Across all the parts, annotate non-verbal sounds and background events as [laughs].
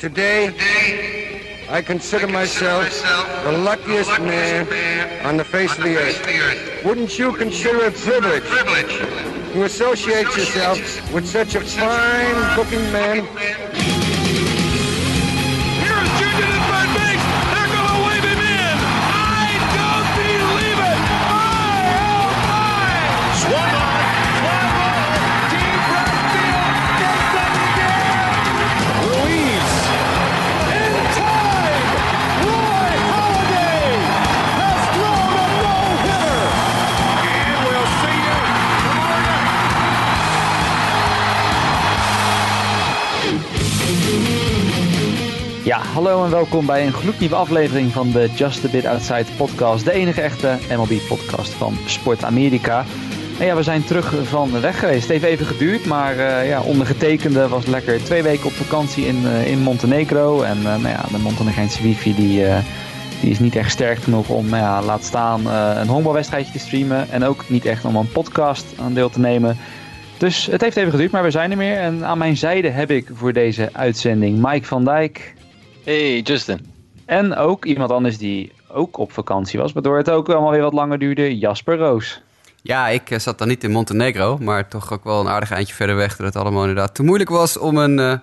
Today, I consider myself the luckiest man on the face of the earth. Wouldn't you consider it a privilege to associate yourself with such a fine looking man? Ja, hallo en welkom bij een gloednieuwe aflevering van de Just a Bit Outside podcast. De enige echte MLB-podcast van Sport Amerika. En ja, we zijn terug van weg geweest. Het heeft even geduurd, maar eh, ja, ondergetekende was lekker twee weken op vakantie in, eh, in Montenegro. En eh, nou ja, de Montenegrijnse wifi die, die is niet echt sterk genoeg om, nou ja, laat staan, een honkbalwedstrijdje te streamen. En ook niet echt om een podcast aan deel te nemen. Dus het heeft even geduurd, maar we zijn er weer. En aan mijn zijde heb ik voor deze uitzending Mike van Dijk. Hey Justin. En ook iemand anders die ook op vakantie was, waardoor het ook allemaal weer wat langer duurde, Jasper Roos. Ja, ik eh, zat dan niet in Montenegro, maar toch ook wel een aardig eindje verder weg. Dat het allemaal inderdaad te moeilijk was om een, eh,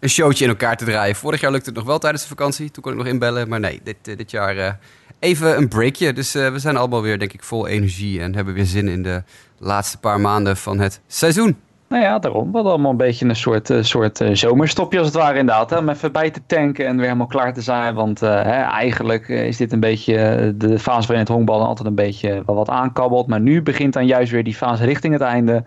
een showtje in elkaar te draaien. Vorig jaar lukte het nog wel tijdens de vakantie. Toen kon ik nog inbellen. Maar nee, dit, eh, dit jaar even een breakje. Dus we zijn allemaal weer, denk ik, vol energie. En hebben weer zin in de laatste paar maanden van het seizoen. Nou ja, daarom. Hadden allemaal een beetje een soort, eh, soort eh, zomerstopje als het ware inderdaad. Hè? Om even bij te tanken en weer helemaal klaar te zijn. Want eh, hè, eigenlijk is dit een beetje de fase waarin het honkballen altijd een beetje wel wat aankabbelt. Maar nu begint dan juist weer die fase richting het einde.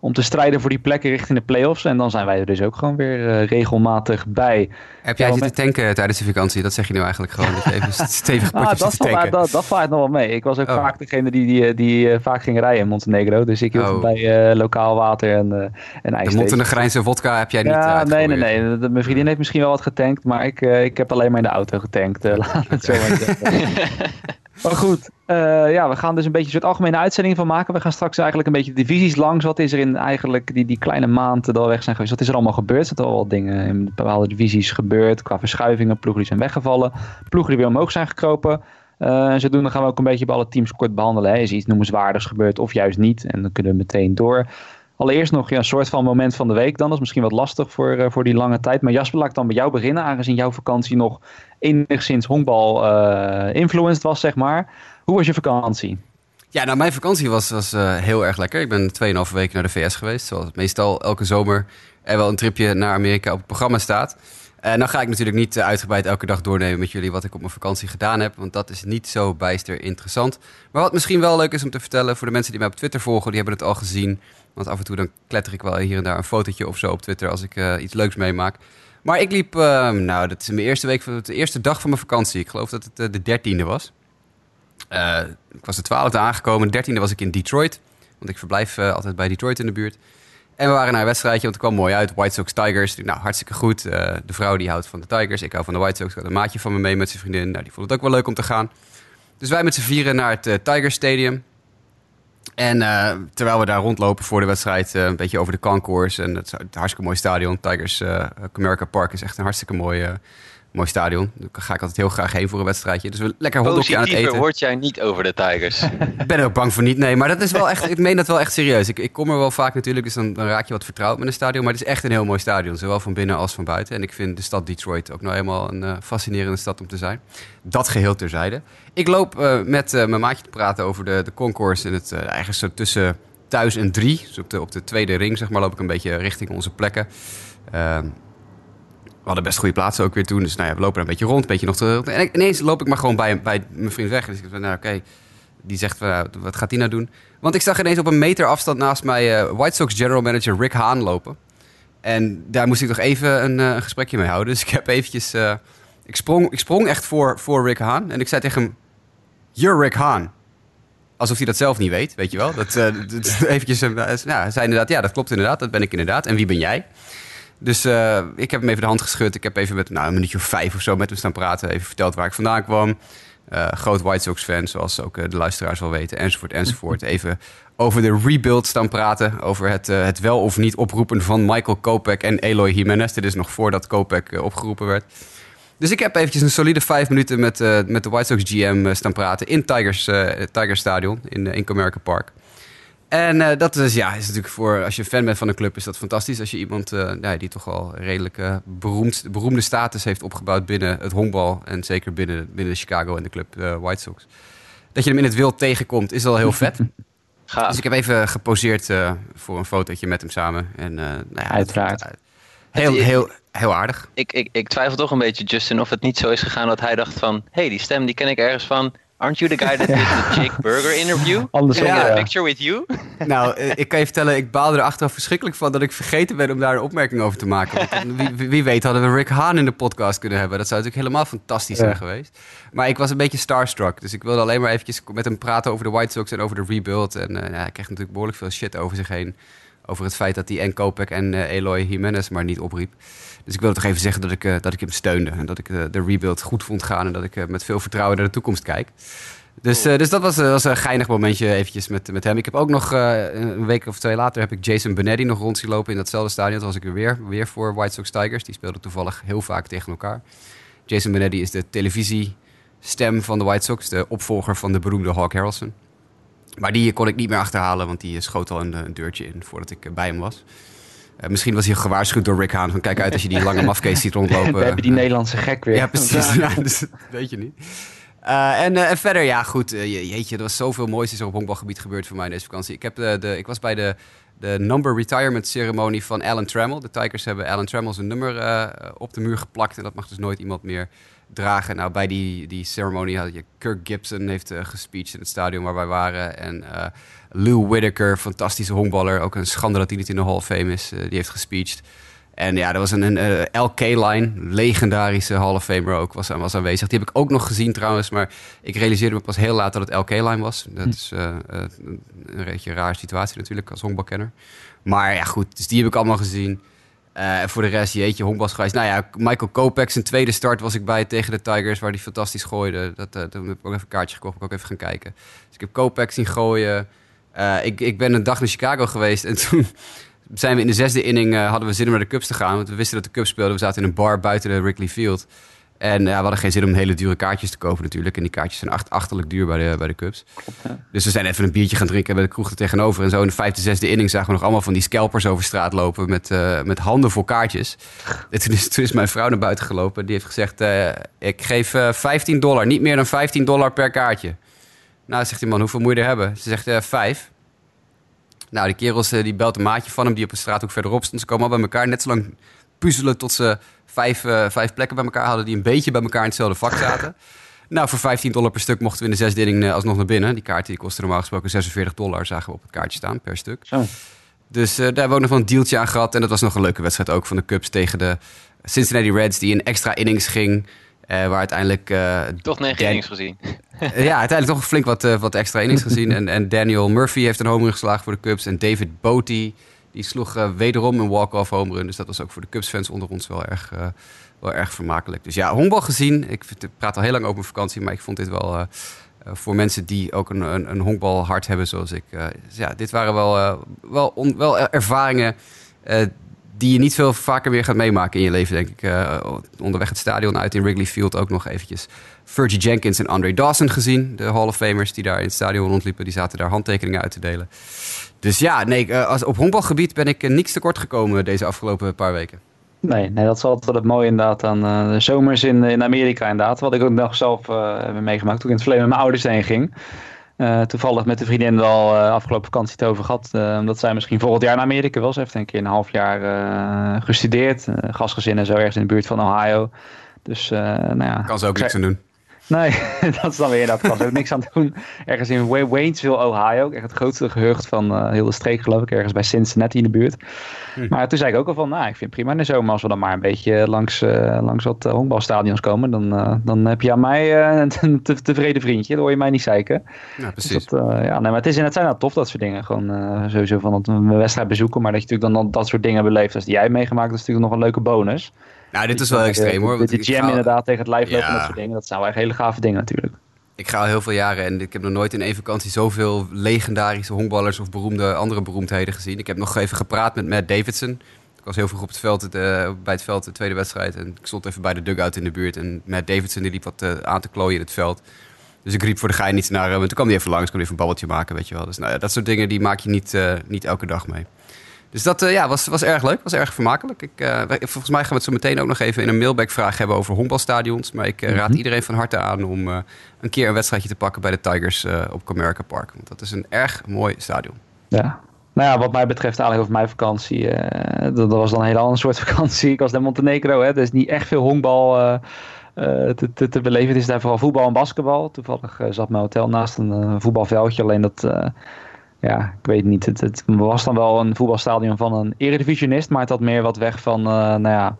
Om te strijden voor die plekken richting de playoffs. En dan zijn wij er dus ook gewoon weer eh, regelmatig bij. Heb jij Ja, zitten tanken tijdens de vakantie? Dat zeg je nu eigenlijk gewoon. Even [laughs] stevig Ah, potjes dat, te valt- tanken. dat, dat vaart nog wel mee. Ik was ook Oh. vaak degene die, die, die eh, vaak ging rijden in Montenegro. Dus ik hield Oh. bij eh, lokaal water en, eh en ijs. De Montenegrijnse vodka heb jij niet Ja, nee, nee, nee. Mijn vriendin heeft misschien wel wat getankt, maar ik, ik heb alleen maar in de auto getankt. [laughs] laat het zo maar zeggen. [laughs] maar goed, eh, ja, we gaan dus een beetje een soort algemene uitzending van maken. We gaan straks eigenlijk een beetje de divisies langs. Wat is er in eigenlijk die, die kleine maanden we weg zijn geweest? Wat is er allemaal gebeurd? Er al wat dingen in bepaalde divisies gebeurd qua verschuivingen. Ploegen die zijn weggevallen. Ploegen die weer omhoog zijn gekropen. Eh, en zodoende gaan we ook een beetje bij alle teams kort behandelen. Hè. Is iets noemenswaardigs gebeurd of juist niet? En dan kunnen we meteen door. Allereerst nog ja, een soort van moment van de week dan. Dat is misschien wat lastig voor, eh, voor die lange tijd. Maar Jasper, laat ik dan bij jou beginnen. Aangezien jouw vakantie nog enigszins honkbal eh influenced was, zeg maar. Hoe was je vakantie? Ja, nou, mijn vakantie was, was eh, heel erg lekker. Ik ben 2,5 weken naar de VS geweest. Zoals meestal elke zomer er wel een tripje naar Amerika op het programma staat. En dan ga ik natuurlijk niet uitgebreid elke dag doornemen met jullie wat ik op mijn vakantie gedaan heb. Want dat is niet zo bijster interessant. Maar wat misschien wel leuk is om te vertellen voor de mensen die mij op Twitter volgen, die hebben het al gezien. Want af en toe dan kletter ik wel hier en daar een fotootje of zo op Twitter als ik eh, iets leuks meemaak. Maar ik liep, eh, nou, dat is mijn eerste week, de eerste dag van mijn vakantie. Ik geloof dat het eh, de dertiende was. Eh, ik was de twaalfde aangekomen. De dertiende was ik in Detroit. Want ik verblijf altijd bij Detroit in de buurt. En we waren naar een wedstrijdje, want het kwam mooi uit. White Sox Tigers. Nou, hartstikke goed. De vrouw die houdt van de Tigers. Ik hou van de White Sox. Ik had een maatje van me mee met zijn vriendin. Nou, die vond het ook wel leuk om te gaan. Dus wij met z'n vieren naar het Tigers Stadium. En eh, terwijl we daar rondlopen voor de wedstrijd, eh, een beetje over de concourse. En het een hartstikke mooi stadion. Tigers eh Comerica Park is echt een hartstikke mooi, eh, mooi stadion. Daar ga ik altijd heel graag heen voor een wedstrijdje. Dus we lekker hotdogje aan het eten. word jij niet over de Tigers. [laughs] Ik ben er ook bang voor niet. Nee, maar dat is wel echt. Ik meen dat wel echt serieus. Ik, ik kom er wel vaak natuurlijk, dus dan, dan raak je wat vertrouwd met een stadion. Maar het is echt een heel mooi stadion, zowel van binnen als van buiten. En ik vind de stad Detroit ook nou helemaal een eh, fascinerende stad om te zijn. Dat geheel terzijde. Ik loop eh, met eh, mijn maatje te praten over de, de concourse. En het eigenlijk zo tussen thuis en drie. Dus op de, op de tweede ring, zeg maar, loop ik een beetje richting onze plekken. We hadden best goede plaatsen ook weer toen. Dus nou ja, we lopen een beetje rond, een beetje nog. En ineens loop ik maar gewoon bij, bij mijn vriend weg. Dus ik zei, nou oké. Die zegt, wat gaat hij nou doen? Want ik zag ineens op een meter afstand naast mij uh, White Sox general manager Rick Hahn lopen. En daar moest ik nog even een, een gesprekje mee houden. [laughs] Dus ik heb eventjes... Uh, ik, sprong, ik sprong echt voor, voor Rick Hahn. En ik zei tegen hem... You're Rick Hahn. Alsof hij dat zelf niet weet, weet je wel. Dat, [laughs] dat eventjes... nou, hij zei inderdaad, ja, dat klopt inderdaad. Dat ben ik inderdaad. En wie ben jij? Dus uh, ik heb hem even de hand geschud. Ik heb even met nou, een minuutje of vijf of zo met hem staan praten. Even verteld waar ik vandaan kwam. Eh, groot White Sox fan, zoals ook eh, de luisteraars wel weten, enzovoort, enzovoort. [laughs] Even over de rebuild staan praten. Over het, eh, het wel of niet oproepen van Michael Kopech en Eloy Jimenez. Dit is nog voordat Kopech eh, opgeroepen werd. Dus ik heb eventjes een solide vijf minuten met, eh, met de White Sox GM eh, staan praten in Tigers, eh, Tigers Stadion in, uh, in Comerica Park. En eh, dat is, ja, is natuurlijk voor, als je fan bent van een club, is dat fantastisch. Als je iemand eh, ja, die toch wel redelijk eh, beroemd, beroemde status heeft opgebouwd binnen het honkbal. En zeker binnen, binnen de Chicago en de club eh, White Sox. Dat je hem in het wild tegenkomt, is wel heel vet. [laughs] Gaaf. Dus ik heb even geposeerd eh, voor een fotootje met hem samen. En, eh, nou ja, Uiteraard. Heel, heel, heel aardig. Ik, ik, ik twijfel toch een beetje, Justin, of het niet zo is gegaan dat hij dacht van... Hé, hey, die stem die ken ik ergens van. Aren't you the guy that did the [laughs] Jake Burger interview? Andersom, get Ja. a picture with you? [laughs] Nou, eh, ik kan je vertellen, ik baalde er achteraf verschrikkelijk van dat ik vergeten ben om daar een opmerking over te maken. Want dan, wie, wie- weet hadden we Rick Haan in de podcast kunnen hebben. Dat zou natuurlijk helemaal fantastisch zijn Ja. geweest. Maar ik was een beetje starstruck. Dus ik wilde alleen maar eventjes met hem praten over de White Sox en over de rebuild. En eh, ja, hij kreeg natuurlijk behoorlijk veel shit over zich heen. Over het feit dat hij en Kopek en eh, Eloy Jimenez maar niet opriep. Dus ik wilde toch even zeggen dat ik, eh, dat ik hem steunde. En dat ik eh, de rebuild goed vond gaan. En dat ik met veel vertrouwen naar de toekomst kijk. Dus, dus dat was, was een geinig momentje eventjes met, met hem. Ik heb ook nog een week of twee later heb ik Jason Benetti nog rond zien lopen in datzelfde stadion. Toen was ik er weer, weer voor White Sox Tigers. Die speelden toevallig heel vaak tegen elkaar. Jason Benetti is de televisiestem van de White Sox. De opvolger van de beroemde Hawk Harrelson. Maar die kon ik niet meer achterhalen, want die schoot al een, een deurtje in voordat ik eh, bij hem was. Eh, misschien was hij gewaarschuwd door Rick Haan. Van kijk uit als je die lange [laughs] mafkees ziet rondlopen. We hebben die Nederlandse gek weer. [laughs] Ja, precies. [laughs] Ja, dus dat weet je niet. Eh, en, eh, en verder, ja, goed. eh, je- jeetje, er was zoveel moois is er op honkbalgebied gebeurd voor mij deze vakantie. Ik, heb, eh, de, ik was bij de, de number retirement ceremonie van Alan Trammell. De Tigers hebben Alan Trammell zijn nummer eh, op de muur geplakt. En dat mag dus nooit iemand meer dragen. Nou, bij die, die ceremonie had je Kirk Gibson heeft eh gespeecht in het stadion waar wij waren. En eh, Lou Whitaker, fantastische honkballer. Ook een schande dat hij niet in de Hall of Fame is. eh, die heeft gespeecht. En ja, er was een, een LK-line, legendarische Hall of Famer ook, was, was aanwezig. Die heb ik ook nog gezien trouwens, maar ik realiseerde me pas heel laat dat het LK-line was. Dat is eh, eh, een beetje een rare situatie natuurlijk als honkbalkenner. Maar ja, goed, dus die heb ik allemaal gezien. Eh, en voor de rest, jeetje, honkbal is geweest. Nou ja, Michael Kopech, zijn tweede start was ik bij tegen de Tigers, waar hij fantastisch gooide. Dat, eh, toen heb ik ook even een kaartje gekocht, ik ook even gaan kijken. Dus ik heb Kopech zien gooien. Eh, ik, ik ben een dag naar Chicago geweest en toen [laughs] zijn we in de zesde inning, hadden we zin om naar de Cubs te gaan. Want we wisten dat de Cubs speelden. We zaten in een bar buiten de Wrigley Field. En ja, we hadden geen zin om hele dure kaartjes te kopen natuurlijk. En die kaartjes zijn acht, achterlijk duur bij de, bij de Cubs. Dus we zijn even een biertje gaan drinken bij de kroeg er tegenover. En zo in de vijfde, zesde inning zagen we nog allemaal van die scalpers over straat lopen met, eh, met handen vol kaartjes. En toen, is, toen is mijn vrouw naar buiten gelopen. Die heeft gezegd, eh, ik geef eh 15 dollar, niet meer dan 15 dollar per kaartje. Nou, zegt die man, hoeveel moet je er hebben? Ze zegt, eh vijf. Nou, die kerels eh, die belt een maatje van hem die op een straathoek verderop stond. Ze komen al bij elkaar net zo lang puzzelen tot ze vijf, eh, vijf plekken bij elkaar hadden... die een beetje bij elkaar in hetzelfde vak zaten. Nou, voor 15 dollar per stuk mochten we in de zesde inning eh, alsnog naar binnen. Die kaart die kostte normaal gesproken 46 dollar, zagen we op het kaartje staan per stuk. Zo. Dus eh, daar hebben we ook nog wel een dealtje aan gehad. En dat was nog een leuke wedstrijd ook van de Cubs tegen de Cincinnati Reds... die in extra innings ging, eh, waar uiteindelijk... eh, Toch negen Dan- innings gezien. ja, uiteindelijk toch flink wat, wat extra innings gezien. En, en Daniel Murphy heeft een home run geslagen voor de Cubs. En David Bote, die sloeg eh, wederom een walk-off home run. Dus dat was ook voor de Cubs-fans onder ons wel erg, eh, wel erg vermakelijk. Dus ja, honkbal gezien. Ik praat al heel lang over mijn vakantie, maar ik vond dit wel... eh, voor mensen die ook een, een, een honkbalhart hebben zoals ik. dus ja, dit waren wel, wel, on- wel ervaringen die je niet veel vaker meer gaat meemaken in je leven, denk ik. Onderweg het stadion uit in Wrigley Field ook nog eventjes Fergie Jenkins en Andre Dawson gezien. De Hall of Famers die daar in het stadion rondliepen. Die zaten daar handtekeningen uit te delen. Dus ja, nee, eh, als, op honkbalgebied ben ik eh, niks tekort gekomen deze afgelopen paar weken. Nee, nee, dat is altijd het mooie inderdaad aan eh, de zomers in, in Amerika inderdaad. Wat ik ook nog zelf eh, heb meegemaakt toen ik in het verleden met mijn ouders heen ging. Toevallig met de vriendin eh, afgelopen vakantie het over gehad. eh, omdat zij misschien volgend jaar naar Amerika wil. Ze heeft een keer een half jaar gestudeerd. gastgezin en zo ergens in de buurt van Ohio. Dus nou ja. Kan ze ook niks aan doen. Nee, [laughs] dat is dan weer kan ze ook niks aan doen. Ergens in Wa- Waynesville, Ohio. Echt het grootste gehucht van eh, heel de streek geloof ik. Ergens bij Cincinnati in de buurt. Hm. Maar toen zei ik ook al van, nou, ik vind het prima in de zomer als we dan maar een beetje langs, eh, langs wat eh, honkbalstadions komen. Dan, dan heb je aan mij [laughs] een te- tevreden vriendje. Dan hoor je mij niet zeiken. Ja, Dus precies. dat, ja, nee, maar het, is, het zijn nou tof dat soort dingen. Gewoon sowieso van dat we een wedstrijd bezoeken. Maar dat je natuurlijk dan, dan dat soort dingen beleeft als die jij hebt meegemaakt. Dat is natuurlijk nog een leuke bonus. Nou, dit is wel extreem hoor. De jam ga- inderdaad tegen het lijf lopen en dat soort dingen. Dat zijn wel echt hele gave dingen natuurlijk. Ik ga al heel veel jaren en ik heb nog nooit in één vakantie zoveel legendarische honkballers of beroemde andere beroemdheden gezien. Ik heb nog even gepraat met Matt Davidson. Ik was heel vroeg op het veld, eh, bij het veld, de tweede wedstrijd. En ik stond even bij de dugout in de buurt. En Matt Davidson die liep wat eh, aan te klooien in het veld. Dus ik riep voor de gein iets naar hem. En toen kwam hij even langs, kon hij even een babbeltje maken, weet je wel. Dus nou ja, dat soort dingen die maak je niet, eh, niet elke dag mee. Dus dat eh, ja, was, was erg leuk, was erg vermakelijk. Ik, eh, volgens mij gaan we het zo meteen ook nog even in een mailback-vraag hebben over honkbalstadions. Maar ik eh, raad iedereen van harte aan om een keer een wedstrijdje te pakken bij de Tigers op Comerica Park. Want dat is een erg mooi stadion. Ja. Nou ja, wat mij betreft eigenlijk over mijn vakantie. dat, dat was dan een hele andere soort [laughs] vakantie. Ik was naar Montenegro. Hè. Er is niet echt veel honkbal te, te, te beleven. Het is daar vooral voetbal en basketbal. Toevallig zat mijn hotel naast een voetbalveldje. Alleen dat, ja, ik weet niet. Het, het was dan wel een voetbalstadion van een eredivisionist. Maar het had meer wat weg van, eh, nou ja...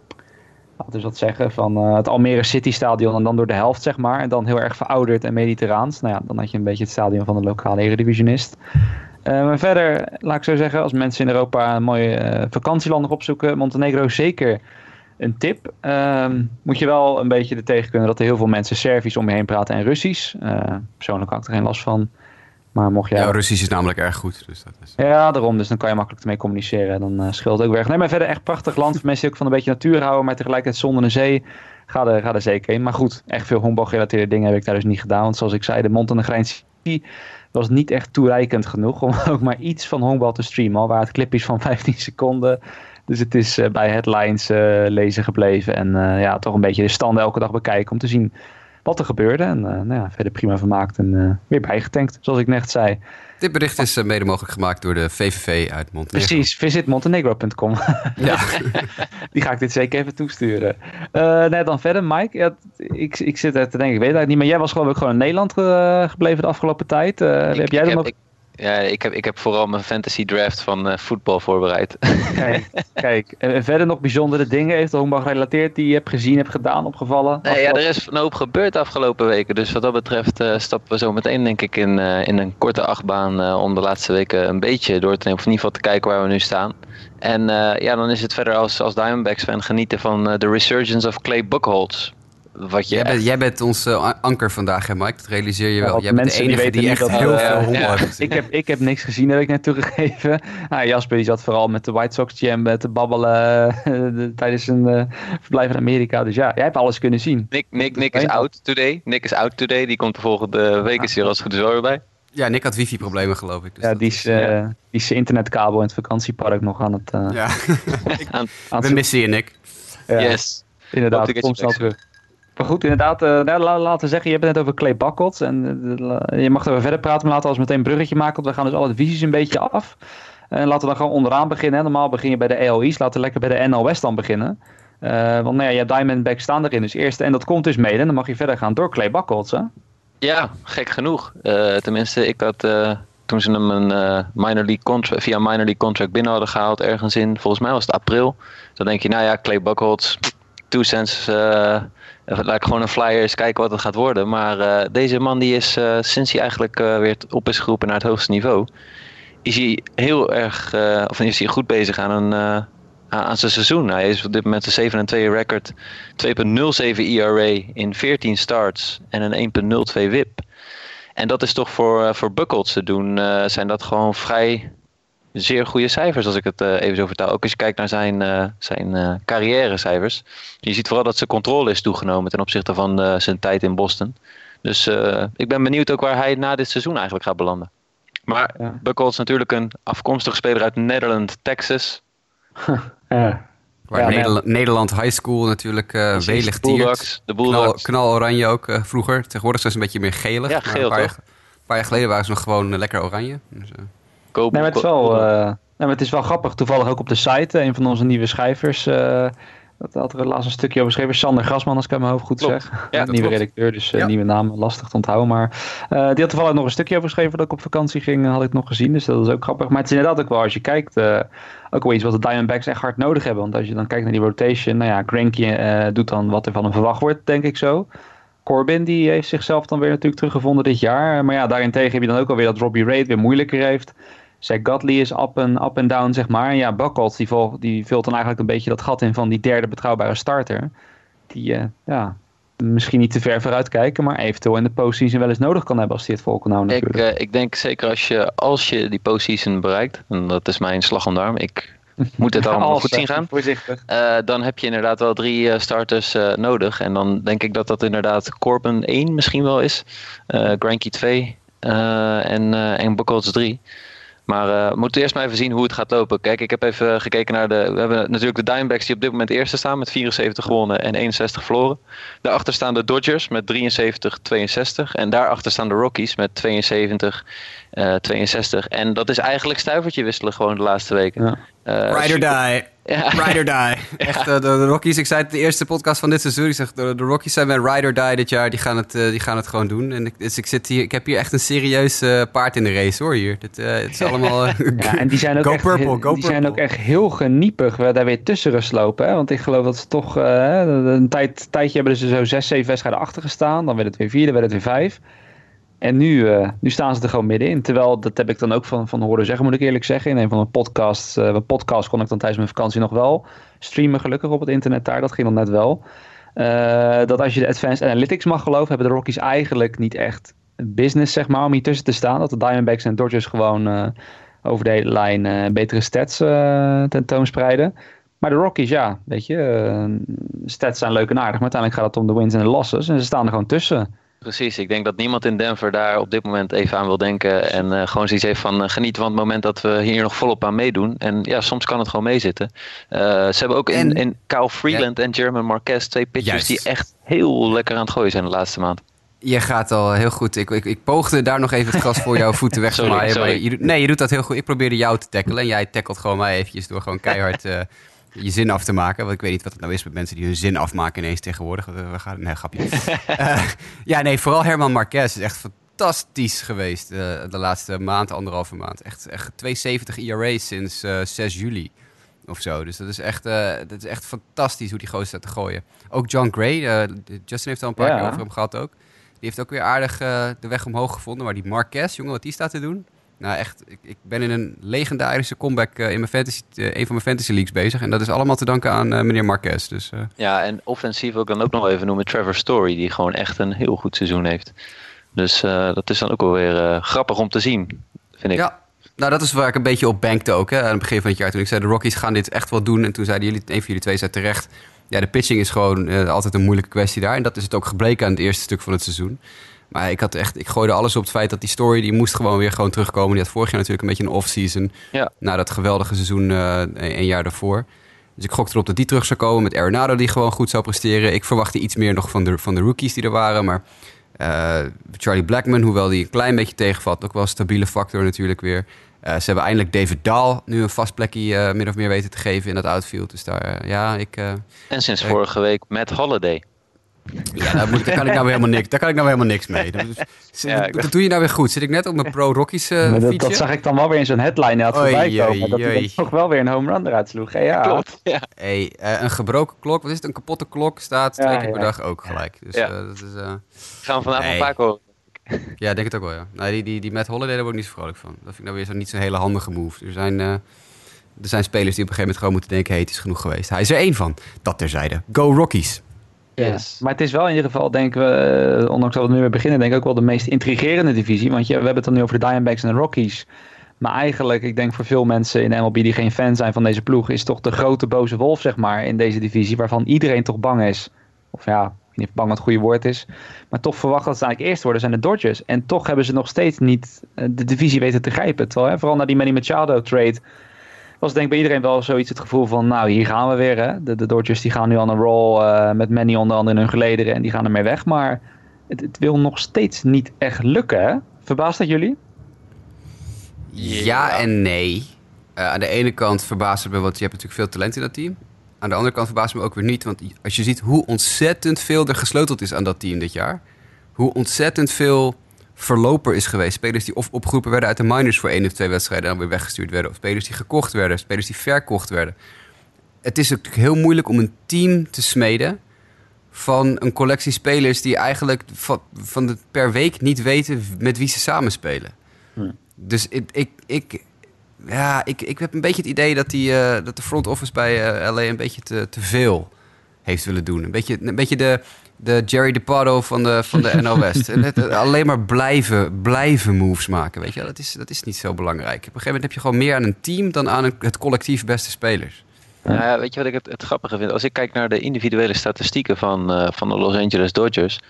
Laten we dat zeggen, van eh, het Almere City Stadion en dan door de helft, zeg maar. En dan heel erg verouderd en mediterraans. Nou ja, dan had je een beetje het stadion van de lokale eredivisionist. Eh, maar verder, laat ik zo zeggen, als mensen in Europa een mooie vakantieland nog opzoeken, Montenegro zeker een tip. Ehm, moet je wel een beetje er tegen kunnen dat er heel veel mensen Servisch om je heen praten en Russisch. Persoonlijk had ik er geen last van. Maar mocht jij... Ja, Russisch is namelijk erg goed. Dus dat is... Ja, daarom. Dus dan kan je makkelijk ermee communiceren. Dan eh, scheelt het ook weg. Nee, maar verder echt prachtig land. Voor mensen die ook van een beetje natuur houden, maar tegelijkertijd zonder een zee. Ga er, ga er zeker in. Maar goed, echt veel honkbalgerelateerde dingen heb ik daar dus niet gedaan. Want zoals ik zei, de Montenegrijnse was niet echt toereikend genoeg om [laughs] ook maar iets van honkbal te streamen. Al waren het clipjes van [laughs] 15 seconden. Dus het is eh, bij headlines eh, lezen gebleven. En ja, toch een beetje de standen elke dag bekijken om te zien wat er gebeurde. En eh, nou ja, verder prima vermaakt en eh, weer bijgetankt, zoals ik net zei. Dit bericht is eh, mede mogelijk gemaakt door de VVV uit Montenegro. Precies, visitmontenegro.com. Ja. [laughs] Die ga ik dit zeker even toesturen. Eh nee, dan verder, Mike. Ja, ik, ik zit er te denken, ik weet het eigenlijk niet. Maar jij was geloof ik gewoon in Nederland eh, gebleven de afgelopen tijd. Eh, Ik- heb jij ik dan nog... ik, ja, ik heb, ik heb vooral mijn fantasy draft van eh, voetbal voorbereid. Kijk, [laughs] kijk. En verder nog bijzondere dingen, heeft de honkbal gerelateerd, die je hebt gezien, hebt gedaan, opgevallen? Nee, ja, er is een hoop gebeurd de afgelopen weken. Dus wat dat betreft eh, stappen we zo meteen denk ik in, eh, in een korte achtbaan om de laatste weken een beetje door te nemen. Of in ieder geval te kijken waar we nu staan. En ja, dan is het verder als, als Diamondbacks fan genieten van de resurgence of Clay Buchholz. Wat je Jij, echt- bent, jij bent ons anker vandaag, hè Mike? Dat realiseer je Ja, wel. jij bent de die enige die, echt heel veel eh, ja. heeft. Ik heb, ik heb niks gezien, heb ik net toegegeven. [laughs] Nou, Jasper die zat vooral met de White Sox Jam te babbelen [laughs] de- tijdens een eh, verblijf in Amerika. Dus ja, jij hebt alles kunnen zien. Nick, Nick, Nick is out today. Nick is out today. Die komt de volgende week is hier als het goed is weer bij. Ja, Nick had wifi-problemen, geloof ik. Dus Ja, die is, eh, ja. die is zijn internetkabel in het vakantiepark nog aan het... eh Ja, [laughs] aan we missen je, Nick. ja, Yes. Inderdaad, je snel terug. Maar goed, inderdaad, eh, nou, la- laten we zeggen, je hebt het net over Clay Buckles. En eh, je mag erover verder praten, maar laten we als meteen een bruggetje maken. Want we gaan dus alle divisies een beetje af. En laten we dan gewoon onderaan beginnen. Normaal begin je bij de ALE's. Laten we lekker bij de NL West dan beginnen. Eh, want nou ja, je hebt Diamondbacks staan erin. Dus eerst, en dat komt dus mede. En dan mag je verder gaan door Clay. Hè? Ja, gek genoeg. Tenminste, ik had toen ze hem een minor league contract, via minor league contract binnen hadden gehaald, ergens in, volgens mij was het april. Dan denk je, nou ja, Clay Buchholz, two cents, laat ik gewoon een flyer eens kijken wat het gaat worden. Maar eh, deze man die is, eh, sinds hij eigenlijk eh, weer op is geroepen naar het hoogste niveau, is hij heel erg, of is hij goed bezig aan een... aan zijn seizoen. Hij is op dit moment een 7 2 record, 2.07 ERA in 14 starts en een 1.02 WIP. En dat is toch voor, voor Buckles te doen, zijn dat gewoon vrij zeer goede cijfers, als ik het eh, even zo vertaal. Ook als je kijkt naar zijn, eh zijn eh carrièrecijfers. Je ziet vooral dat zijn controle is toegenomen ten opzichte van eh, zijn tijd in Boston. Dus eh, ik ben benieuwd ook waar hij na dit seizoen eigenlijk gaat belanden. Maar Ja. Buckles is natuurlijk een afkomstige speler uit Nederland, Texas. [laughs] Ja. Waar Ja, Nederland, Nederland High School natuurlijk uh, welig de Bulldogs, tiert. de Knal, knal oranje ook eh, vroeger. Tegenwoordig zijn ze een beetje meer gelig. Ja, maar geel, een paar, toch? jaar, een paar jaar geleden waren ze nog gewoon lekker oranje. Dus, Go- Nee, maar het is wel, nee, maar het is wel grappig. Toevallig ook op de site. eh, Een van onze nieuwe schrijvers. eh dat had er laatst een stukje over geschreven. Sander Grasman, als ik uit mijn hoofd goed Klopt. zeg. Ja, nieuwe klopt. redacteur, dus Ja. nieuwe naam lastig te onthouden. Maar die had toevallig nog een stukje over geschreven dat ik op vakantie ging. Had ik nog gezien, dus dat is ook grappig. Maar het is inderdaad ook wel, als je kijkt, ook wel iets wat de Diamondbacks echt hard nodig hebben. Want als je dan kijkt naar die rotation, nou ja, Granky doet dan wat er van hem verwacht wordt, denk ik zo. Corbin die heeft zichzelf dan weer natuurlijk teruggevonden dit jaar. Maar ja, daarentegen heb je dan ook alweer dat Robbie Ray het weer moeilijker heeft. Zach Godley is up en up en down, zeg maar. En ja, Buckles die, vol, die vult dan eigenlijk een beetje dat gat in van die derde betrouwbare starter. Die, eh, ja, misschien niet te ver vooruit kijken, maar eventueel in de postseason wel eens nodig kan hebben als hij het vol kan houden Ik, eh, ik denk zeker als je, als je die postseason bereikt, en dat is mijn slag om de arm, ik [laughs] moet het allemaal Als, goed eh, zien gaan. Voorzichtig. Dan heb je inderdaad wel drie starters nodig. En dan denk ik dat dat inderdaad Corbin 1 misschien wel is. Granky 2 eh, en, en Buchholz 3. Maar eh, we moeten eerst maar even zien hoe het gaat lopen. Kijk, ik heb even gekeken naar de... We hebben natuurlijk de Diamondbacks die op dit moment eerste staan met 74 gewonnen en 61 verloren. Daarachter staan de Dodgers met 73, 62. En daarachter staan de Rockies met 72, eh 62. En dat is eigenlijk stuivertje wisselen gewoon de laatste weken. Ja. Eh, Ride or die. [laughs] Ja. Ride or die. [laughs] Echt, eh, de, de Rockies, ik zei het in de eerste podcast van dit seizoen. Ik zeg, de, de Rockies zijn met Ride or die dit jaar. Die gaan het, die gaan het gewoon doen. En ik, dus ik, zit hier, ik heb hier echt een serieus eh, paard in de race hoor hier. Dit, eh, het is [laughs] allemaal... Ja, en die zijn ook, Go echt, purple, go die zijn ook echt heel geniepig we daar weer tussen geslopen. Hè? Want ik geloof dat ze toch een tijd, tijdje hebben ze zo zes, zeven wedstrijden achter gestaan. Dan werd het weer vier, dan werd het weer vijf. En nu, eh, nu staan ze er gewoon middenin. Terwijl, dat heb ik dan ook van, van horen zeggen, moet ik eerlijk zeggen. In een van mijn podcasts, eh, mijn podcast kon ik dan tijdens mijn vakantie nog wel streamen, gelukkig op het internet daar. Dat ging dan net wel. Eh, dat als je de Advanced Analytics mag geloven, hebben de Rockies eigenlijk niet echt business, zeg maar, om hier tussen te staan. Dat de Diamondbacks en Dodgers gewoon eh, over de hele lijn eh, betere stats eh, tentoonspreiden. Maar de Rockies, ja, weet je, eh, stats zijn leuk en aardig, maar uiteindelijk gaat het om de wins en de losses. En ze staan er gewoon tussen. Precies, ik denk dat niemand in Denver daar op dit moment even aan wil denken. En eh, gewoon zoiets heeft van uh, geniet van het moment dat we hier nog volop aan meedoen. En ja, soms kan het gewoon meezitten. Uh, ze hebben ook in, En- in Kyle Freeland en German Marquez twee pitchers die echt heel lekker aan het gooien zijn de laatste maand. Je gaat al heel goed. Ik, ik, ik poogde daar nog even het gras voor jouw voeten weg te [laughs] maaien. Maar nee, je doet dat heel goed. Ik probeerde jou te tackelen. En jij tackelt gewoon mij eventjes door gewoon keihard eh, je zin af te maken. Want ik weet niet wat het nou is met mensen die hun zin afmaken ineens tegenwoordig. We gaan, nee, grapje. [laughs] Eh, ja, nee, vooral Herman Marquez is echt fantastisch geweest eh, de laatste maand, anderhalve maand. Echt, echt 270 ERA sinds eh 6 juli of zo. Dus dat is echt, eh, dat is echt fantastisch hoe die gozer staat te gooien. Ook John Gray, eh, Justin heeft al een paar Ja. keer over hem gehad ook. Die heeft ook weer aardig eh, de weg omhoog gevonden. Maar die Marquez, jongen, wat die staat te doen. Nou echt, ik, ik ben in een legendarische comeback eh, in mijn fantasy, eh, een van mijn fantasy leagues bezig. En dat is allemaal te danken aan eh, meneer Marquez. Dus Ja, en offensief wil ik dan ook nog even noemen Trevor Story, die gewoon echt een heel goed seizoen heeft. Dus dat is dan ook wel weer grappig om te zien, vind ik. ja, nou dat is waar ik een beetje op bankte ook. Hè, aan het begin van het jaar toen ik zei de Rockies gaan dit echt wel doen. En toen zeiden jullie, een van jullie twee zei terecht. Ja, de pitching is gewoon altijd een moeilijke kwestie daar. En dat is het ook gebleken aan het eerste stuk van het seizoen. Maar ik, had echt, ik gooide alles op het feit dat die story... die moest gewoon weer gewoon terugkomen. Die had vorig jaar natuurlijk een beetje een off-season. Ja. Na dat geweldige seizoen eh, een, jaar daarvoor. Dus ik gokte erop dat die terug zou komen. Met Arenado die gewoon goed zou presteren. Ik verwachtte iets meer nog van de, van de rookies die er waren. Maar eh, Charlie Blackman, hoewel die een klein beetje tegenvalt... ook wel een stabiele factor natuurlijk weer. Eh, ze hebben eindelijk David Dahl nu een vast plekje eh, min of meer weten te geven in dat outfield. Dus daar, ja, ik... En sinds vorige week met Holiday. Ja, daar, moet, daar kan ik nou weer helemaal niks, daar kan ik nou weer helemaal niks mee. Dat, [laughs] Ja, doe je nou weer goed. Zit ik net op mijn Pro Rockies eh dat, fietsje? dat zag ik dan wel weer in zo'n headline had voorbij komen. dat hij toch wel weer een home run eruit sloeg. hè? Ja, Klopt. Ja. Hey, eh, een gebroken klok, wat is het? Een kapotte klok staat Ja, twee keer per dag ook gelijk. Dus Ja. eh, dat is, eh, Gaan we Nee. een paar horen. ja, ik denk het ook wel, ja. Nou, die, die, die Matt Holiday, daar word ik niet zo vrolijk van. Dat vind ik nou weer zo, niet zo'n hele handige move. Er zijn, eh, er zijn spelers die op een gegeven moment gewoon moeten denken... hey, het is genoeg geweest. Hij is er één van. Dat terzijde. Go Rockies. Yes. Maar het is wel in ieder geval, denken we, eh, ondanks dat we nu weer beginnen, denk ik ook wel de meest intrigerende divisie. Want je, we hebben het dan nu over de Diamondbacks en de Rockies. Maar eigenlijk, ik denk voor veel mensen in MLB die geen fan zijn van deze ploeg, is toch de grote boze wolf, zeg maar, in deze divisie, waarvan iedereen toch bang is. Of ja, ik weet niet of bang het goede woord is. Maar toch verwacht dat ze eigenlijk eerst worden, zijn de Dodgers. En toch hebben ze nog steeds niet eh, de divisie weten te grijpen. Terwijl, hè, vooral na die Manny Machado trade, was denk ik bij iedereen wel zoiets het gevoel van, nou hier gaan we weer. Hè? De, de Dodgers die gaan nu aan een roll eh, met Manny onder andere in hun gelederen en die gaan ermee weg. Maar het, het wil nog steeds niet echt lukken. Hè? Verbaast dat jullie? Ja, en nee. Eh, aan de ene kant verbaast het me, want je hebt natuurlijk veel talent in dat team. Aan de andere kant verbaast het me ook weer niet. Want als je ziet hoe ontzettend veel er gesleuteld is aan dat team dit jaar. Hoe ontzettend veel verloper is geweest. Spelers die of opgeroepen werden uit de minors voor één of twee wedstrijden en dan weer weggestuurd werden. Of spelers die gekocht werden. Spelers die verkocht werden. Het is natuurlijk heel moeilijk om een team te smeden van een collectie spelers die eigenlijk van, van de, per week niet weten met wie ze samenspelen. Dus ik, ik, ik, ja, ik, ik heb een beetje het idee dat, die, eh, dat de front office bij eh, LA een beetje te, te veel heeft willen doen. Een beetje, een beetje de, de Jerry DePardo van de, van de NL West. [laughs] En het- alleen maar blijven, blijven moves maken, weet je. wel. Dat is, dat is niet zo belangrijk. Op een gegeven moment heb je gewoon meer aan een team dan aan een- het collectief beste spelers. Nou ja, weet je wat ik het, het grappige vind? Als ik kijk naar de individuele statistieken van, eh, van de Los Angeles Dodgers,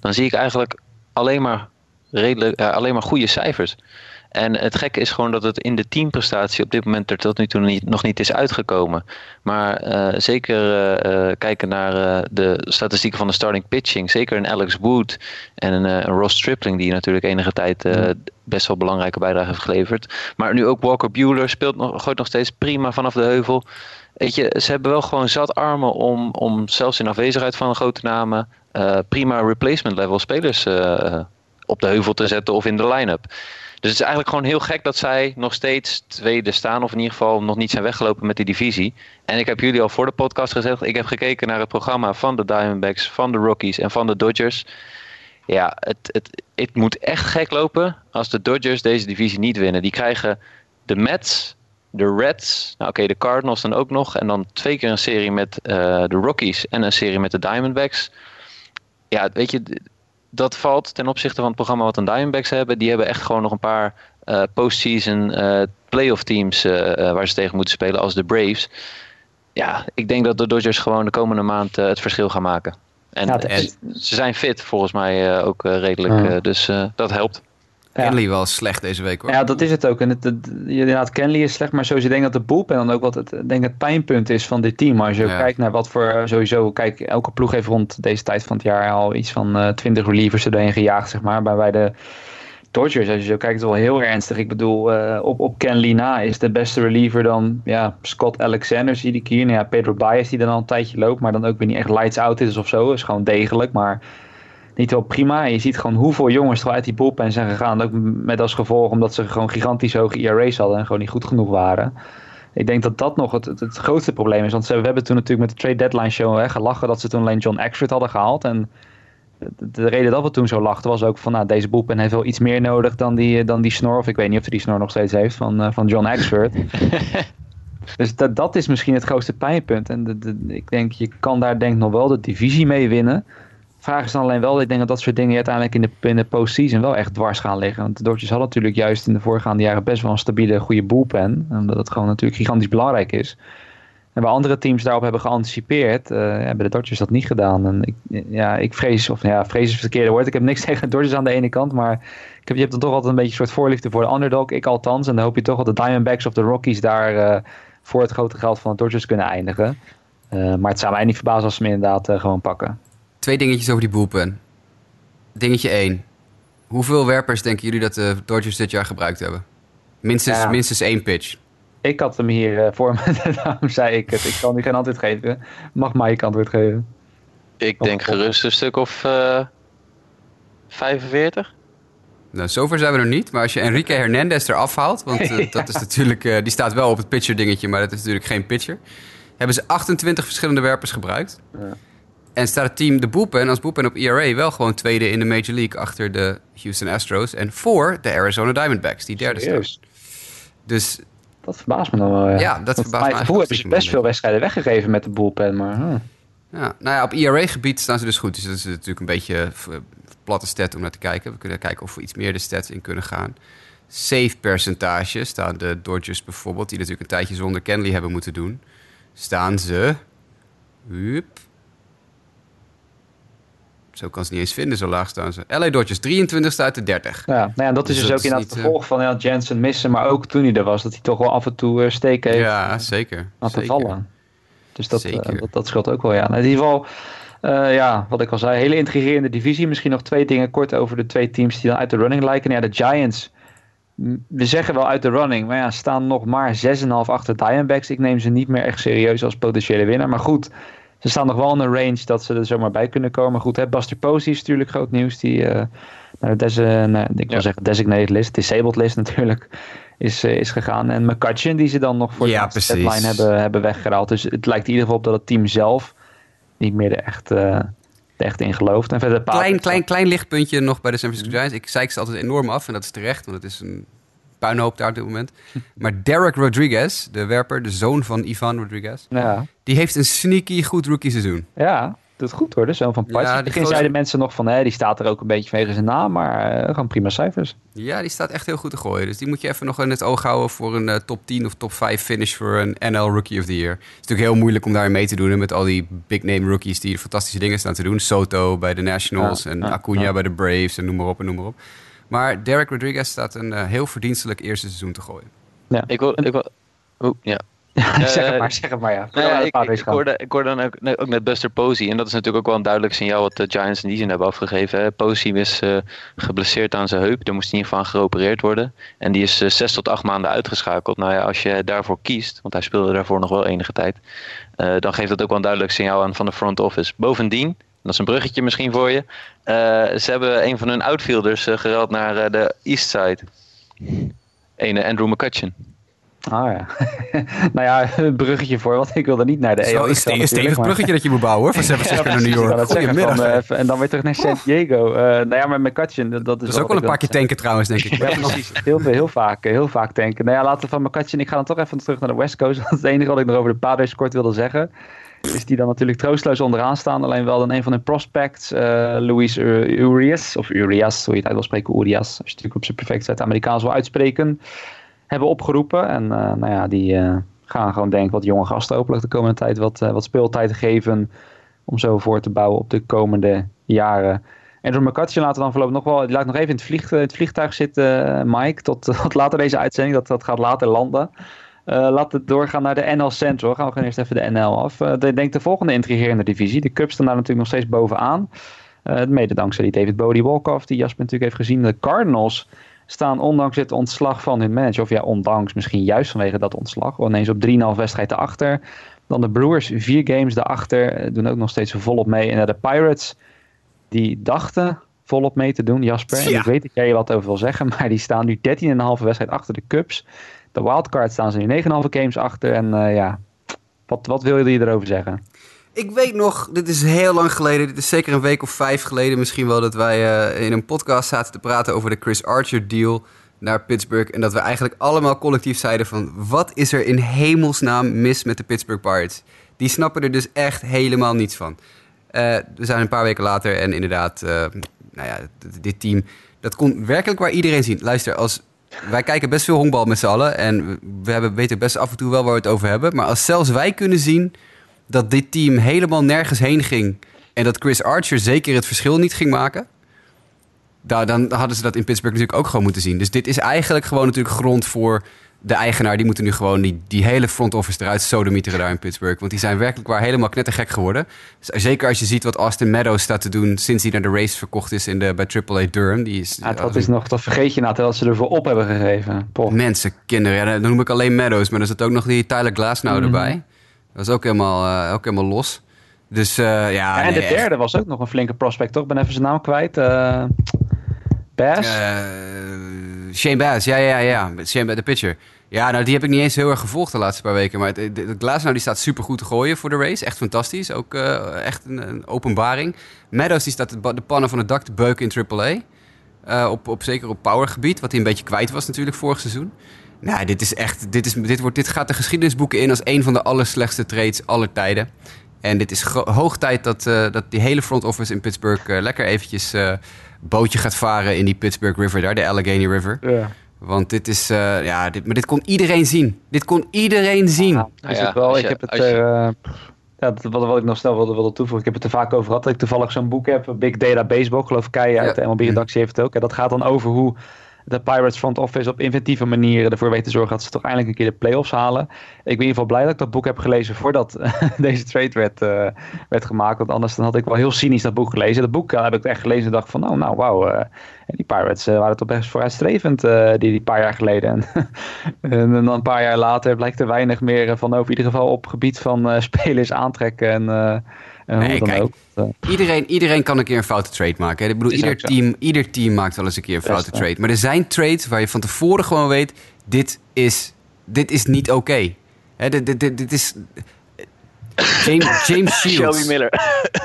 dan zie ik eigenlijk alleen maar, redelijk, eh, alleen maar goede cijfers. En het gekke is gewoon dat het in de teamprestatie op dit moment er tot nu toe niet, nog niet is uitgekomen. Maar eh, zeker eh, eh, kijken naar de statistieken van de starting pitching. Zeker een Alex Wood en een, een Ross Stripling, die natuurlijk enige tijd best wel belangrijke bijdrage heeft geleverd. Maar nu ook Walker Bueller speelt nog, gooit nog steeds prima vanaf de heuvel. Weet je, ze hebben wel gewoon zat armen om, om zelfs in afwezigheid van grote namen prima replacement level spelers op de heuvel te zetten of in de line-up. Dus het is eigenlijk gewoon heel gek dat zij nog steeds tweede staan, of in ieder geval nog niet zijn weggelopen met die divisie. En ik heb jullie al voor de podcast gezegd, ik heb gekeken naar het programma van de Diamondbacks, van de Rockies en van de Dodgers. Ja, het, het, het moet echt gek lopen als de Dodgers deze divisie niet winnen. Die krijgen de Mets, de Reds, nou oké, de Cardinals dan ook nog. En dan twee keer een serie met eh, de Rockies en een serie met de Diamondbacks. Ja, weet je, dat valt ten opzichte van het programma wat de Diamondbacks hebben. Die hebben echt gewoon nog een paar eh, postseason eh playoff teams eh, waar ze tegen moeten spelen als de Braves. Ja, ik denk dat de Dodgers gewoon de komende maand het verschil gaan maken. En, Ja, en ze zijn fit volgens mij ook redelijk, dus dat helpt. Kenley wel slecht deze week hoor. Ja, dat is het ook. En het, het, inderdaad, Kenley is slecht, maar sowieso denk ik dat de bullpen dan ook wat het, denk het pijnpunt is van dit team. Als je Ja. kijkt naar wat voor, eh, sowieso, kijk, elke ploeg heeft rond deze tijd van het jaar al iets van eh 20 relievers erheen gejaagd, zeg maar. Maar bij de Dodgers, als je zo kijkt, is wel heel ernstig. Ik bedoel, eh, op, op Kenley na is de beste reliever dan ja, Scott Alexander, zie ik hier. Nou ja, Pedro Baez die dan al een tijdje loopt, maar dan ook weer niet echt lights out is of zo. Is gewoon degelijk, maar niet wel prima. En je ziet gewoon hoeveel jongens er uit die bullpen zijn gegaan. Ook met als gevolg omdat ze gewoon gigantisch hoge ERA's hadden en gewoon niet goed genoeg waren. Ik denk dat dat nog het, het, het grootste probleem is. Want ze, we hebben toen natuurlijk met de trade deadline show hè, gelachen dat ze toen alleen John Exford hadden gehaald. En de, de reden dat we toen zo lachten was ook van nou, deze bullpen heeft wel iets meer nodig dan die, dan die snor. Of ik weet niet of hij die snor nog steeds heeft van, eh, van John Exford. [laughs] dus dat, dat is misschien het grootste pijnpunt. En de, de- ik denk, je kan daar denk ik nog wel de divisie mee winnen. Vraag is dan alleen wel, ik denk dat dat soort dingen uiteindelijk in de, in de postseason wel echt dwars gaan liggen. Want de Dodgers hadden natuurlijk juist in de voorgaande jaren best wel een stabiele, goede bullpen. Omdat het gewoon natuurlijk gigantisch belangrijk is. En waar andere teams daarop hebben geanticipeerd, eh, hebben de Dodgers dat niet gedaan. En ik, ja, ik vrees, of ja, vrees is het verkeerde woord. Ik heb niks [laughs] tegen de Dodgers aan de ene kant, maar ik heb, je hebt dan toch altijd een beetje een soort voorliefde voor de underdog. Ik althans. En dan hoop je toch dat de Diamondbacks of de Rockies daar eh, voor het grote geld van de Dodgers kunnen eindigen. Eh, maar het zou mij niet verbazen als ze hem inderdaad gewoon pakken. Twee dingetjes over die bullpen. Dingetje 1. Hoeveel werpers denken jullie dat de Dodgers dit jaar gebruikt hebben? Minstens, Ja. minstens één pitch. Ik had hem hier eh, voor me, [laughs] daarom zei ik het. Ik kan nu geen antwoord geven. Mag Mike antwoord geven? Ik denk Of- gerust een stuk of eh 45. Nou, zover zijn we nog niet. Maar als je Enrique [laughs] Hernandez eraf haalt... want eh, [laughs] dat is natuurlijk, eh, die staat wel op het pitcher dingetje... maar dat is natuurlijk geen pitcher... hebben ze 28 verschillende werpers gebruikt. En staat het team de bullpen als bullpen op ERA... wel gewoon tweede in de Major League... achter de Houston Astros... en voor de Arizona Diamondbacks, die derde staan. Serieus? Dus Dat verbaast me dan wel. Ja, Ja, dat Want verbaast me eigenlijk hebben ze best veel wedstrijden weggegeven met de bullpen. Maar. Ja, nou ja, op ERA-gebied staan ze dus goed. Dus dat is natuurlijk een beetje een platte stat om naar te kijken. We kunnen kijken of we iets meer de stats in kunnen gaan. Save percentage staan de Dodgers bijvoorbeeld, die natuurlijk een tijdje zonder Kenley hebben moeten doen. Staan ze. Hup. Zo kan ze niet eens vinden, zo laag staan ze. LA Dodgers 23 uit de 30. ja, nou ja, dat is Dus dus ook inderdaad niet, het eh, gevolg van ja, Jensen missen. Maar ook toen hij er was, dat hij toch wel af en toe eh, steek heeft Ja, zeker. laten zeker. vallen. Dus dat, eh, dat, dat scheelt ook wel, ja. Nou, in ieder geval, ja, wat ik al zei, hele intrigerende divisie. Misschien nog twee dingen kort over de twee teams die dan uit de running lijken. Ja, de Giants, we zeggen wel uit de running, maar ja, staan nog maar 6,5 achter Diamondbacks. Ik neem ze niet meer echt serieus als potentiële winnaar. Maar goed, ze staan nog wel in een range dat ze er zomaar bij kunnen komen. Goed, hè, Buster Posey is natuurlijk groot nieuws. Die eh, naar de eh, ik wil Ja. zeggen designated list, disabled list natuurlijk, [laughs] is, eh, is gegaan. En McCutcheon die ze dan nog voor Ja, de deadline hebben, hebben weggehaald. Dus het lijkt in ieder geval op dat het team zelf niet meer er echt, eh, er echt in gelooft. En verder Klein, klein, klein lichtpuntje nog bij de San Francisco. Giants. Ik zeik ze altijd enorm af en dat is terecht, want het is een puinhoop daar op dit moment. [laughs] Maar Derek Rodriguez, de werper, de zoon van Ivan Rodriguez, Ja, die heeft een sneaky goed rookie seizoen. ja. doet goed hoor, de zoon van Patch. Ja, begin zeiden mensen nog van, hè, die staat er ook een beetje vanwege zijn naam, maar eh, gewoon prima cijfers. Ja, die staat echt heel goed te gooien. Dus die moet je even nog in het oog houden voor een eh, top 10 of top 5 finish voor een NL Rookie of the Year. Het is natuurlijk heel moeilijk om daarin mee te doen hè, met al die big name rookies die fantastische dingen staan te doen. Soto bij de Nationals Ja, en ja, Acuna bij de Braves en noem maar op en noem maar op. Maar Derek Rodriguez staat een eh, heel verdienstelijk eerste seizoen te gooien. Ik wil... Ik wil Oeh, ja. [laughs] zeg het Eh, maar, zeg het maar ja. Nou ja, ik, ik, hoorde, ik hoorde dan ook, nee, ook net Buster Posey. En dat is natuurlijk ook wel een duidelijk signaal wat de Giants in die zin hebben afgegeven. Hè. Posey is eh, geblesseerd aan zijn heup. Daar moest hij in ieder geval aan geopereerd worden. En die is eh, zes tot acht maanden uitgeschakeld. Nou ja, als je daarvoor kiest, want hij speelde daarvoor nog wel enige tijd. eh, dan geeft dat ook wel een duidelijk signaal aan van de front office. Bovendien, dat is een bruggetje misschien voor je. eh, ze hebben een van hun outfielders uh, gereld naar uh, de East Side. Ene Andrew McCutcheon. Ah ja. [laughs] nou ja, een bruggetje voor, want ik wilde niet naar de Het is wel AL. een ste- stevig bruggetje dat je moet bouwen hoor, van San [laughs] Francisco naar New Ik York. het Goedemiddag. eh, en dan weer terug naar San Diego. Eh nou ja, maar McCutcheon, dat, dat is, Dat is ook wel een paar keer tanken trouwens, denk ik. Ja, precies. Heel, veel- heel, vaak, heel vaak tanken. Nou ja, laten we van McCutcheon, ik ga dan toch even terug naar de West Coast. [laughs] Want het enige wat ik nog over de Padres kort wilde zeggen, is die dan natuurlijk troosteloos onderaan staan. Alleen wel dan een van hun prospects, eh Luis Ur- Urias, of Urias, hoe je het uit wil spreken, Urias. Als je het natuurlijk op zijn perfect Zuid-Amerikaans wil uitspreken, hebben opgeroepen. En eh, nou ja, die eh, gaan gewoon denk ik wat jonge gasten hopelijk de komende tijd wat, wat speeltijd geven. Om zo voor te bouwen op de komende jaren. Andrew McCutcheon laten we dan voorlopig nog wel. Die laat nog even in het, vlieg, in het vliegtuig zitten, Mike. Tot, [laughs] tot later deze uitzending. Dat, dat gaat later landen. Uh, laten we doorgaan naar de NL Central. Gaan we gewoon eerst even de NL af. Uh, de, denk de volgende intrigerende divisie. De Cubs staan daar natuurlijk nog steeds bovenaan. Uh, mede dankzij die David Bodie Walkoff, die Jasper natuurlijk heeft gezien. De Cardinals staan ondanks het ontslag van hun manager. Of ja, ondanks misschien juist vanwege dat ontslag. Ineens op 3,5 wedstrijd erachter. Dan de Brewers, vier games daarachter. Doen ook nog steeds volop mee. En de Pirates, die dachten volop mee te doen, Jasper. En ik weet dat jij je wat over wil zeggen. [laughs] Maar die staan nu 13,5 wedstrijd achter de Cubs. De wildcard staan ze nu 9,5 games achter. En uh, ja, wat, wat wil je erover zeggen? Ik weet nog, dit is heel lang geleden. Dit is zeker een week of vijf geleden misschien wel... dat wij uh, in een podcast zaten te praten over de Chris Archer deal naar Pittsburgh. En dat we eigenlijk allemaal collectief zeiden van... wat is er in hemelsnaam mis met de Pittsburgh Pirates? Die snappen er dus echt helemaal niets van. Uh, we zijn een paar weken later en inderdaad... Nou ja, dit team, dat kon werkelijk waar iedereen zien. Luister, als wij kijken best veel honkbal met z'n allen. En we hebben, weten best af en toe wel waar we het over hebben. Maar als zelfs wij kunnen zien dat dit team helemaal nergens heen ging. En dat Chris Archer zeker het verschil niet ging maken. Dan, dan hadden ze dat in Pittsburgh natuurlijk ook gewoon moeten zien. Dus dit is eigenlijk gewoon natuurlijk grond voor de eigenaar. Die moeten nu gewoon die, die hele front office eruit sodemieteren daar in Pittsburgh. Want die zijn werkelijk waar helemaal knettergek geworden. Zeker als je ziet wat Austin Meadows staat te doen sinds hij naar de race verkocht is in de, bij AAA Durham. Die is, ja, dat, is nog, dat vergeet je nou, terwijl ze ervoor op hebben gegeven. Mensen, kinderen. Ja, dan noem ik alleen Meadows. Maar er zit ook nog die Tyler Glasnow mm -hmm. erbij. Dat was ook helemaal, uh, ook helemaal los. Dus uh, ja, ja, En nee, de derde echt. was ook nog een flinke prospect, toch? Ik ben even zijn naam kwijt. Uh, Bass? Uh, Shane Bass, ja, ja, ja. Shane, de pitcher. Ja, nou, die heb ik niet eens heel erg gevolgd de laatste paar weken. Maar Glasnow die staat super goed te gooien voor de race. Echt fantastisch. Ook uh, echt een, een, openbaring. Meadows die staat de, pannen van het dak te beuken in AAA. Uh, op, op, zeker op powergebied. Wat hij een beetje kwijt was natuurlijk vorig seizoen. Nou, dit is echt. Dit, is, dit, wordt, dit gaat de geschiedenisboeken in als een van de allerslechtste trades aller tijden. En dit is hoog tijd dat, uh, dat die hele front office in Pittsburgh uh, lekker eventjes uh, bootje gaat varen in die Pittsburgh River daar, de Allegheny River. Ja. Want dit is, uh, ja, dit, maar dit kon iedereen zien. Dit kon iedereen zien. Ja, is het wel. Ik heb het er, ja, wat, wat ik nog snel wilde, wilde toevoegen, ik heb het er vaak over gehad, dat ik toevallig zo'n boek heb, Big Data Baseball, ik geloof Kei uit ja. de MLB-redactie heeft het ook. En dat gaat dan over hoe de Pirates front office op inventieve manieren ervoor weet te zorgen dat ze toch eindelijk een keer de playoffs halen. Ik ben in ieder geval blij dat ik dat boek heb gelezen voordat [laughs] deze trade werd, uh, werd gemaakt. Want anders dan had ik wel heel cynisch dat boek gelezen. Dat boek heb ik echt gelezen en dacht van nou, nou wauw. Uh, die Pirates waren toch best vooruitstrevend die, die paar jaar geleden. [laughs] En, en, dan een paar jaar later blijkt er weinig meer van over. In ieder geval op gebied van spelers aantrekken en... En nee, kijk, ook. Iedereen, iedereen kan een keer een foute trade maken. Hè? Ik bedoel, ieder team, ieder team maakt wel eens een keer een foute trade. Maar er zijn trades waar je van tevoren gewoon weet... dit is, dit is niet oké. Okay. Dit, dit, dit, dit is... James, James [laughs] Shields. Shelby Miller.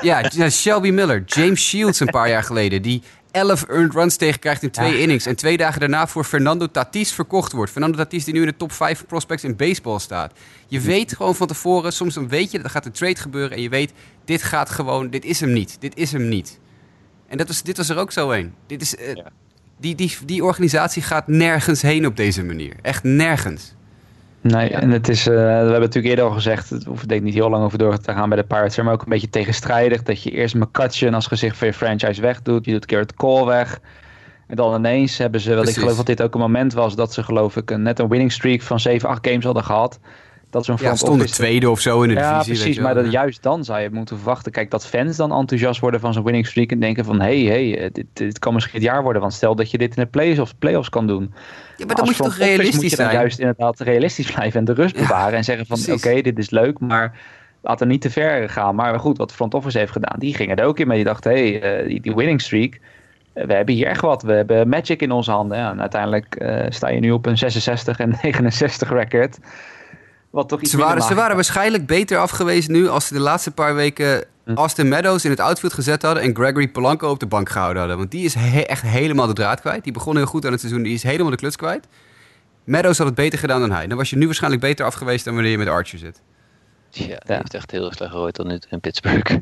ja, Shelby Miller. James Shields een paar jaar geleden. Die 11 earned runs tegen krijgt in twee Ja. innings. En twee dagen daarna voor Fernando Tatis verkocht wordt. Fernando Tatis die nu in de top 5 prospects in baseball staat. Je weet gewoon van tevoren, soms dan weet je dat er gaat een trade gebeuren. En je weet, dit gaat gewoon, dit is hem niet. Dit is hem niet. En dat was, dit was er ook zo een. Dit is, eh, Ja. die, die, die organisatie gaat nergens heen op deze manier. Echt nergens. Nee, en het is, eh, we hebben natuurlijk eerder al gezegd, het hoeft denk ik niet heel lang over door te gaan bij de Pirates, maar ook een beetje tegenstrijdig dat je eerst McCutcheon als gezicht van je franchise wegdoet, je doet Garrett Cole weg. En dan ineens hebben ze, wel, ik geloof dat dit ook een moment was dat ze geloof ik een, net een winning streak van 7, 8 games hadden gehad. Dat zo'n Ja, stonden office- tweede of zo in de ja, divisie. weet precies. je wel. Maar dat, juist dan zou je moeten verwachten. Kijk, dat fans dan enthousiast worden van zo'n winning streak. En denken van, hé, hey, hey, dit, dit kan misschien het jaar worden. Want stel dat je dit in de playoffs, playoffs kan doen. Ja, maar dan moet je toch realistisch moet je dan zijn? juist inderdaad realistisch blijven en de rust bewaren. En zeggen van, oké, dit is leuk, maar laat er niet te ver gaan. Maar goed, wat de front office heeft gedaan, die gingen er ook in. Maar die dachten, hé, hey, eh, die, die winning streak... eh, We hebben hier echt wat. We hebben Magic in onze handen. Ja, en uiteindelijk eh, sta je nu op een 66 en 69 record. Wat toch iets Ze waren, ze waren waarschijnlijk beter af geweest nu als ze de laatste paar weken Hm. Austin Meadows in het outfield gezet hadden en Gregory Polanco op de bank gehouden hadden. Want die is he- echt helemaal de draad kwijt. Die begon heel goed aan het seizoen, die is helemaal de kluts kwijt. Meadows had het beter gedaan dan hij. Dan was je nu waarschijnlijk beter af geweest dan wanneer je met Archer zit. Ja, die Ja. heeft echt heel slecht gegooid tot nu in Pittsburgh.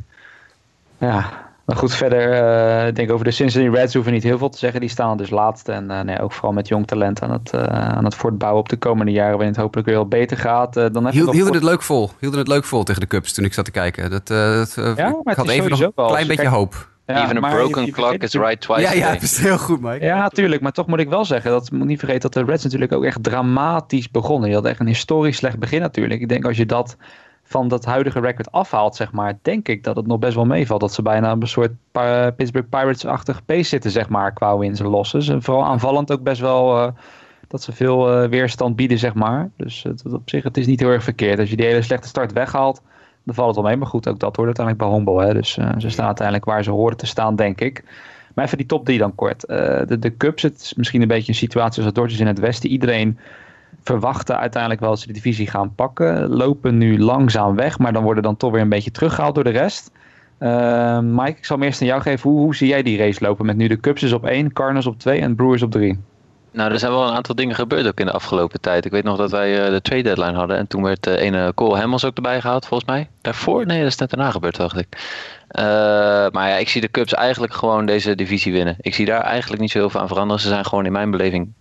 Ja, maar goed, verder eh, ik denk over de Cincinnati Reds hoeven niet heel veel te zeggen. Die staan dus laatste en eh, nee, ook vooral met jong talent aan het, eh, aan het voortbouwen op de komende jaren. Waarin het hopelijk weer wat beter gaat. Eh, dan hielden het leuk vol. Hielden het leuk vol tegen de Cubs toen ik zat te kijken. Dat, dat, Ja, maar ik het had is even nog een klein je beetje kijkt- hoop. Ja, Even a broken je- je clock is right twice Ja, ja, dat is heel goed, Mike. Ja, tuurlijk. Maar toch moet ik wel zeggen, dat moet niet vergeten dat de Reds natuurlijk ook echt dramatisch begonnen. Die hadden echt een historisch slecht begin natuurlijk. Ik denk als je dat van dat huidige record afhaalt, zeg maar, denk ik dat het nog best wel meevalt. Dat ze bijna een soort Pittsburgh Pirates-achtig pace zitten, zeg maar, qua wins en losses. En vooral aanvallend ook best wel eh, dat ze veel eh, weerstand bieden, zeg maar. Dus op zich, het is niet heel erg verkeerd. Als je die hele slechte start weghaalt, dan valt het wel mee. Maar goed, ook dat hoort uiteindelijk bij honkbal. Hè? Dus eh, ze staan uiteindelijk waar ze horen te staan, denk ik. Maar even die top 3 dan kort. De, de Cubs, het is misschien een beetje een situatie als de Dodgers in het westen. Iedereen verwachtte uiteindelijk wel dat ze de divisie gaan pakken. Lopen nu langzaam weg, maar dan worden dan toch weer een beetje teruggehaald door de rest. Eh, Mike, ik zal hem eerst aan jou geven. Hoe, hoe zie jij die race lopen? Met nu de Cubs is op 1, Cardinals op 2 en Brewers op 3. Nou, er zijn wel een aantal dingen gebeurd ook in de afgelopen tijd. Ik weet nog dat wij eh, de trade deadline hadden. En toen werd de ene Cole Hamels ook erbij gehaald, volgens mij. Daarvoor? Nee, dat is net daarna gebeurd, dacht ik. Eh, maar ja, ik zie de Cubs eigenlijk gewoon deze divisie winnen. Ik zie daar eigenlijk niet zo heel veel aan veranderen. Ze zijn gewoon in mijn beleving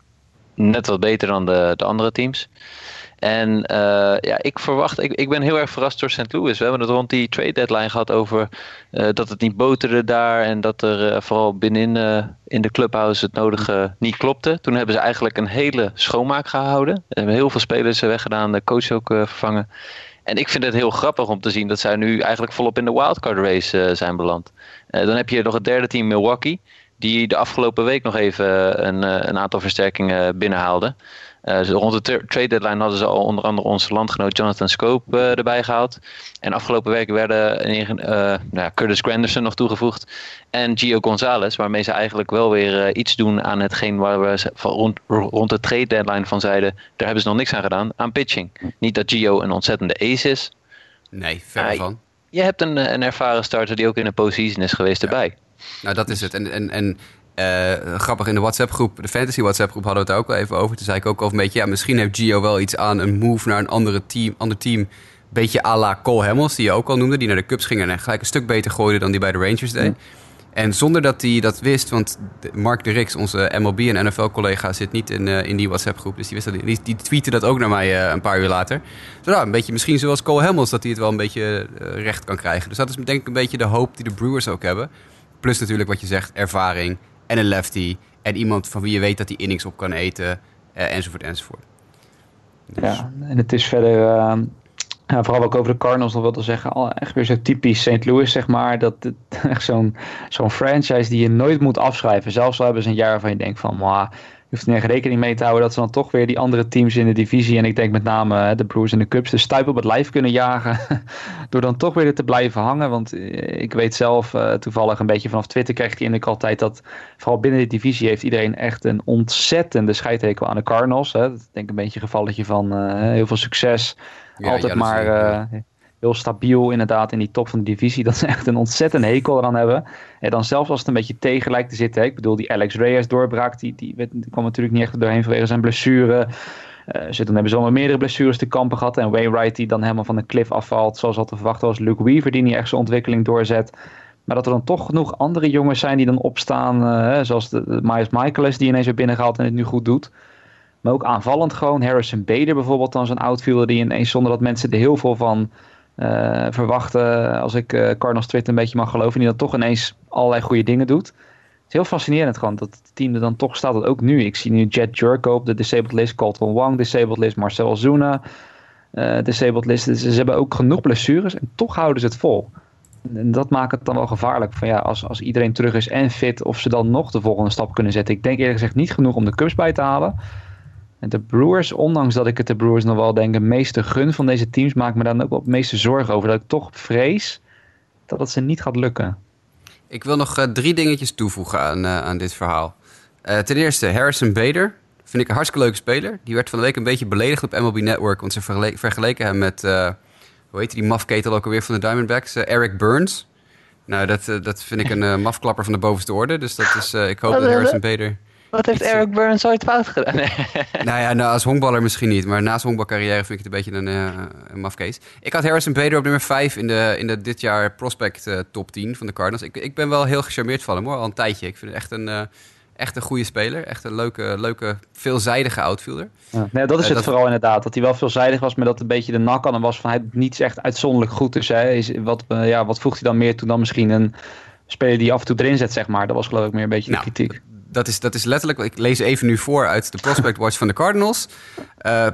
net wat beter dan de, de andere teams. En eh, ja, ik verwacht, ik, ik ben heel erg verrast door St. Louis. We hebben het rond die trade deadline gehad over eh, dat het niet boterde daar. En dat er eh, vooral binnenin in de clubhouse het nodige niet klopte. Toen hebben ze eigenlijk een hele schoonmaak gehouden. Hebben heel veel spelers weggedaan, de coach ook vervangen. En ik vind het heel grappig om te zien dat zij nu eigenlijk volop in de wildcard race zijn beland. Dan heb je nog het derde team Milwaukee. Die de afgelopen week nog even een, eh, een aantal versterkingen binnenhaalde. Eh, rond de tra- trade deadline hadden ze al onder andere onze landgenoot Jonathan Scope eh, erbij gehaald. En afgelopen week werden eh, nou ja, Curtis Granderson nog toegevoegd. En Gio Gonzalez, waarmee ze eigenlijk wel weer eh, iets doen aan hetgeen waar we van rond, rond de trade deadline van zeiden. Daar hebben ze nog niks aan gedaan, aan pitching. Niet dat Gio een ontzettende ace is. Nee, ver van. Je hebt een, eh, een ervaren starter die ook in een postseason is geweest erbij. Nou, dat is het. En, en, en eh, grappig, in de WhatsApp-groep, de Fantasy WhatsApp-groep, hadden we het daar ook wel even over. Toen zei ik ook al een beetje, ja, misschien heeft Gio wel iets aan een move naar een andere team, ander team. Beetje à la Cole Hamels, die je ook al noemde, die naar de Cubs ging en gelijk een stuk beter gooide dan die bij de Rangers deed. En zonder dat hij dat wist, want Mark de Rix, onze MLB en NFL-collega, zit niet in, eh, in die WhatsApp-groep. Dus die, wist dat, die, die tweette dat ook naar mij eh, een paar uur later. Dus nou, een beetje misschien zoals Cole Hamels, dat hij het wel een beetje recht kan krijgen. Dus dat is denk ik een beetje de hoop die de Brewers ook hebben. Plus natuurlijk wat je zegt, ervaring en een lefty. En iemand van wie je weet dat hij innings op kan eten, eh, enzovoort, enzovoort. Dus- Ja, en het is verder, eh, ja, vooral ik over de Cardinals nog wilde zeggen, al echt weer zo typisch St. Louis, zeg maar. Dat het, [laughs] echt zo'n zo'n franchise die je nooit moet afschrijven. Zelfs al hebben ze een jaar waarvan je denkt van, "Mwah, je hoeft er rekening mee te houden dat ze dan toch weer die andere teams in de divisie, en ik denk met name de Brewers en de Cubs, de stuip op het lijf kunnen jagen. [laughs] door dan toch weer er te blijven hangen. Want eh, ik weet zelf eh, toevallig een beetje vanaf Twitter kreeg die indruk altijd dat vooral binnen de divisie heeft iedereen echt een ontzettende scheidhekel aan de Cardinals. Hè. Dat is denk ik een beetje een gevalletje van eh, heel veel succes. Ja, altijd maar. Heel stabiel inderdaad in die top van de divisie. Dat ze echt een ontzettend hekel eraan hebben. En dan zelfs als het een beetje tegen lijkt te zitten. Ik bedoel, die Alex Reyes doorbraak, die, die, kwam natuurlijk niet echt doorheen vanwege zijn blessure. Eh, ze dan hebben ze al met meerdere blessures te kampen gehad. En Wainwright die dan helemaal van de cliff afvalt. Zoals al te verwachten was. Luke Weaver die niet echt zijn ontwikkeling doorzet. Maar dat er dan toch genoeg andere jongens zijn die dan opstaan. eh, zoals de, de Myers Michaelis die ineens weer binnengehaald en het nu goed doet. Maar ook aanvallend gewoon. Harrison Bader bijvoorbeeld dan zo'n outfielder die ineens zonder dat mensen er heel veel van eh, verwachten. Als ik eh Cardinals Twitter een beetje mag geloven. Die dan toch ineens allerlei goede dingen doet. Het is heel fascinerend gewoon dat het team er dan toch staat. Dat ook nu. Ik zie nu Jet Jerko op de disabled list. Colton Wang disabled list. Marcel Ozuna eh, disabled list. Dus ze hebben ook genoeg blessures. En toch houden ze het vol. En dat maakt het dan wel gevaarlijk. Van ja, als, als iedereen terug is en fit, of ze dan nog de volgende stap kunnen zetten. Ik denk eerlijk gezegd niet genoeg om de Cubs bij te halen. En de Brewers, ondanks dat ik het de Brewers nog wel denk, het meeste gun van deze teams, maakt me dan ook wel het meeste zorgen over. Dat ik toch vrees dat het ze niet gaat lukken. Ik wil nog eh, drie dingetjes toevoegen aan, eh, aan dit verhaal. Eh, ten eerste, Harrison Bader. Vind ik een hartstikke leuke speler. Die werd van de week een beetje beledigd op MLB Network. Want ze vergele- vergeleken hem met, eh, hoe heet die mafketel ook alweer van de Diamondbacks? Eric Burns. Nou, dat, dat vind ik een eh, mafklapper van de bovenste orde. Dus dat is, eh, ik hoop dat is Harrison? Bader... Wat heeft Eric Burns ooit fout gedaan? Nee. [laughs] Nou ja, nou, als honkballer misschien niet. Maar naast honkbalcarrière vind ik het een beetje een, eh een mafkees. Ik had Harrison Bader op nummer 5 in de, in de dit jaar prospect eh, top 10 van de Cardinals. Ik, ik ben wel heel gecharmeerd van hem hoor, al een tijdje. Ik vind het echt een, eh, echt een goede speler. Echt een leuke, leuke veelzijdige outfielder. Ja. Nee, dat is Eh, het dat- vooral inderdaad. Dat hij wel veelzijdig was, maar dat een beetje de nak aan hem was van hij niets echt uitzonderlijk goed. Dus hè, is, wat, eh, ja, wat voegt hij dan meer toe dan misschien een speler die af en toe erin zet, zeg maar. Dat was geloof ik meer een beetje Nou, de kritiek. Dat is, dat is letterlijk, ik lees even nu voor uit de Prospect Watch van de Cardinals. Eh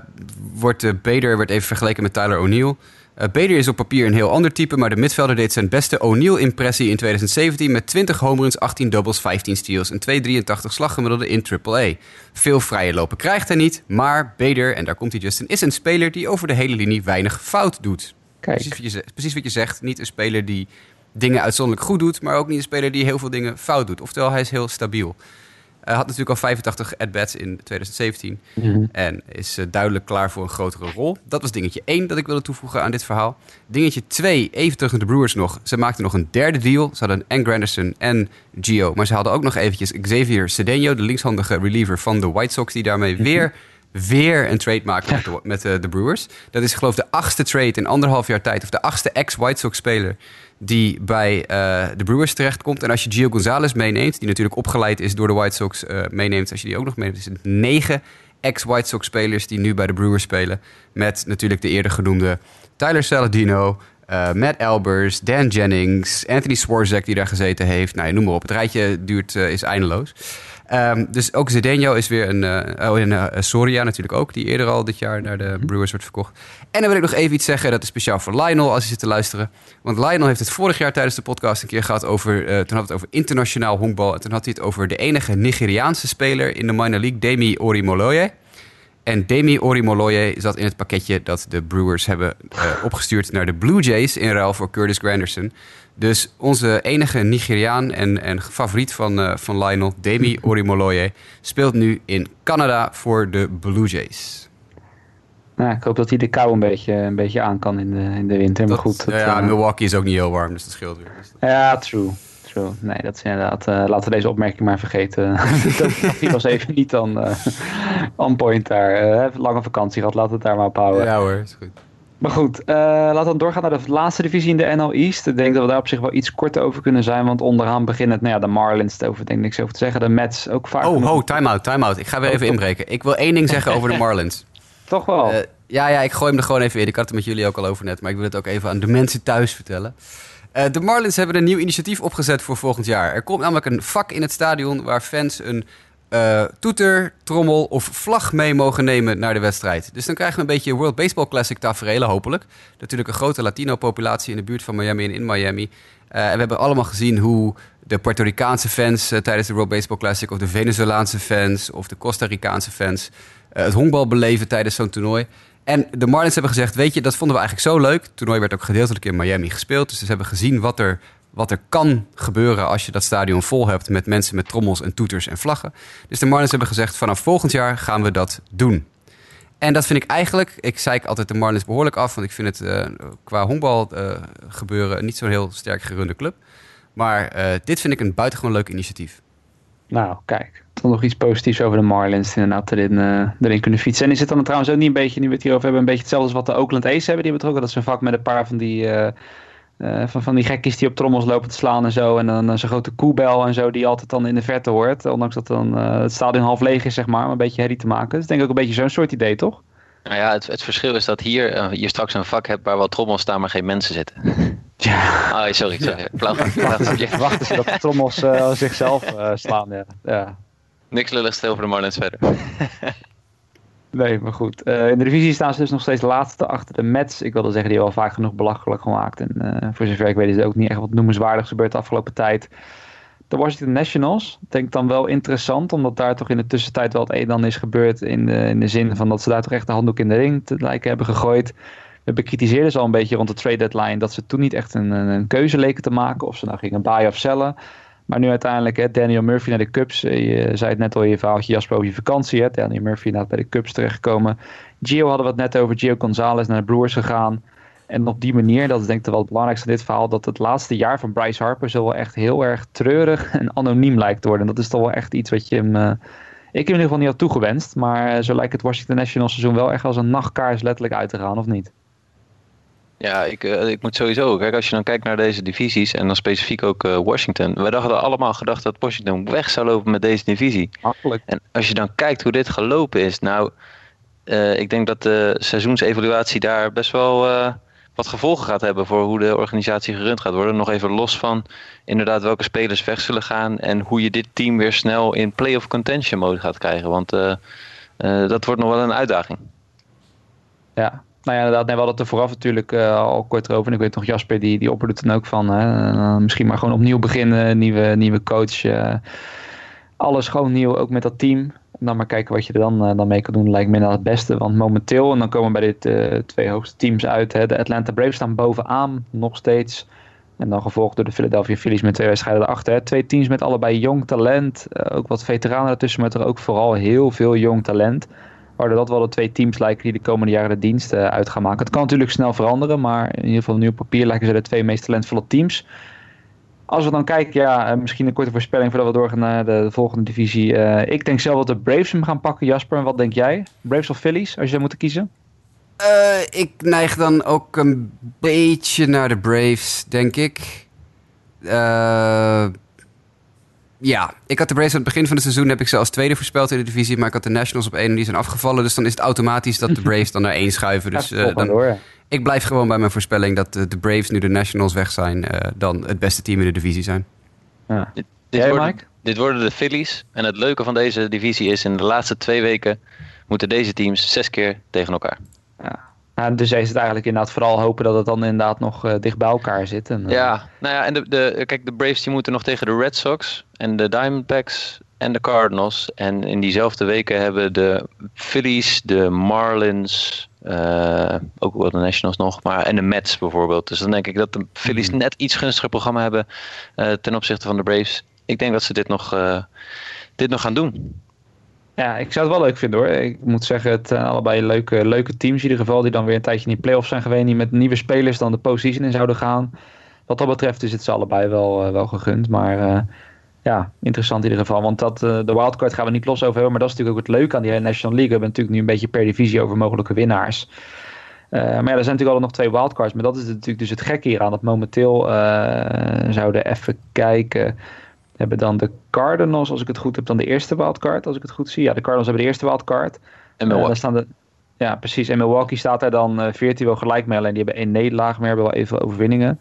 wordt eh, Bader werd even vergeleken met Tyler O'Neill. Eh Bader is op papier een heel ander type, maar de midvelder deed zijn beste O'Neill-impressie in 2017 met 20 home runs, 18 doubles, 15 steals en 2,83 slaggemiddelde in AAA. Veel vrije lopen krijgt hij niet, maar Bader, en daar komt hij Justin, is een speler die over de hele linie weinig fout doet. Kijk, Precies wat, je, ze- precies wat je zegt. Niet een speler die dingen uitzonderlijk goed doet, maar ook niet een speler die heel veel dingen fout doet. Oftewel, hij is heel stabiel. Hij had natuurlijk al 85 at-bats in 2017 Mhm. en is eh, duidelijk klaar voor een grotere rol. Dat was dingetje 1 dat ik wilde toevoegen aan dit verhaal. Dingetje 2, even terug naar de Brewers nog. Ze maakten nog een derde deal. Ze hadden en Granderson en Gio, maar ze hadden ook nog eventjes Xavier Cedeno, de linkshandige reliever van de White Sox, die daarmee weer weer een trade maakte met, de, met eh, de Brewers. Dat is geloof ik de achtste trade in anderhalf jaar tijd. Of de achtste ex-White Sox-speler die bij eh, de Brewers terechtkomt. En als je Gio Gonzalez meeneemt, die natuurlijk opgeleid is door de White Sox, eh, meeneemt. Als je die ook nog meeneemt, is het negen ex-White Sox-spelers die nu bij de Brewers spelen. Met natuurlijk de eerder genoemde Tyler Saladino, eh, Matt Albers, Dan Jennings, Anthony Swarzak die daar gezeten heeft. Nou, noem maar op. Het rijtje duurt, is eindeloos. Ehm, dus ook Zedeno is weer een... eh, oh, en eh, Soria natuurlijk ook, die eerder al dit jaar naar de Brewers wordt verkocht. En dan wil ik nog even iets zeggen, dat is speciaal voor Lionel als je zit te luisteren. Want Lionel heeft het vorig jaar tijdens de podcast een keer gehad over... eh, toen had het over internationaal honkbal. En toen had hij het over de enige Nigeriaanse speler in de minor league, Demi Orimoloye. En Demi Orimoloye zat in het pakketje dat de Brewers hebben opgestuurd naar de Blue Jays in ruil voor Curtis Granderson. Dus onze enige Nigeriaan en, en favoriet van, eh, van Lionel, Demi [laughs] Orimoloye, speelt nu in Canada voor de Blue Jays. nou, ik hoop dat hij de kou een beetje, een beetje aan kan in de, in de winter. Maar Dat- goed, dat, ja, eh, Milwaukee is ook niet heel warm, dus dat scheelt weer. Dus dat- Ja, true. True. Nee, dat is inderdaad. eh, laten we deze opmerking maar vergeten. [laughs] Die was even niet dan eh on point daar. Lange vakantie gehad, laten we het daar maar op houden. ja hoor, is goed. Maar goed, eh, laten we dan doorgaan naar de laatste divisie in de NL East. Ik denk dat we daar op zich wel iets korter over kunnen zijn. Want onderaan beginnen nou ja, de Marlins, ik denk ik niks over te zeggen. De Mets ook vaak. Oh, ho, time-out, time-out. Ik ga weer Oh, even top. inbreken. Ik wil één ding zeggen over de [laughs] Marlins. Toch wel. Eh, ja, ja, ik gooi hem er gewoon even in. Ik had het met jullie ook al over net, maar ik wil het ook even aan de mensen thuis vertellen. Eh, de Marlins hebben een nieuw initiatief opgezet voor volgend jaar. Er komt namelijk een vak in het stadion waar fans een eh, toeter, trommel of vlag mee mogen nemen naar de wedstrijd. Dus dan krijgen we een beetje World Baseball Classic tafereelen, hopelijk. Natuurlijk een grote Latino-populatie in de buurt van Miami en in Miami. Eh, en we hebben allemaal gezien hoe de Puerto Ricaanse fans eh, tijdens de World Baseball Classic... of de Venezolaanse fans of de Costa Ricaanse fans... het honkbal beleven tijdens zo'n toernooi. En de Marlins hebben gezegd, weet je, dat vonden we eigenlijk zo leuk. Het toernooi werd ook gedeeltelijk in Miami gespeeld. Dus ze hebben gezien wat er, wat er kan gebeuren als je dat stadion vol hebt... met mensen met trommels en toeters en vlaggen. Dus de Marlins hebben gezegd, vanaf volgend jaar gaan we dat doen. En dat vind ik eigenlijk, ik zei ik altijd de Marlins behoorlijk af, want ik vind het eh, qua honkbal eh, gebeuren niet zo'n heel sterk gerunde club. Maar eh, dit vind ik een buitengewoon leuk initiatief. Nou, kijk. Toch nog iets positiefs over de Marlins inderdaad erin, eh, erin kunnen fietsen. En is het dan trouwens ook niet een beetje, nu we het hierover hebben, een beetje hetzelfde als wat de Oakland A's hebben die betrokken? Dat is een vak met een paar van die, eh, van, van die gekkies die op trommels lopen te slaan en zo. En dan eh, zo'n grote koebel en zo die je altijd dan in de verte hoort. Ondanks dat dan eh, het stadion half leeg is, zeg maar, om een beetje herrie te maken. Dat is denk ik ook een beetje zo'n soort idee, toch? Nou ja, het, het verschil is dat hier je straks een vak hebt waar wel trommels staan, maar geen mensen zitten. [laughs] Ja. Ah, sorry, sorry. Flauw. Wachten ze wachten ze dat de trommels zichzelf slaan. Ja. ja. Niks lulligs over de Marlins verder. [laughs] Nee, maar goed. Eh, in de divisie staan ze dus nog steeds laatste achter de Mets. Ik wilde zeggen, die hebben al vaak genoeg belachelijk gemaakt. En eh, voor zover ik weet is er ook niet echt wat noemenswaardigs gebeurd de afgelopen tijd. De Washington Nationals, denk dan wel interessant, omdat daar toch in de tussentijd wel het een is gebeurd. In de, in de zin van dat ze daar toch echt de handdoek in de ring te lijken hebben gegooid. We bekritiseerden ze al een beetje rond de trade deadline dat ze toen niet echt een, een, een keuze leken te maken. Of ze nou gingen buy of sellen. Maar nu uiteindelijk, hè, Daniel Murphy naar de Cubs. eh, Je zei het net al in je verhaaltje, Jasper, over je vakantie. Hè. Daniel Murphy inderdaad bij de Cubs terechtgekomen. Gio hadden we het net over. Gio Gonzalez naar de Brewers gegaan. En op die manier, dat is denk ik wel het belangrijkste in dit verhaal, dat het laatste jaar van Bryce Harper zo wel echt heel erg treurig [laughs] en anoniem lijkt te worden. En dat is toch wel echt iets wat je hem, eh, ik in ieder geval niet had toegewenst. Maar eh, zo lijkt het Washington Nationals seizoen wel echt als een nachtkaars letterlijk uit te gaan, of niet? Ja, ik, eh, ik moet sowieso. Kijk, als je dan kijkt naar deze divisies en dan specifiek ook eh, Washington. Wij hadden allemaal gedacht dat Washington weg zou lopen met deze divisie. Makkelijk. En als je dan kijkt hoe dit gelopen is, nou, eh, ik denk dat de seizoensevaluatie daar best wel wat gevolgen gaat hebben voor hoe de organisatie gerund gaat worden. Nog even los van inderdaad welke spelers weg zullen gaan en hoe je dit team weer snel in playoff contention mode gaat krijgen. Want dat wordt nog wel een uitdaging. Ja, nou ja, inderdaad. Nee, we hadden het er vooraf natuurlijk eh, al kort over. En ik weet nog, Jasper, die, die opperde toen ook van... Hè, eh, misschien maar gewoon opnieuw beginnen, nieuwe, nieuwe coach. eh, alles gewoon nieuw, ook met dat team. En dan maar kijken wat je er dan, dan mee kan doen, lijkt me inderdaad het beste. Want momenteel, en dan komen bij dit twee hoogste teams uit. Hè, de Atlanta Braves staan bovenaan, nog steeds. En dan gevolgd door de Philadelphia Phillies met twee wedstrijden erachter. Twee teams met allebei jong talent. ook wat veteranen ertussen, maar er ook vooral heel veel jong talent. Waardoor dat wel de twee teams lijken die de komende jaren de dienst eh, uit gaan maken. Het kan natuurlijk snel veranderen, maar in ieder geval nu op papier lijken ze de twee meest talentvolle teams. Als we dan kijken, ja, eh, misschien een korte voorspelling voordat we doorgaan naar de, de volgende divisie. Eh, ik denk zelf dat de Braves hem gaan pakken, Jasper. En wat denk jij? Braves of Phillies, als je zou moeten kiezen? Ik neig dan ook een beetje naar de Braves, denk ik. Eh, ja, ik had de Braves aan het begin van het seizoen heb ik ze als tweede voorspeld in de divisie, maar ik had de Nationals op één en die zijn afgevallen, dus dan is het automatisch dat de [laughs] Braves dan naar één schuiven. Dus Ja, eh, dan, door. ik blijf gewoon bij mijn voorspelling dat de, de Braves nu de Nationals weg zijn, eh, dan het beste team in de divisie zijn. Ja. Dit, Jij, worden, Mike? dit worden de Phillies. En het leuke van deze divisie is in de laatste twee weken moeten deze teams zes keer tegen elkaar. Ja, dus is het eigenlijk inderdaad vooral hopen dat het dan inderdaad nog eh, dicht bij elkaar zit. En, eh, Ja, nou ja, en de, de, kijk, de Braves die moeten nog tegen de Red Sox en de Diamondbacks en de Cardinals. En in diezelfde weken hebben de Phillies, de Marlins, eh, ook wel de Nationals nog, maar en de Mets bijvoorbeeld. Dus dan denk ik dat de Phillies net iets gunstiger programma hebben ten opzichte van de Braves. Ik denk dat ze dit nog, dit nog gaan doen. Ja, ik zou het wel leuk vinden hoor. Ik moet zeggen, het zijn allebei leuke, leuke teams in ieder geval. Die dan weer een tijdje in die playoffs zijn geweest. Die met nieuwe spelers dan de postseason in zouden gaan. Wat dat betreft is het ze allebei wel, eh, wel gegund. Maar eh, ja, interessant in ieder geval. Want dat, eh, de wildcard gaan we niet los over hebben. Maar dat is natuurlijk ook het leuke aan die National League. We hebben natuurlijk nu een beetje per divisie over mogelijke winnaars. Maar ja, er zijn natuurlijk altijd nog twee wildcards. Maar dat is natuurlijk dus het gekke hier aan. Dat momenteel zouden even kijken hebben dan de Cardinals, als ik het goed heb, dan de eerste wildcard, als ik het goed zie. Ja, de Cardinals hebben de eerste wildcard. En Eh, Milwaukee. daar staan de, ja, precies. En Milwaukee staat daar dan eh, virtueel gelijk mee. Alleen die hebben één nederlaag, maar hebben wel even overwinningen.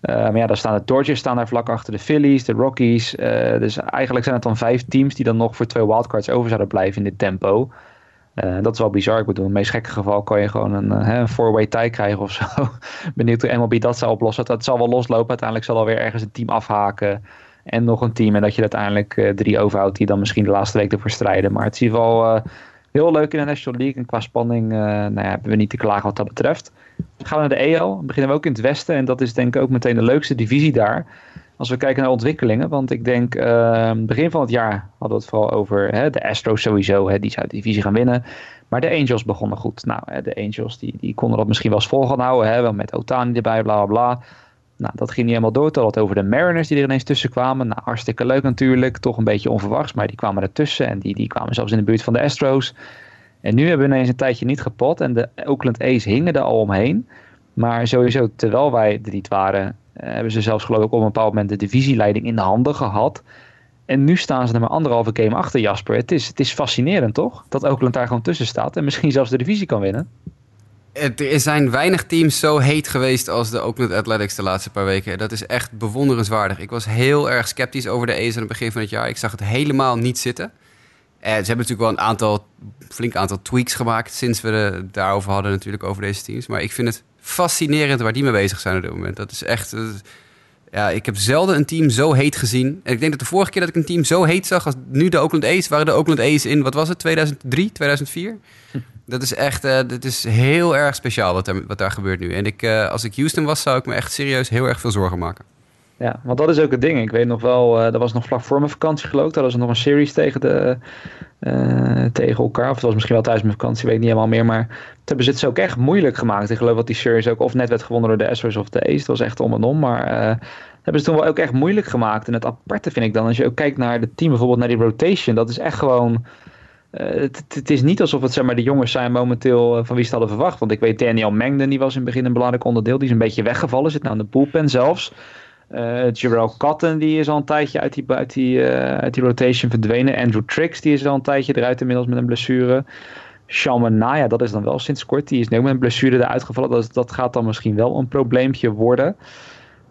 Eh, maar ja, daar staan de Dodgers staan daar vlak achter de Phillies, de Rockies. Dus eigenlijk zijn het dan vijf teams die dan nog voor twee wildcards over zouden blijven in dit tempo. Dat is wel bizar. Ik bedoel, in het meest gekke geval kan je gewoon een, hè, een four-way tie krijgen of zo. [laughs] Benieuwd hoe MLB dat zou oplossen. Het zal wel loslopen. Uiteindelijk zal er weer ergens een team afhaken. En nog een team. En dat je uiteindelijk eh, drie overhoudt die dan misschien de laatste week ervoor strijden. Maar het is in ieder geval eh, heel leuk in de National League. En qua spanning eh, nou ja, hebben we niet te klagen wat dat betreft. Dan gaan we naar de EL. Dan beginnen we ook in het westen. En dat is denk ik ook meteen de leukste divisie daar. Als we kijken naar ontwikkelingen. Want ik denk, eh, begin van het jaar hadden we het vooral over hè, de Astros sowieso. Hè, die zou de divisie gaan winnen. Maar de Angels begonnen goed. Nou, hè, de Angels die, die konden dat misschien wel eens vol gaan houden. Hè, wel met Otani erbij, bla bla bla. Nou, dat ging niet helemaal door. Totdat over de Mariners die er ineens tussen kwamen. Nou, hartstikke leuk natuurlijk. Toch een beetje onverwachts. Maar die kwamen ertussen. En die, die kwamen zelfs in de buurt van de Astros. En nu hebben we ineens een tijdje niet gepot. En de Oakland A's hingen er al omheen. Maar sowieso, terwijl wij er niet waren, eh, hebben ze zelfs geloof ik op een bepaald moment de divisieleiding in de handen gehad. En nu staan ze er maar anderhalve game achter Jasper. Het is, het is fascinerend toch? Dat Oakland daar gewoon tussen staat. En misschien zelfs de divisie kan winnen. Er zijn weinig teams zo heet geweest als de Oakland Athletics de laatste paar weken. Dat is echt bewonderenswaardig. Ik was heel erg sceptisch over de A's aan het begin van het jaar. Ik zag het helemaal niet zitten. En ze hebben natuurlijk wel een aantal, flink aantal tweaks gemaakt sinds we het daarover hadden natuurlijk over deze teams. Maar ik vind het fascinerend waar die mee bezig zijn op dit moment. Dat is echt... eh, ja, ik heb zelden een team zo heet gezien. En ik denk dat de vorige keer dat ik een team zo heet zag als nu de Oakland A's, waren de Oakland A's in, wat was het, 2003, 2004? [laughs] Dat is echt, dat is heel erg speciaal wat daar, wat daar gebeurt nu. En ik, eh, als ik Houston was, zou ik me echt serieus heel erg veel zorgen maken. Ja, want dat is ook het ding. Ik weet nog wel, eh, dat was nog vlak voor mijn vakantie geloof ik. Dat was nog een series tegen, de, tegen elkaar. Of het was misschien wel tijdens mijn vakantie, weet ik niet helemaal meer. Maar toen hebben ze het ook echt moeilijk gemaakt. Ik geloof dat die series ook of net werd gewonnen door de Astros of de A's. Dat was echt om en om. Maar eh, hebben ze toen wel ook echt moeilijk gemaakt. En het aparte vind ik dan, als je ook kijkt naar de team, bijvoorbeeld naar die rotation. Dat is echt gewoon... eh, het, is niet alsof het zeg maar, de jongens zijn momenteel eh, van wie ze hadden verwacht. Want ik weet Daniel Mengden, die was in het begin een belangrijk onderdeel. Die is een beetje weggevallen, zit nou in de bullpen zelfs. Eh Jarrell Cotton die is al een tijdje uit die, uit, die, uit die rotation verdwenen. Andrew Trix die is al een tijdje eruit inmiddels met een blessure. Sean Manaya, dat is dan wel sinds kort. Die is nu ook met een blessure eruit gevallen. Dat, dat gaat dan misschien wel een probleempje worden.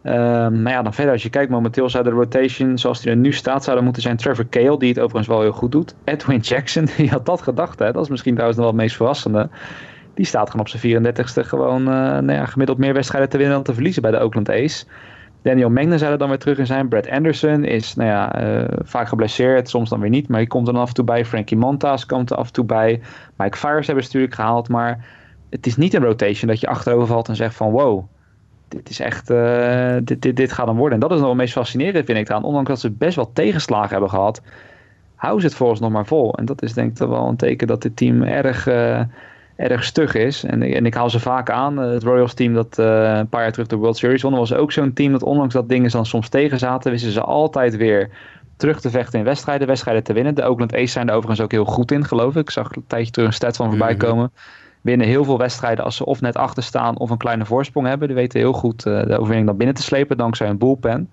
Ehm maar ja, dan verder als je kijkt, momenteel zou de rotation zoals die er nu staat, zou er moeten zijn Trevor Cale, die het overigens wel heel goed doet. Edwin Jackson, [laughs] die had dat gedacht, hè? dat is misschien trouwens wel het meest verrassende. Die staat gewoon op zijn 34ste gewoon eh, nou ja, gemiddeld meer wedstrijden te winnen dan te verliezen bij de Oakland A's. Daniel Mengden zou er dan weer terug in zijn. Brad Anderson is nou ja, eh, vaak geblesseerd, soms dan weer niet. Maar die komt er dan af en toe bij. Frankie Montas komt er af en toe bij. Mike Fires hebben ze natuurlijk gehaald. Maar het is niet een rotation dat je achterover valt en zegt van wow, dit is echt, eh, dit, dit, dit gaat hem worden. En dat is nog het meest fascinerende vind ik aan. Ondanks dat ze best wel tegenslagen hebben gehad, houden ze het volgens nog maar vol. En dat is denk ik toch wel een teken dat dit team erg, eh, erg stug is. En, en ik haal ze vaak aan. Eh, Het Royals team dat een paar jaar terug de World Series won, was ook zo'n team dat ondanks dat dingen dan soms tegen zaten, wisten ze altijd weer terug te vechten in wedstrijden, wedstrijden te winnen. De Oakland A's zijn er overigens ook heel goed in, geloof ik. Ik zag een tijdje terug een stat van voorbij Mhm. komen. Winnen heel veel wedstrijden als ze of net achter staan of een kleine voorsprong hebben. Die weten heel goed eh, de overwinning dan binnen te slepen dankzij een bullpen.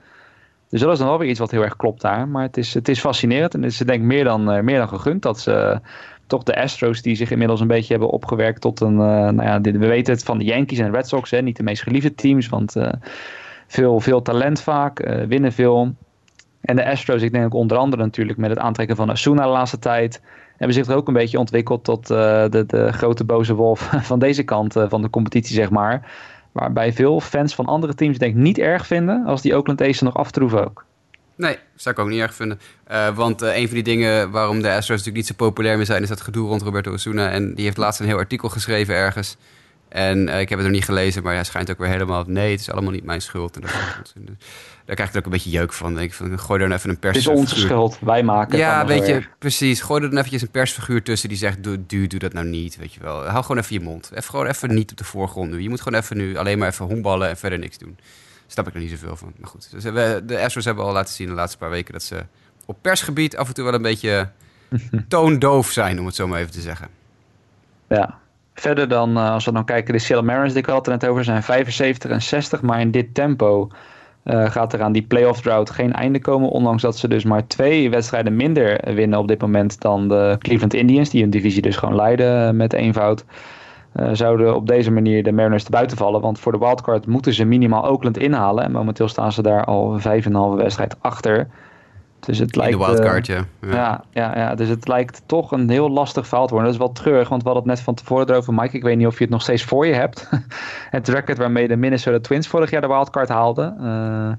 Dus dat is dan wel weer iets wat heel erg klopt daar. Maar het is, het is fascinerend en het is denk ik meer dan, eh, meer dan gegund dat ze eh, toch de Astros die zich inmiddels een beetje hebben opgewerkt tot een, nou ja, we weten het van de Yankees en Red Sox, hè, niet de meest geliefde teams, want veel, veel talent vaak, winnen veel. En de Astros, ik denk ook onder andere natuurlijk met het aantrekken van Asuna de laatste tijd, hebben zich er ook een beetje ontwikkeld tot eh, de, de grote boze wolf [laughs] van deze kant eh, van de competitie, zeg maar. Waarbij veel fans van andere teams denk ik niet erg vinden als die Oakland A's er nog aftroeven ook. Nee, zou ik ook niet erg vinden. Eh, want een van die dingen waarom de Astros natuurlijk niet zo populair meer zijn... is dat gedoe rond Roberto Osuna. En die heeft laatst een heel artikel geschreven ergens. En ik heb het nog niet gelezen, maar hij schijnt ook weer helemaal... nee, het is allemaal niet mijn schuld. En dat daar krijg ik ook een beetje jeuk van. Ik van, gooi er dan even een Het is onze schuld, wij maken het Ja, weet je, erg. precies. Gooi er dan eventjes een persfiguur tussen die zegt... doe, doe, doe dat nou niet, weet je wel. Hou gewoon even je mond. Even, gewoon even niet op de voorgrond nu. Je moet gewoon even nu alleen maar even honkballen en verder niks doen. Daar snap ik er niet zoveel van. Maar goed, dus we, de Astros hebben al laten zien de laatste paar weken... dat ze op persgebied af en toe wel een beetje [laughs] toondoof zijn, om het zo maar even te zeggen. Ja. Verder dan, eh, als we dan kijken, de Seattle Mariners, die ik had het net over, zijn 75 en 60. Maar in dit tempo eh, gaat er aan die playoff drought geen einde komen. Ondanks dat ze dus maar twee wedstrijden minder winnen op dit moment dan de Cleveland Indians. Die hun divisie dus gewoon leiden eh, met eenvoud. Eh, zouden op deze manier de Mariners te buiten vallen. Want voor de wildcard moeten ze minimaal Oakland inhalen. En momenteel staan ze daar al vijf en een halve wedstrijd achter. Dus het In lijkt, de eh, wildcard, ja. ja. ja, ja, ja, dus het lijkt toch een heel lastig verhaal te worden. Dat is wel treurig, want we hadden het net van tevoren erover, Mike. Ik weet niet of je het nog steeds voor je hebt. [laughs] het record waarmee de Minnesota Twins vorig jaar de wildcard haalden. Eh,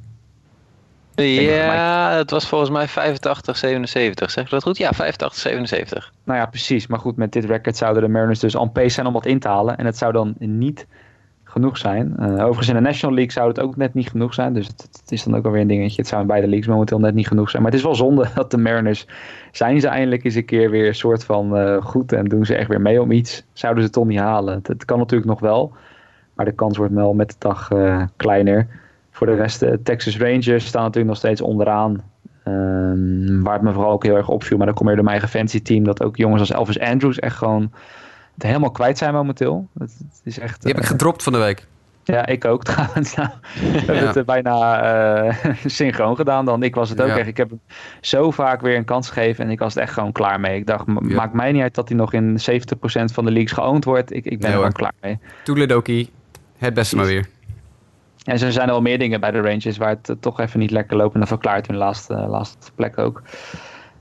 Ja, het was volgens mij 85, 77. Zeg ik dat goed? Ja, 85, 77. nou ja, precies. Maar goed, met dit record zouden de Mariners dus on pace zijn om wat in te halen. En het zou dan niet genoeg zijn. Eh, overigens in de National League zou het ook net niet genoeg zijn. Dus het, is dan ook alweer een dingetje. Het zou in beide leagues momenteel net niet genoeg zijn. Maar het is wel zonde [laughs] dat de Mariners zijn ze eindelijk eens een keer weer een soort van eh, goed. En doen ze echt weer mee om iets. Zouden ze het toch niet halen. Het, kan natuurlijk nog wel. Maar de kans wordt wel met de dag eh, kleiner. Voor de rest, de Texas Rangers staan natuurlijk nog steeds onderaan. Ehm, waar het me vooral ook heel erg opviel. Maar dan kom je door mijn eigen team. Dat ook jongens als Elvis Andrews echt gewoon het helemaal kwijt zijn momenteel. Het, het is echt, Die heb ik eh, gedropt van de week. ja, ik ook [laughs] trouwens. Nou, we hebben het eh, bijna eh, [laughs] synchroon gedaan dan. Ik was het ook Ja. echt. Ik heb hem zo vaak weer een kans gegeven en ik was er echt gewoon klaar mee. Ik dacht, Ja. maakt mij niet uit dat hij nog in 70% van de leagues geowned wordt. Ik, ik ben er gewoon klaar mee. Toeledoki, het beste maar weer. En zo zijn er wel meer dingen bij de Rangers waar het toch even niet lekker loopt. En dat verklaart hun laatste, laatste plek ook.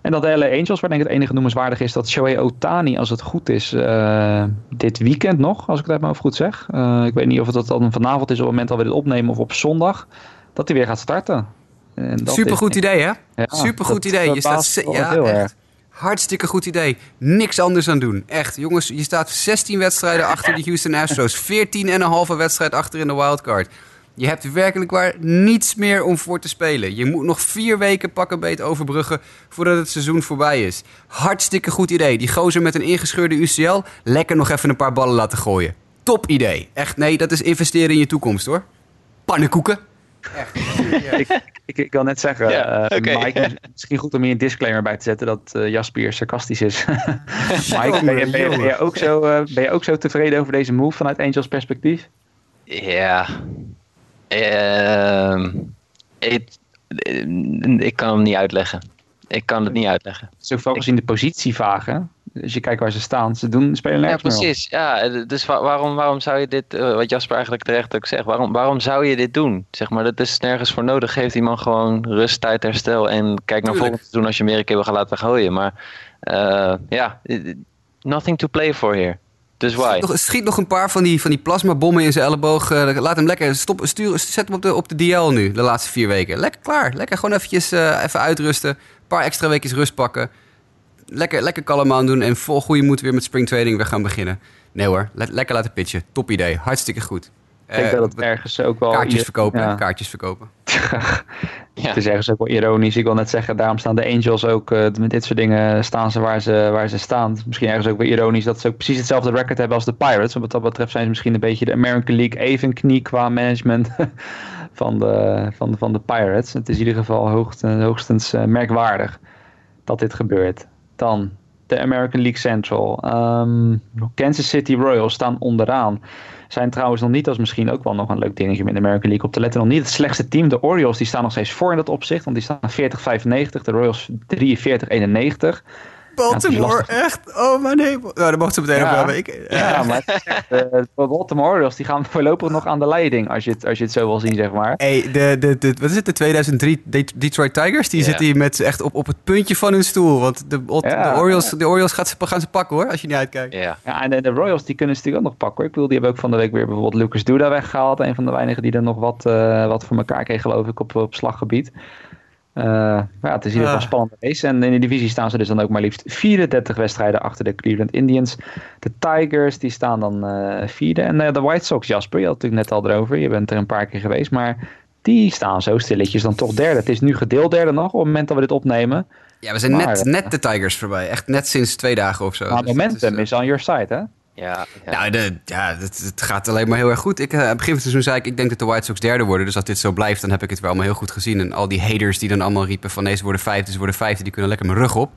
En dat de LA Angels, waar denk ik het enige noemenswaardig is, dat Shohei Otani, als het goed is, eh, dit weekend nog, als ik het uit mijn hoofd goed zeg. Eh, ik weet niet of het dat dan vanavond is op het moment dat we dit opnemen of op zondag, dat hij weer gaat starten. En dat Supergoed is- idee, hè? Ja, Supergoed idee. Je staat ja, heel echt. erg. Hartstikke goed idee. Niks anders aan doen. Echt, jongens, je staat 16 wedstrijden achter de [laughs] Houston Astros. 14 en een halve wedstrijd achter in de wildcard. Je hebt werkelijk waar niets meer om voor te spelen. Je moet nog vier weken pakken beet overbruggen voordat het seizoen voorbij is. Hartstikke goed idee. Die gozer met een ingescheurde UCL, lekker nog even een paar ballen laten gooien. Top idee. Echt, nee, dat is investeren in je toekomst hoor. Pannenkoeken. [laughs] ik, ik, ik wil net zeggen, Ja, eh. Mike, [laughs] misschien goed om hier een disclaimer bij te zetten dat eh, Jasper sarcastisch is. [laughs] Mike, ben je, ben, je, ben, je ook zo, eh, ben je ook zo tevreden over deze move vanuit Angels perspectief? Ja. Ehm, ik, ik kan hem niet uitleggen. Ik kan het niet uitleggen. Het is ook vooral gezien de positie vaag, hè? Als je kijkt waar ze staan, ze doen, spelen Ja, nergens precies. Ja, eh, dus wa- waarom, waarom zou je dit, eh, wat Jasper eigenlijk terecht ook zegt, waarom, waarom zou je dit doen? Zeg maar, dat is nergens voor nodig. Geef die man gewoon rust, tijd, herstel en kijk naar volgend seizoen als je meer een keer wil gaan laten gooien. Maar eh, ja, nothing to play for here. Dus schiet nog een paar van die, van die plasmabommen in zijn elleboog. Eh, laat hem lekker stop, stuur, zet hem op de, op de DL nu, de laatste vier weken. Lekker klaar. Lekker gewoon eventjes eh, even uitrusten. Een paar extra weekjes rust pakken. Lekker, lekker kalm aan doen en vol goede moed weer met springtraining weer gaan beginnen. Nee hoor, le- lekker laten pitchen. Top idee. Hartstikke goed. Ik denk Eh, dat het ergens ook wel... kaartjes verkopen. Ja. Kaartjes verkopen. [laughs] Ja. Het is ergens ook wel ironisch. Ik wil net zeggen, daarom staan de Angels ook eh, met dit soort dingen staan ze waar ze, waar ze staan. Misschien ergens ook wel ironisch dat ze ook precies hetzelfde record hebben als de Pirates. Wat dat betreft zijn ze misschien een beetje de American League evenknie qua management [laughs] van de, van, de, van de Pirates. Het is in ieder geval hoogst, hoogstens eh, merkwaardig dat dit gebeurt. Dan de American League Central. Ehm, Kansas City Royals staan onderaan. Zijn trouwens nog niet, is misschien ook wel nog een leuk dingetje met de American League op te letten, nog niet het slechtste team. De Orioles die staan nog steeds voor in dat opzicht, want die staan 40-95. De Royals 43-91. Baltimore, echt? Oh mijn hemel. Nou, daar mocht ze meteen Ja. hebben. Ik, Ja, maar het is echt, eh, de Baltimore Orioles die gaan [laughs] voorlopig nog aan de leiding, als je het, als je het zo wil zien, zeg maar. Hey, de, de, de, wat is het, de 2003 De- Detroit Tigers? Die Ja. zitten hier met echt op, op het puntje van hun stoel. Want de, Ja. de Orioles, de Orioles gaat ze, gaan ze pakken hoor, als je niet uitkijkt. Ja. Ja, en de, de Royals die kunnen ze natuurlijk ook nog pakken. hoor. Ik bedoel, die hebben ook van de week weer bijvoorbeeld Lucas Duda weggehaald. Een van de weinigen die er nog wat, eh, wat voor elkaar kreeg, geloof ik, op, op slaggebied. Eh, maar ja, het is in ieder geval Ah. een spannende race. En in de divisie staan ze dus dan ook maar liefst 34 wedstrijden achter de Cleveland Indians. De Tigers, die staan dan eh, vierde. En eh, de White Sox, Jasper, je had het natuurlijk net al erover. Je bent er een paar keer geweest, maar die staan zo stilletjes dan toch derde. Het is nu gedeeld derde nog, op het moment dat we dit opnemen. Ja, we zijn Maar, net, net de Tigers voorbij. Echt net sinds twee dagen of zo. Maar Dus momentum is on your side, hè? Ja, ja. Nou, de, ja, het, het gaat alleen maar heel erg goed. Ik, aan het begin van het seizoen zei ik, ik denk dat de White Sox derde worden. Dus als dit zo blijft, dan heb ik het wel allemaal heel goed gezien. En al die haters die dan allemaal riepen van nee, ze worden vijfde, ze worden vijfde, die kunnen lekker mijn rug op.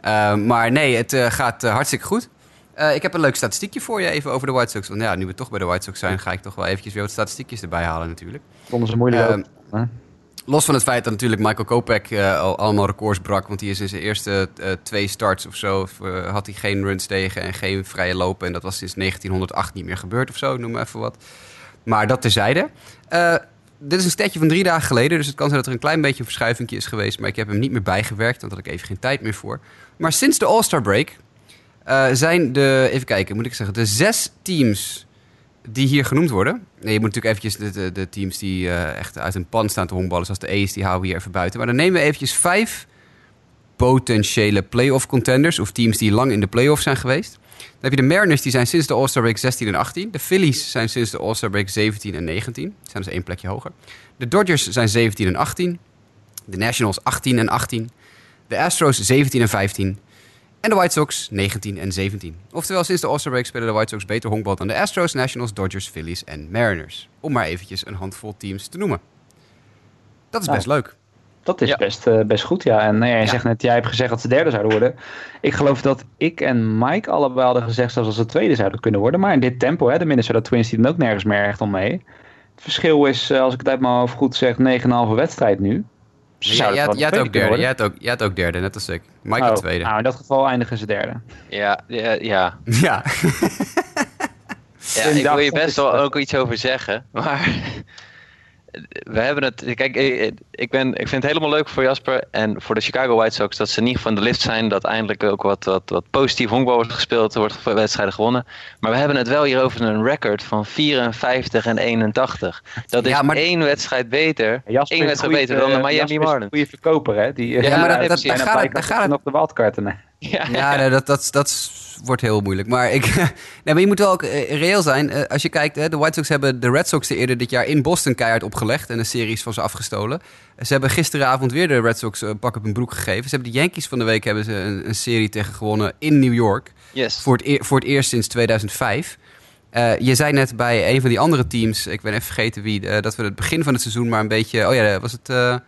Eh, maar nee, het eh, gaat eh, hartstikke goed. Eh, ik heb een leuk statistiekje voor je even over de White Sox. Want ja, nu we toch bij de White Sox zijn, ga ik toch wel eventjes weer wat statistiekjes erbij halen natuurlijk. Vonden ze moeilijk Ehm, ook. Los van het feit dat natuurlijk Michael Kopech eh, al allemaal records brak. Want die is in zijn eerste eh, twee starts of zo. eh, had hij geen runs tegen en geen vrije lopen. En dat was sinds 1908 niet meer gebeurd of zo. Noem maar even wat. Maar dat terzijde. Dit is een statje van drie dagen geleden. Dus het kan zijn dat er een klein beetje een verschuiving is geweest. Maar ik heb hem niet meer bijgewerkt. Want daar had ik even geen tijd meer voor. Maar sinds de All-Star break zijn de. Even kijken, moet ik zeggen. De zes teams die hier genoemd worden. Nee, je moet natuurlijk eventjes de, de, teams die eh, echt uit een pan staan te honkballen, zoals de A's, die houden we hier even buiten. Maar dan nemen we eventjes vijf potentiële playoff contenders, of teams die lang in de playoff zijn geweest. Dan heb je de Mariners, die zijn sinds de All-Star Break 16 en 18. De Phillies zijn sinds de All-Star Break 17 en 19. Die zijn dus één plekje hoger. De Dodgers zijn 17 en 18. De Nationals 18 en 18. De Astros 17 en 15. En de White Sox 19 en 17. Oftewel, sinds de All-Star Break spelen de White Sox beter honkbal dan de Astros, Nationals, Dodgers, Phillies en Mariners. Om maar eventjes een handvol teams te noemen. Dat is Nou, best leuk. Dat is Ja. best, eh, best goed, ja. En nou ja, je Ja. zegt net, jij hebt gezegd dat ze derde zouden worden. Ik geloof dat ik en Mike allebei hadden gezegd als ze tweede zouden kunnen worden. Maar in dit tempo, hè, de Minnesota Twins die doen ook nergens meer echt om mee. Het verschil is, eh, als ik het uit mijn hoofd goed zeg, 9,5 wedstrijd nu. Ze Jij, had ook derde. Jij had ook, jij had ook derde, net als ik. Mike Oh, had tweede. Nou, in dat geval eindigen ze derde. Ja, ja, ja. [laughs] Ja. Ja, ik wil je best wel ook iets over zeggen, maar [laughs] we hebben het. Kijk, ik, ik, ben, ik vind het helemaal leuk voor Jasper en voor de Chicago White Sox dat ze in ieder geval in de lift zijn, dat eindelijk ook wat, wat, wat positief honkbal wordt gespeeld, er wordt wedstrijden gewonnen. Maar we hebben het wel hier over een record van 54 en 81. Dat is Ja, maar- één wedstrijd beter, Jasper één wedstrijd beter dan de eh, Miami Jasper is een Marlins. goede verkoper, hè? Die, eh, Ja, maar dat- daar gaat het- daar gaat het- nog de wildcarten. [laughs] Ja, Ja, nee, dat, dat, dat wordt heel moeilijk. Maar, ik, [laughs] nee, maar je moet wel ook eh, reëel zijn. Eh, als je kijkt, de White Sox hebben de Red Sox er eerder dit jaar in Boston keihard opgelegd. En een series van ze afgestolen. Ze hebben gisteravond weer de Red Sox een pak op hun broek gegeven. Ze hebben de Yankees van de week hebben ze een, een serie tegen gewonnen in New York. yes. Voor het, eer- voor het eerst sinds 2005. Eh, je zei net bij een van die andere teams, ik ben even vergeten wie, eh, dat we het begin van het seizoen maar een beetje. Oh ja, was het. eh, eh,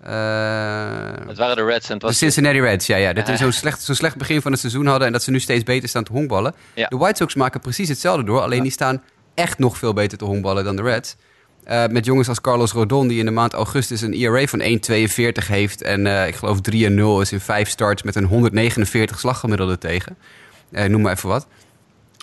Het waren de Reds en het de was Cincinnati Reds, ja, ja. Dat [laughs] we zo'n slecht, zo'n slecht begin van het seizoen hadden en dat ze nu steeds beter staan te honkballen. Ja. De White Sox maken precies hetzelfde door, alleen die staan echt nog veel beter te honkballen dan de Reds. Eh, met jongens als Carlos Rodon, die in de maand augustus een ERA van 1,42 heeft. En eh, ik geloof 3 0 is in vijf starts met een 149 slaggemiddelde tegen. Eh, noem maar even wat.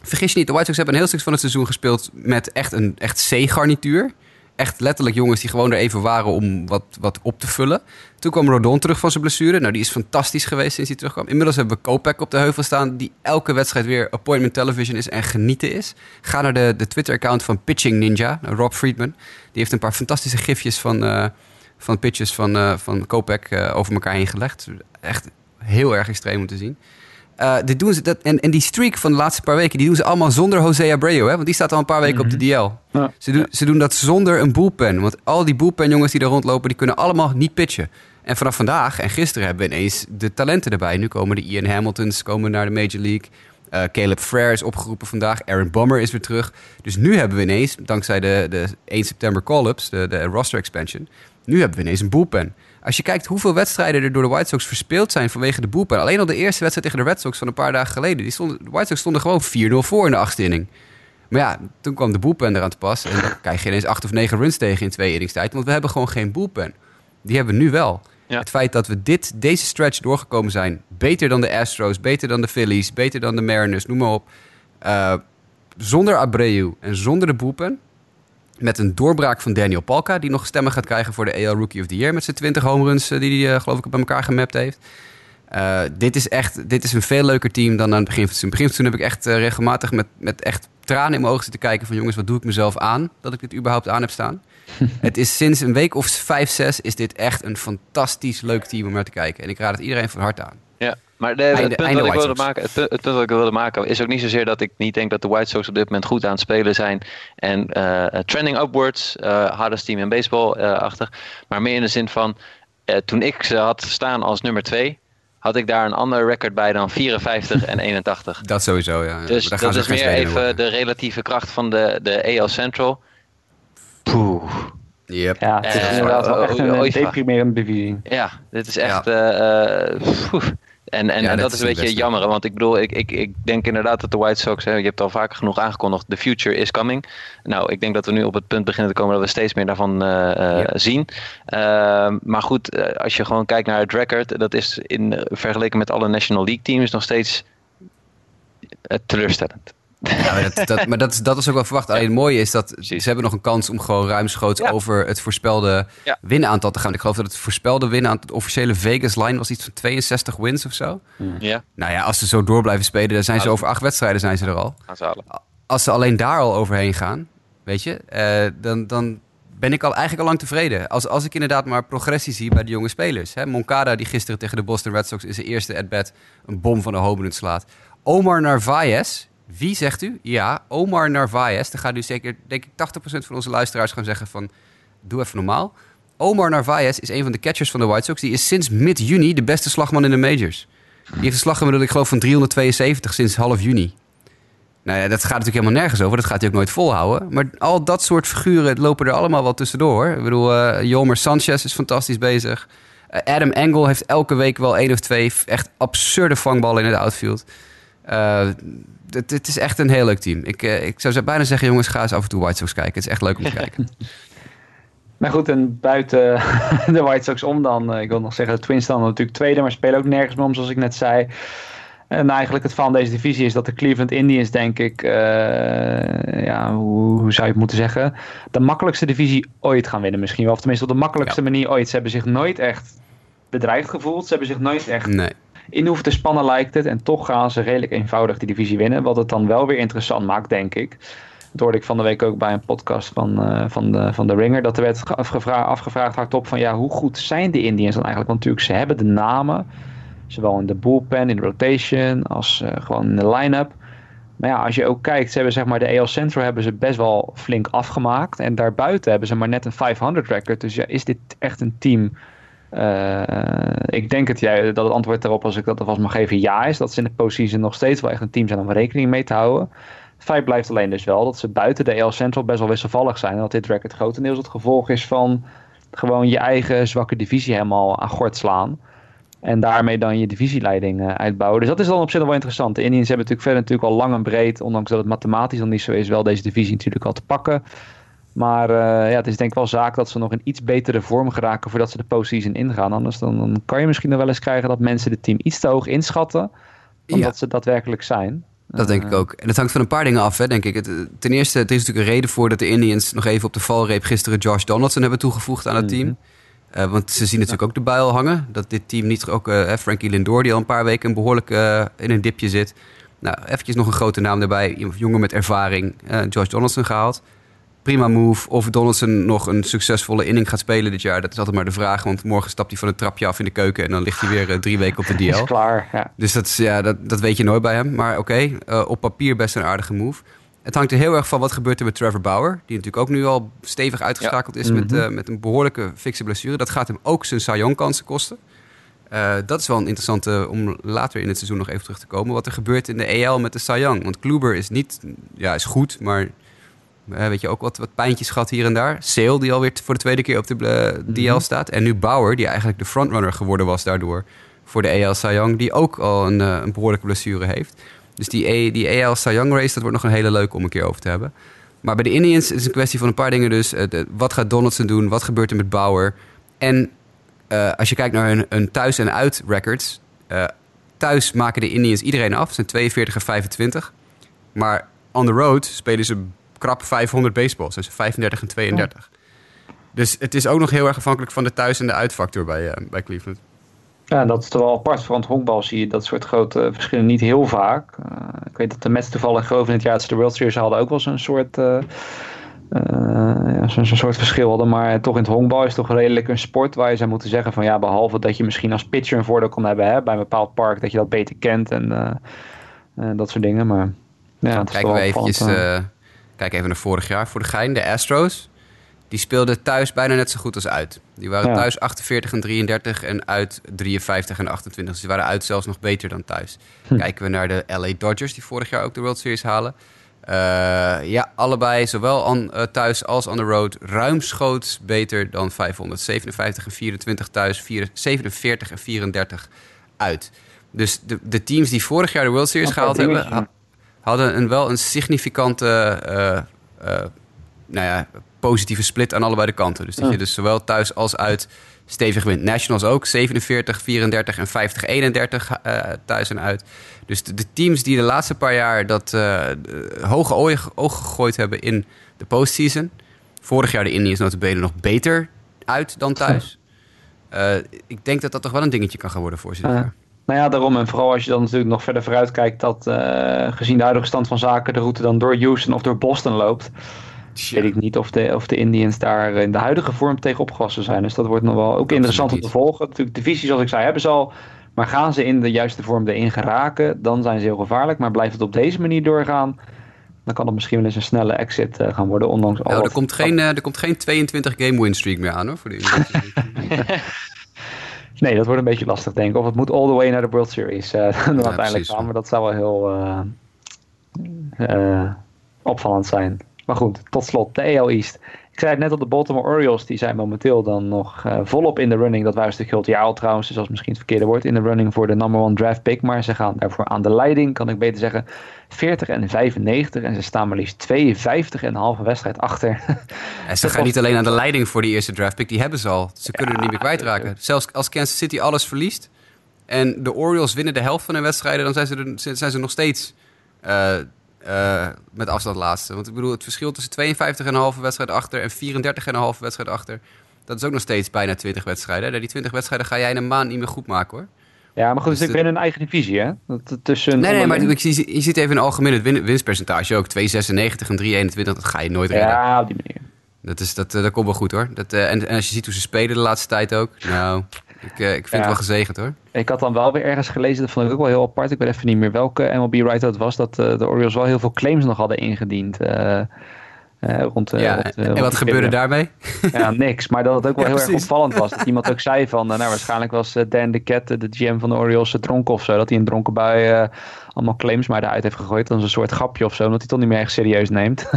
Vergis je niet, de White Sox hebben een heel stuk van het seizoen gespeeld met echt een echt C-garnituur. Echt letterlijk jongens die gewoon er even waren om wat, wat op te vullen. Toen kwam Rodon terug van zijn blessure. Nou, die is fantastisch geweest sinds hij terugkwam. Inmiddels hebben we Kopek op de heuvel staan... die elke wedstrijd weer appointment television is en genieten is. Ga naar de, de Twitter-account van Pitching Ninja, Rob Friedman. Die heeft een paar fantastische gifjes van, eh, van pitches van, eh van eh, over elkaar heen gelegd. Echt heel erg extreem om te zien. Eh, dit doen ze, dat, en, en die streak van de laatste paar weken, die doen ze allemaal zonder Jose Abreu. Hè? Want die staat al een paar weken op de DL. Ja. Ze, doen, ze doen dat zonder een bullpen. Want al die bullpen jongens die daar rondlopen, die kunnen allemaal niet pitchen. En vanaf vandaag en gisteren hebben we ineens de talenten erbij. Nu komen de Ian Hamiltons komen naar de Major League. Eh, Caleb Frere is opgeroepen vandaag. Aaron Bommer is weer terug. Dus nu hebben we ineens, dankzij de, de 1 september call-ups, de, de roster expansion... nu hebben we ineens een bullpen. Als je kijkt hoeveel wedstrijden er door de White Sox verspeeld zijn vanwege de bullpen. Alleen al de eerste wedstrijd tegen de Red Sox van een paar dagen geleden. Die stonden, de White Sox stonden gewoon 4-0 voor in de achtste inning. Maar ja, toen kwam de bullpen eraan te pas. En dan krijg je ineens acht of negen runs tegen in twee inningstijd. Want we hebben gewoon geen bullpen. Die hebben we nu wel. Ja. Het feit dat we dit, deze stretch doorgekomen zijn. Beter dan de Astros, beter dan de Phillies, beter dan de Mariners, noem maar op. Eh, zonder Abreu en zonder de bullpen. Met een doorbraak van Daniel Palka, die nog stemmen gaat krijgen voor de AL Rookie of the Year. Met zijn 20 home runs eh, die hij, eh, geloof ik, bij elkaar gemapt heeft. Eh, dit is echt dit is een veel leuker team dan aan het begin van het seizoen. Begin van het seizoen heb ik echt regelmatig met, met echt tranen in mijn ogen zitten kijken van jongens, wat doe ik mezelf aan dat ik dit überhaupt aan heb staan. [laughs] het is sinds een week of vijf, zes is dit echt een fantastisch leuk team om naar te kijken. En ik raad het iedereen van harte aan. Ja, maar de, Einde- het, punt wat ik wilde maken, het, punt, het punt wat ik wilde maken is ook niet zozeer dat ik niet denk dat de White Sox op dit moment goed aan het spelen zijn. En eh, trending upwards, eh hardest team in baseball eh, achter. Maar meer in de zin van, eh, toen ik ze had staan als nummer 2, had ik daar een ander record bij dan 54 en [laughs] 81. Dat sowieso, ja. Dus Daar gaan dat is meer even worden. de relatieve kracht van de, de AL Central. Poeh. Yep. Ja, het is inderdaad wel echt een deprimerende. Ja, dit is echt. eh, eh. En en, Ja, en dat dat is een beetje beste. jammer, want ik bedoel, ik, ik, ik denk inderdaad dat de White Sox, hè, je hebt al vaker genoeg aangekondigd, the future is coming. Nou, ik denk dat we nu op het punt beginnen te komen dat we steeds meer daarvan eh, eh, Ja. zien. Ehm, maar goed, eh, als je gewoon kijkt naar het record, dat is in vergeleken met alle National League teams nog steeds teleurstellend. Ja, maar dat, dat, maar dat, is- dat is ook wel verwacht. Alleen het mooie is dat Precies. ze hebben nog een kans om gewoon ruimschoots Ja. over het voorspelde Ja. winaantal te gaan. Ik geloof dat het voorspelde winaantal, de officiële Vegas line was iets van 62 wins of zo. Ja, Nou ja, als ze zo door blijven spelen, dan zijn ze over acht wedstrijden zijn ze er al. gaan ze halen. Als ze alleen daar al overheen gaan, weet je, eh, dan, dan ben ik al eigenlijk al lang tevreden. Als, als ik inderdaad maar progressie zie bij de jonge spelers. Hè. Moncada, die gisteren tegen de Boston Red Sox in zijn eerste at-bat een bom van de home run slaat. Omar Narvaez. Wie zegt u? Ja, Omar Narvaez. Dan gaat nu zeker, denk ik, 80% van onze luisteraars gaan zeggen van... Doe even normaal. Omar Narvaez is een van de catchers van de White Sox. Die is sinds mid-juni de beste slagman in de majors. Die heeft een slaggemiddelde, ik geloof, van 372 sinds half juni. Nou ja, dat gaat natuurlijk helemaal nergens over. Dat gaat hij ook nooit volhouden. Maar al dat soort figuren lopen er allemaal wel tussendoor. Ik bedoel, eh Jomer Sanchez is fantastisch bezig. Eh, Adam Engel heeft elke week wel één of twee echt absurde vangballen in het outfield. Eh, het, het is echt een heel leuk team. Ik, eh, ik zou bijna zeggen, jongens, ga eens af en toe White Sox kijken. Het is echt leuk om te [laughs] kijken. Maar goed, en buiten [laughs] de White Sox om dan, eh, ik wil nog zeggen, de Twins staan natuurlijk tweede, maar spelen ook nergens meer om, zoals ik net zei. En eigenlijk het van deze divisie is dat de Cleveland Indians, denk ik, eh, ja, hoe, hoe zou je het moeten zeggen, de makkelijkste divisie ooit gaan winnen misschien wel. Of tenminste op de makkelijkste manier ooit. Ze hebben zich nooit echt bedreigd gevoeld. Ze hebben zich nooit echt Nee. In hoeven te spannen lijkt het. En toch gaan ze redelijk eenvoudig die divisie winnen. Wat het dan wel weer interessant maakt, denk ik. Dat hoorde ik van de week ook bij een podcast van, eh, van, de, van de Ringer. Dat er werd ge- afgevraagd, afgevraagd hardop van ja, hoe goed zijn de Indians dan eigenlijk? Want natuurlijk, ze hebben de namen. Zowel in de bullpen, in de rotation, als eh, gewoon in de line-up. Maar ja, als je ook kijkt, ze hebben zeg maar de AL Central hebben ze best wel flink afgemaakt. En daarbuiten hebben ze maar net een 500 record. Dus ja, is dit echt een team eh, ik denk het, dat het antwoord daarop, als ik dat alvast mag geven, ja is. Dat ze in de postseason nog steeds wel echt een team zijn om rekening mee te houden. Het feit blijft alleen dus wel dat ze buiten de AL Central best wel wisselvallig zijn. En dat dit record grotendeels het gevolg is van gewoon je eigen zwakke divisie helemaal aan gort slaan. En daarmee dan je divisieleiding eh, uitbouwen. Dus dat is dan op zich wel interessant. De Indians hebben natuurlijk verder natuurlijk al lang en breed, ondanks dat het mathematisch nog niet zo is, wel deze divisie natuurlijk al te pakken. Maar eh, ja, het is denk ik wel zaak dat ze nog in iets betere vorm geraken voordat ze de postseason ingaan. Anders dan, dan kan je misschien nog wel eens krijgen dat mensen het team iets te hoog inschatten. Dan Ja. dat ze daadwerkelijk zijn. Dat denk ik ook. En dat hangt van een paar dingen af, hè, denk ik. Het, eh, ten eerste, er is natuurlijk een reden voor dat de Indians nog even op de valreep gisteren Josh Donaldson hebben toegevoegd aan het team. Eh, want ze zien natuurlijk ook de buil hangen. Dat dit team niet ook eh, Frankie Lindor, die al een paar weken een behoorlijk eh, in een dipje zit. Nou, eventjes nog een grote naam erbij. Jongen met ervaring. eh, Josh Donaldson gehaald. Prima move. Of Donaldson nog een succesvolle inning gaat spelen dit jaar, dat is altijd maar de vraag. Want morgen stapt hij van het trapje af in de keuken en dan ligt hij weer eh, drie weken op de [laughs] Is DL. klaar, ja. Dus dat, is, ja, dat, dat weet je nooit bij hem. Maar oké, eh, op papier best een aardige move. Het hangt er heel erg van wat gebeurt er met Trevor Bauer. Die natuurlijk ook nu al stevig uitgeschakeld is met, eh, met een behoorlijke fikse blessure. Dat gaat hem ook zijn Cy Young kansen kosten. Eh, dat is wel een interessante om later in het seizoen nog even terug te komen. Wat er gebeurt in de EL met de Cy Young. Want Kluber is niet, ja, is goed, maar eh, weet je ook wat, wat pijntjes gehad hier en daar. Sale, die alweer voor de tweede keer op de eh, DL staat. En nu Bauer, die eigenlijk de frontrunner geworden was daardoor voor de EL Cy Young, die ook al een, eh, een behoorlijke blessure heeft. Dus die, E- die EL Young race, dat wordt nog een hele leuke om een keer over te hebben. Maar bij de Indians is het een kwestie van een paar dingen dus. De- wat gaat Donaldson doen? Wat gebeurt er met Bauer? En als je kijkt naar hun, hun thuis- en uit-records. thuis maken de Indians iedereen af. Het zijn 42 en 25. Maar on the road spelen ze krap 500 baseballs. Dus 35 en 32. Dus het is ook nog heel erg afhankelijk van de thuis- en de uitfactor bij, eh, bij Cleveland. Ja, dat is toch wel apart. Het honkbal zie je dat soort grote verschillen niet heel vaak. Eh, ik weet dat de Mets toevallig geloof in het jaar dat ze de World Series hadden ook wel zo'n soort, eh, ja, zo'n soort verschil hadden. Maar toch in het honkbal is het toch redelijk een sport waar je zou moeten zeggen van ja, behalve dat je misschien als pitcher een voordeel kan hebben hè, bij een bepaald park, dat je dat beter kent en dat soort dingen. Maar ja, het is Kijken we eventjes, kijken even naar vorig jaar voor de gein. De Astros, die speelden thuis bijna net zo goed als uit. Die waren Ja. thuis 48 en 33 en uit 53 en 28. Dus die waren uit zelfs nog beter dan thuis. Hm. Kijken we naar de LA Dodgers, die vorig jaar ook de World Series halen. Eh, ja, allebei, zowel on, eh, thuis als on the road, ruimschoots beter dan 500. 57 en 24 thuis, 4 47 en 34 uit. Dus de, de teams die vorig jaar de World Series gehaald hebben, hadden een, wel een significante eh, eh, nou ja, positieve split aan allebei de kanten. Dus dat je dus zowel thuis als uit stevig wint. Nationals ook 47, 34 en 50, 31 eh, thuis en uit. Dus de, de teams die de laatste paar jaar dat de hoge oog, oog gegooid hebben in de postseason. Vorig jaar de Indians notabene nog beter uit dan thuis. Ik denk dat dat toch wel een dingetje kan gaan worden voor ze. Nou ja, daarom. En vooral als je dan natuurlijk nog verder vooruit kijkt dat eh, gezien de huidige stand van zaken de route dan door Houston of door Boston loopt. Weet ik niet of de, of de Indians daar in de huidige vorm tegen opgewassen zijn. Dus dat wordt nog wel ook interessant om te volgen. Natuurlijk, divisie, zoals ik zei, hebben ze al Maar gaan ze in de juiste vorm erin geraken, dan zijn ze heel gevaarlijk. Maar blijft het op deze manier doorgaan, dan kan het misschien wel eens een snelle exit eh, gaan worden. Ondanks al Nou, er, wat- komt geen, eh, er komt geen 22 game win streak meer aan hoor. Voor de [laughs] [laughs] Nee, dat wordt een beetje lastig, denk ik. Of het moet all the way naar de World Series. eh, [laughs] dan uiteindelijk precies. gaan, maar dat zou wel heel eh, eh, opvallend zijn. Maar goed, tot slot, de AL East. Ik zei het net al, de Baltimore Orioles, die zijn momenteel dan nog eh, volop in de running. Dat waren stukje jaar al trouwens, dus dat is misschien het verkeerde woord. In de running voor de number one draft pick. Maar ze gaan daarvoor aan de leiding, kan ik beter zeggen. 40 en 95 en ze staan maar liefst 52 en een halve wedstrijd achter. [laughs] En ze gaan niet alleen aan de leiding voor die eerste draft pick, die hebben ze al. Ze kunnen er niet meer kwijtraken. Zelfs als Kansas City alles verliest en de Orioles winnen de helft van hun wedstrijden, dan zijn ze, er, zijn ze nog steeds eh, eh, met afstand laatste. Want ik bedoel, het verschil tussen 52,5 wedstrijd achter en 34,5 wedstrijd achter, dat is ook nog steeds bijna 20 wedstrijden. Die 20 wedstrijden ga jij in een maand niet meer goed maken hoor. ja, maar goed, Dus dus ik ben een eigen divisie, hè? Dat, tussen Nee, nee, maar je, je ziet even in het win- winstpercentage ook. 2,96 en 3,21, dat ga je nooit redden. Ja, op die manier. Dat, is, dat, eh, dat komt wel goed hoor. Dat, eh, en, en als je ziet hoe ze spelen de laatste tijd ook. Nou, ik, eh, ik vind Ja. het wel gezegend hoor. Ik had dan wel weer ergens gelezen, dat vond ik ook wel heel apart. Ik weet even niet meer welke MLB-writer het was, dat eh, de Orioles wel heel veel claims nog hadden ingediend. eh, rond, ja, rond, en rond wat gebeurde daarmee? [laughs] Ja, niks. Maar dat het ook wel Ja, heel erg opvallend was. [laughs] Dat iemand ook zei van, nou waarschijnlijk was Dan de Cat, de GM van de Orioles, dronken of zo. Dat hij een dronken bui allemaal claims maar eruit heeft gegooid. Dat is een soort grapje of zo, omdat hij het toch niet meer echt serieus neemt.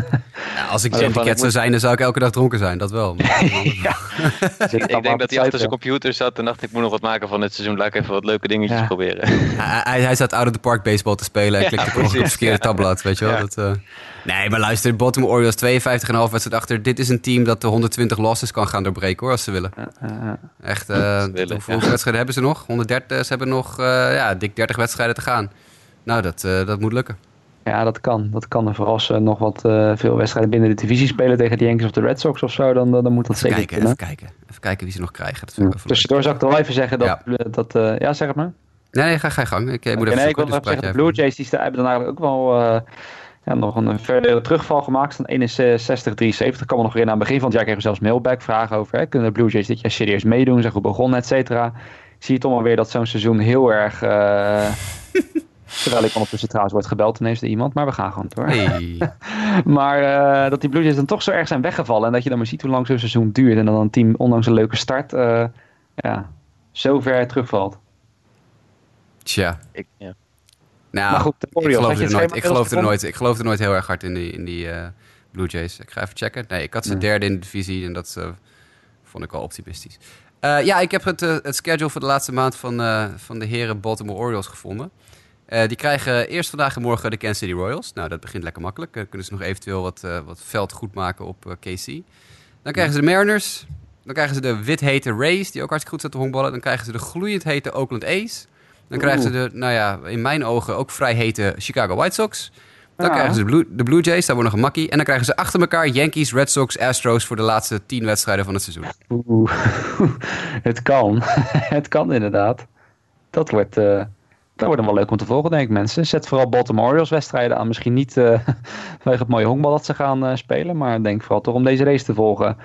Ja, [laughs] als ik dan- Cat zou zijn, dan zou ik elke dag dronken zijn. Dat wel. [laughs] Maar- ja. [laughs] Dus Ik, ik denk dat hij achter zijn computer zat en dacht ik moet nog wat maken van dit seizoen. Laat ik even wat leuke dingetjes Ja. proberen. hij, hij, zat out of the park baseball te spelen en klikte op het verkeerde tabblad. Weet je wel? Ja. Dat, eh, Nee, maar luister, Baltimore Orioles 52,5 wedstrijd achter. Dit is een team dat de 120 losses kan gaan doorbreken hoor, als ze willen. Echt, eh, willen, hoeveel, ja. hoeveel wedstrijden hebben ze nog? 130, ze hebben nog eh, ja, dik 30 wedstrijden te gaan. Nou, dat, eh, dat moet lukken. Ja, dat kan. Dat kan. En vooral als ze nog wat eh, veel wedstrijden binnen de divisie spelen tegen de Yankees of de Red Sox of zo, dan, dan moet dat Even zeker kijken, kunnen. even kijken. Even kijken wie ze nog krijgen. Dat. Tussendoor zou ik toch wel even zeggen dat... Ja. dat eh, ja, zeg het maar. Nee, nee, ga, ga je gang. Ik moet even nee, ik wil nog dus zeggen, de Blue. Jays die hebben dan eigenlijk ook wel ja, nog een verdere terugval gemaakt. Dan 61, 73. Kan me nog herinneren. Aan het begin van het jaar kregen we zelfs mailback vragen over. Hè, kunnen de Blue Jays dit jaar serieus meedoen? Zijn goed begonnen, et cetera. Zie je toch maar weer dat zo'n seizoen heel erg... [laughs] terwijl ik ondertussen trouwens wordt gebeld ineens door iemand. Maar we gaan gewoon door. Hey. [laughs] Maar eh, dat die Blue Jays dan toch zo erg zijn weggevallen. En dat je dan maar ziet hoe lang zo'n seizoen duurt. En dan een team, ondanks een leuke start, eh, ja, zo ver terugvalt. Tja. Ik, ja. Nou, Maar goed, de ik Orioles, je er het nooit. Ik geloofde er nooit. Ik geloofde er nooit heel erg hard in die, in die eh, Blue Jays. Ik ga even checken. Nee, ik had ze Nee. derde in de divisie en dat eh, vond ik wel optimistisch. Eh, ja, ik heb het, het schedule voor de laatste maand van, eh, van de heren Baltimore Orioles gevonden. Eh, die krijgen eerst vandaag en morgen de Kansas City Royals. Nou, dat begint lekker makkelijk. Dan kunnen ze nog eventueel wat, eh, wat veld goed maken op eh, KC. Dan krijgen ze de Mariners. Dan krijgen ze de wit hete Rays, die ook hartstikke goed zetten honkballen. Dan krijgen ze de gloeiend hete Oakland A's. Dan krijgen ze de, nou ja, in mijn ogen ook vrij hete Chicago White Sox. Dan Ja. krijgen ze de Blue, de Blue Jays, daar wordt nog een makkie. En dan krijgen ze achter elkaar Yankees, Red Sox, Astros voor de laatste tien wedstrijden van het seizoen. Oeh, [laughs] het kan. [laughs] het kan inderdaad. Dat wordt, eh, dat wordt dan wel leuk om te volgen, denk ik, mensen. Zet vooral Baltimore Orioles wedstrijden aan. Misschien niet eh [laughs] vanwege het mooie honkbal dat ze gaan eh, spelen, maar denk vooral toch om deze race te volgen.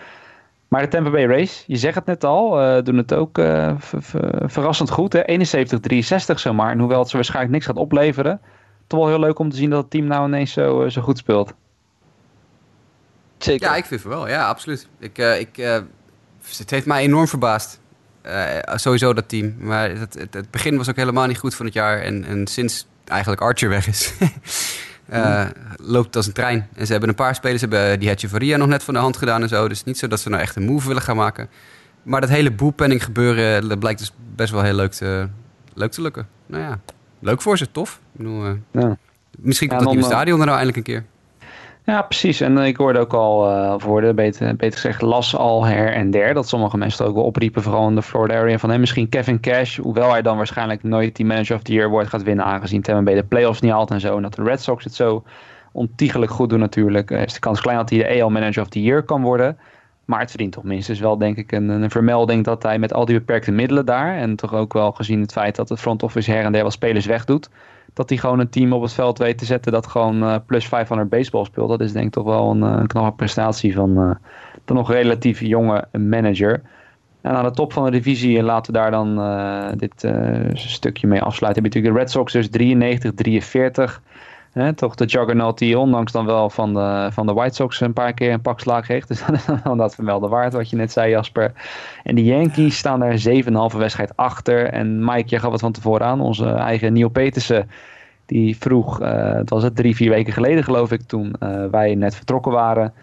Maar de Tampa Bay Race, je zegt het net al, eh, doen het ook eh, ver- ver- verrassend goed. hè 71-63 zomaar. En hoewel het ze waarschijnlijk niks gaat opleveren, toch wel heel leuk om te zien dat het team nou ineens zo, zo goed speelt. Zeker. Ja, ik vind het wel. Ja, absoluut. Ik, eh, ik, eh, het heeft mij enorm verbaasd. Eh, sowieso dat team. Maar het, het, het begin was ook helemaal niet goed van het jaar. En, en sinds eigenlijk Archer weg is, [laughs] eh, loopt het als een trein. En ze hebben een paar spelers, ze hebben die Hatchevaria nog net van de hand gedaan en zo. Dus niet zo dat ze nou echt een move willen gaan maken. Maar dat hele boelpenning gebeuren dat blijkt dus best wel heel leuk te, leuk te lukken. Nou ja, leuk voor ze, tof. Ik bedoel, eh, Ja. misschien komt Ja, dat nieuwe eh, stadion er nou eindelijk een keer. Ja, precies. En ik hoorde ook al, eh, of beter, beter gezegd, las al her en der, dat sommige mensen ook wel opriepen, vooral in de Florida area, van hey, misschien Kevin Cash, hoewel hij dan waarschijnlijk nooit die Manager of the Year wordt gaat winnen, aangezien Tampa Bay de playoffs niet haalt en zo, en dat de Red Sox het zo ontiegelijk goed doen natuurlijk, eh, is de kans klein dat hij de AL Manager of the Year kan worden. Maar het verdient toch minstens wel, denk ik, een, een vermelding dat hij met al die beperkte middelen daar, en toch ook wel gezien het feit dat het front office her en der wel spelers wegdoet, dat hij gewoon een team op het veld weet te zetten dat gewoon eh, plus 500 baseball speelt. Dat is denk ik toch wel een, eh, een knappe prestatie van eh, de nog relatief jonge manager. En aan de top van de divisie laten we daar dan dit stukje mee afsluiten. Heb je natuurlijk de Red Sox dus 93, 43. Hè, toch de juggernaut die ondanks dan wel van de, van de White Sox een paar keer een pak slaag heeft. [laughs] Dus dat is dan dat vermelden waard wat je net zei Jasper. En de Yankees staan daar 7,5 wedstrijd achter. En Mike, je gaf het van tevoren aan. Onze eigen Neil Petersen die vroeg, eh, het was het drie, vier weken geleden geloof ik toen eh, wij net vertrokken waren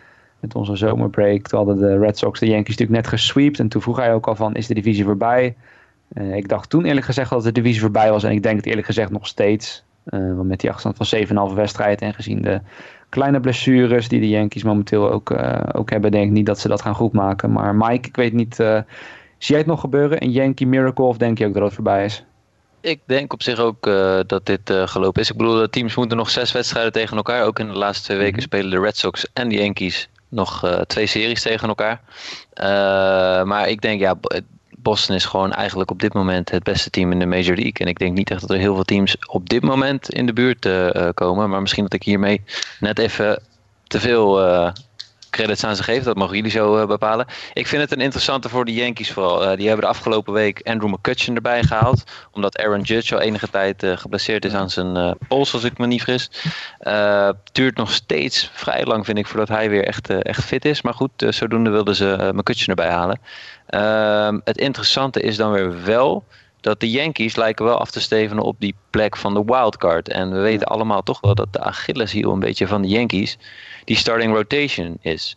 met onze zomerbreak. Toen hadden de Red Sox de Yankees natuurlijk net gesweept. En toen vroeg hij ook al van, is de divisie voorbij? Eh, ik dacht toen eerlijk gezegd dat de divisie voorbij was. En ik denk het eerlijk gezegd nog steeds. Uh, want met die achterstand van 7,5 wedstrijd en gezien de kleine blessures die de Yankees momenteel ook, uh, ook hebben, denk ik niet dat ze dat gaan goed maken. Maar Mike, ik weet niet, uh, zie jij het nog gebeuren? Een Yankee Miracle of denk je ook dat het voorbij is? Ik denk op zich ook uh, dat dit gelopen is. Ik bedoel, de teams moeten nog zes wedstrijden tegen elkaar. Ook in de laatste twee weken spelen de Red Sox en de Yankees nog twee series tegen elkaar. maar ik denk, ja, Boston is gewoon eigenlijk op dit moment het beste team in de Major League. En ik denk niet echt dat er heel veel teams op dit moment in de buurt uh, komen. Maar misschien dat ik hiermee net even te veel uh, credits aan ze geef. Dat mogen jullie zo uh, bepalen. Ik vind het een interessante voor de Yankees vooral. die hebben de afgelopen week Andrew McCutcheon erbij gehaald. Omdat Aaron Judge al enige tijd geblesseerd is aan zijn pols, als ik me niet fris. Duurt nog steeds vrij lang, vind ik, voordat hij weer echt, echt fit is. Maar goed, zodoende wilden ze McCutcheon erbij halen. Um, het interessante is dan weer wel dat de Yankees lijken wel af te stevenen op die plek van de wildcard. En we weten allemaal toch wel dat de Achilleshiel een beetje van de Yankees die starting rotation is.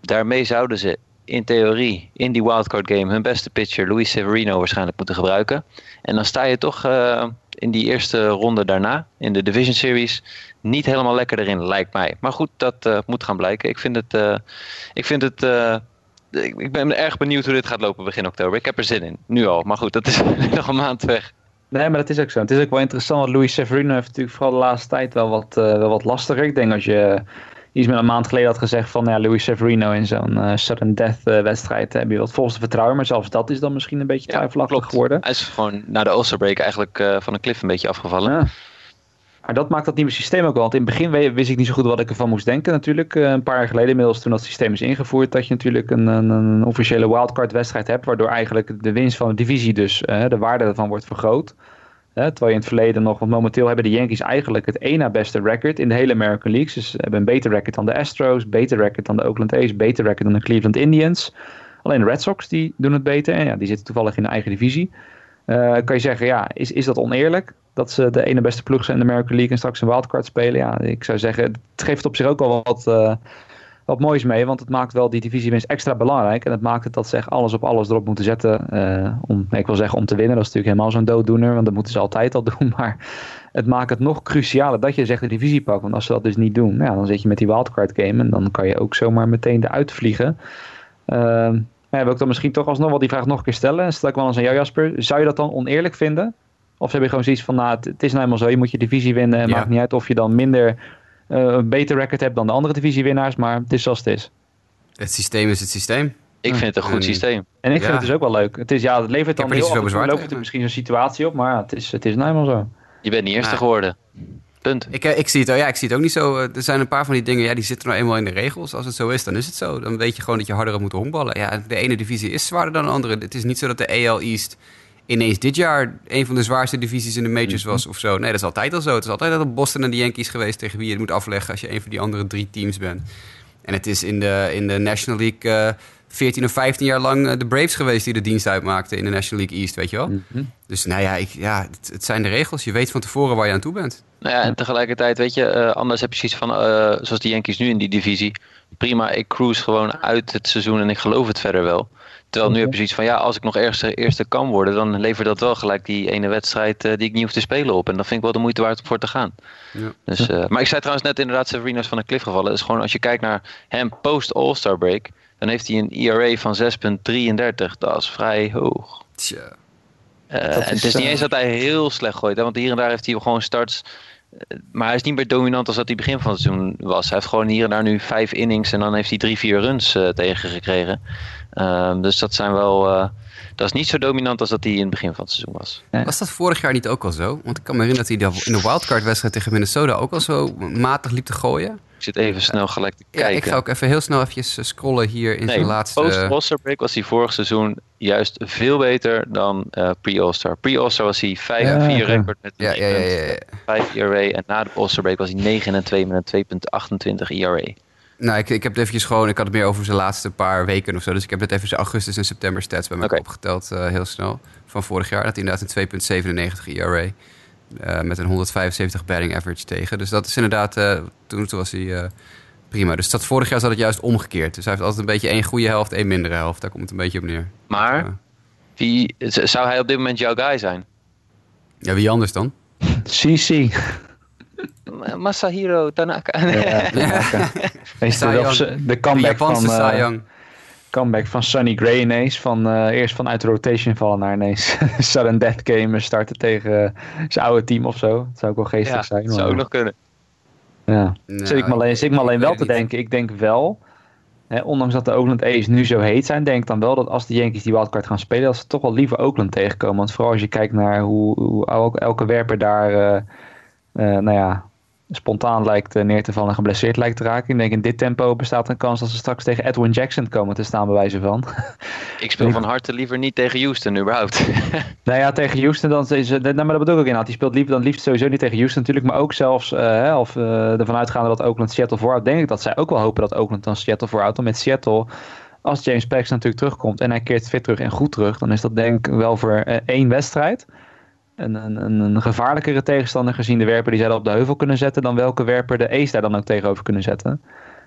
Daarmee zouden ze in theorie in die wildcard game hun beste pitcher Luis Severino waarschijnlijk moeten gebruiken. En dan sta je toch uh, in die eerste ronde daarna, in de Division Series, niet helemaal lekker erin, lijkt mij. Maar goed, dat uh, moet gaan blijken. Ik vind het, uh, ik vind het ik ben erg benieuwd hoe dit gaat lopen begin oktober. Ik heb er zin in, nu al. Maar goed, dat is [laughs] nog een maand weg. Nee, maar dat is ook zo. Het is ook wel interessant. Want Louis Severino heeft natuurlijk vooral de laatste tijd wel wat, uh, wel wat lastiger. Ik denk als je iets met een maand geleden had gezegd van ja, Louis Severino in zo'n uh, sudden death uh, wedstrijd heb je wat volste vertrouwen. Maar zelfs dat is dan misschien een beetje twijfelachtig ja, geworden. Hij is gewoon na de All-Star break eigenlijk van een cliff een beetje afgevallen. Ja. Maar dat maakt dat nieuwe systeem ook wel. Want in het begin wist ik niet zo goed wat ik ervan moest denken natuurlijk. Eh, een paar jaar geleden inmiddels toen dat systeem is ingevoerd. Dat je natuurlijk een, een, een officiële wildcard wedstrijd hebt. Waardoor eigenlijk de winst van de divisie dus uh, de waarde ervan wordt vergroot. Terwijl je in het verleden nog, want momenteel hebben de Yankees eigenlijk het één na beste record in de hele American League. Dus ze hebben een beter record dan de Astros, beter record dan de Oakland A's, beter record dan de Cleveland Indians. Alleen de Red Sox die doen het beter en ja, die zitten toevallig in de eigen divisie. Uh, kan je zeggen, ja, is, is dat oneerlijk? Dat ze de ene beste ploeg zijn in de American League en straks een wildcard spelen. Ja, ik zou zeggen, het geeft op zich ook al wat, uh, wat moois mee. Want het maakt wel die divisiewinst extra belangrijk. En het maakt het dat ze echt alles op alles erop moeten zetten. Uh, om, ik wil zeggen om te winnen. Dat is natuurlijk helemaal zo'n dooddoener. Want dat moeten ze altijd al doen. [laughs] Maar het maakt het nog crucialer dat je zegt de divisie pakt. Want als ze dat dus niet doen, ja, dan zit je met die wildcard game. En dan kan je ook zomaar meteen eruit vliegen. Uh, ja, wil ik dan misschien toch alsnog wel die vraag nog een keer stellen. Stel ik wel eens aan jou Jasper. Zou je dat dan oneerlijk vinden? Of heb je gewoon zoiets van, nou, het, is nou eenmaal zo. Je moet je divisie winnen. En ja. maakt niet uit of je dan minder uh, een beter record hebt dan de andere divisiewinnaars. Maar het is zoals het is. Het systeem is het systeem. Ik vind het een goed en, systeem. En ik ja. vind het dus ook wel leuk. Het, is, ja, het levert dan heel af en loopt er misschien zo'n situatie op. Maar ja, het is, het is nou eenmaal zo. Je bent niet eerste ja. geworden. Punt. Ik, ik, zie het, ja, ik zie het ook niet zo. Er zijn een paar van die dingen, ja, die zitten nou eenmaal in de regels. Als het zo is, dan is het zo. Dan weet je gewoon dat je harder moet honkballen. Ja, de ene divisie is zwaarder dan de andere. Het is niet zo dat de AL East ineens dit jaar een van de zwaarste divisies in de majors was of zo. Nee, dat is altijd al zo. Het is altijd dat Boston en de Yankees geweest tegen wie je het moet afleggen als je een van die andere drie teams bent. En het is in de, in de National League uh, 14 of 15 jaar lang de Braves geweest die de dienst uitmaakten in de National League East, weet je wel. Mm -hmm. Dus nou ja, ik, ja het, het, zijn de regels. Je weet van tevoren waar je aan toe bent. Nou ja, en tegelijkertijd, weet je, uh, anders heb je zoiets van, uh, zoals de Yankees nu in die divisie. Prima, ik cruise gewoon uit het seizoen en ik geloof het verder wel. Terwijl nu heb je zoiets van, ja, als ik nog eerste, eerste kan worden, dan levert dat wel gelijk die ene wedstrijd uh, die ik niet hoef te spelen op. En dat vind ik wel de moeite waard om voor te gaan. Ja. Dus, uh, maar ik zei trouwens net inderdaad, Severino's van de cliff gevallen. Dus gewoon als je kijkt naar hem post All-Star break, dan heeft hij een ERA van 6,33. Dat is vrij hoog. Tja. Uh, is, het is niet eens dat hij heel slecht gooit, hè, want hier en daar heeft hij gewoon starts. Maar hij is niet meer dominant als dat hij begin van het seizoen was. Hij heeft gewoon hier en daar nu vijf innings en dan heeft hij drie, vier runs uh, tegengekregen. Um, dus dat zijn wel. Uh, dat is niet zo dominant als dat hij in het begin van het seizoen was. Was dat vorig jaar niet ook al zo? Want ik kan me herinneren dat hij in de wildcard-wedstrijd tegen Minnesota ook al zo matig liep te gooien. Zit even snel gelijk te Ja, kijken. ik ga ook even heel snel eventjes eh, scrollen hier in Nee, zijn laatste... post All-Star break was hij vorig seizoen juist veel beter dan eh, pre-All-Star. Pre-All-Star was hij 5 Ja, 4 oké. record met Ja, ja, ja, ja, ja. 5 ERA. En na de All-Star break was hij 9 en 2 met een 2.28 ERA. Nou, ik, ik heb het eventjes gewoon... Ik had het meer over zijn laatste paar weken of zo. Dus ik heb net even zijn augustus en september stats bij mij opgeteld. eh, heel snel. Van vorig jaar. Dat hij inderdaad een 2,97 ERA. Eh, met een 175 batting average tegen. Dus dat is inderdaad... eh, toen, toen was hij eh, prima. Dus dat vorig jaar zat het juist omgekeerd. Dus hij heeft altijd een beetje één goede helft, één mindere helft. Daar komt het een beetje op neer. Maar Ja. wie, zou hij op dit moment jouw guy zijn? Ja, wie anders dan? CC. [laughs] Ma- Masahiro Tanaka. Ja, ja. [laughs] Is de, de comeback de Japanse van, Young. Comeback van Sonny Gray ineens. Van, eh, eerst van uit de rotation vallen naar ineens [laughs] sudden death game starten tegen eh, zijn oude team of zo. Dat zou ook wel geestig Ja, zijn. zou maar- ook nog kunnen. Ja. Nou, Zit ik me alleen, zit ik me alleen ik wel te niet. denken. Ik denk wel, hè, ondanks dat de Oakland A's nu zo heet zijn, denk ik dan wel dat als de Yankees die wildcard gaan spelen, dat ze toch wel liever Oakland tegenkomen. Want vooral als je kijkt naar hoe, hoe elke, elke werper daar, eh, eh, nou ja, spontaan lijkt eh, neer te vallen en geblesseerd lijkt te raken. Ik denk in dit tempo bestaat een kans dat ze straks tegen Edwin Jackson komen te staan, bij wijze van. [laughs] Ik speel van harte liever niet tegen Houston überhaupt. [laughs] Nou ja, tegen Houston, dan is, het- nou, maar dat bedoel ik ook inderdaad. Die speelt liever dan liefst sowieso niet tegen Houston natuurlijk. Maar ook zelfs, eh, of eh, ervan uitgaande dat Oakland Seattle voorhoudt. Denk ik dat zij ook wel hopen dat Oakland dan Seattle voorhoudt. Want met Seattle, als James Paxton natuurlijk terugkomt en hij keert fit terug en goed terug. Dan is dat denk ik wel voor eh, één wedstrijd. Een, een, gevaarlijkere tegenstander gezien de werper die zij dan op de heuvel kunnen zetten. Dan welke werper de Ace daar dan ook tegenover kunnen zetten.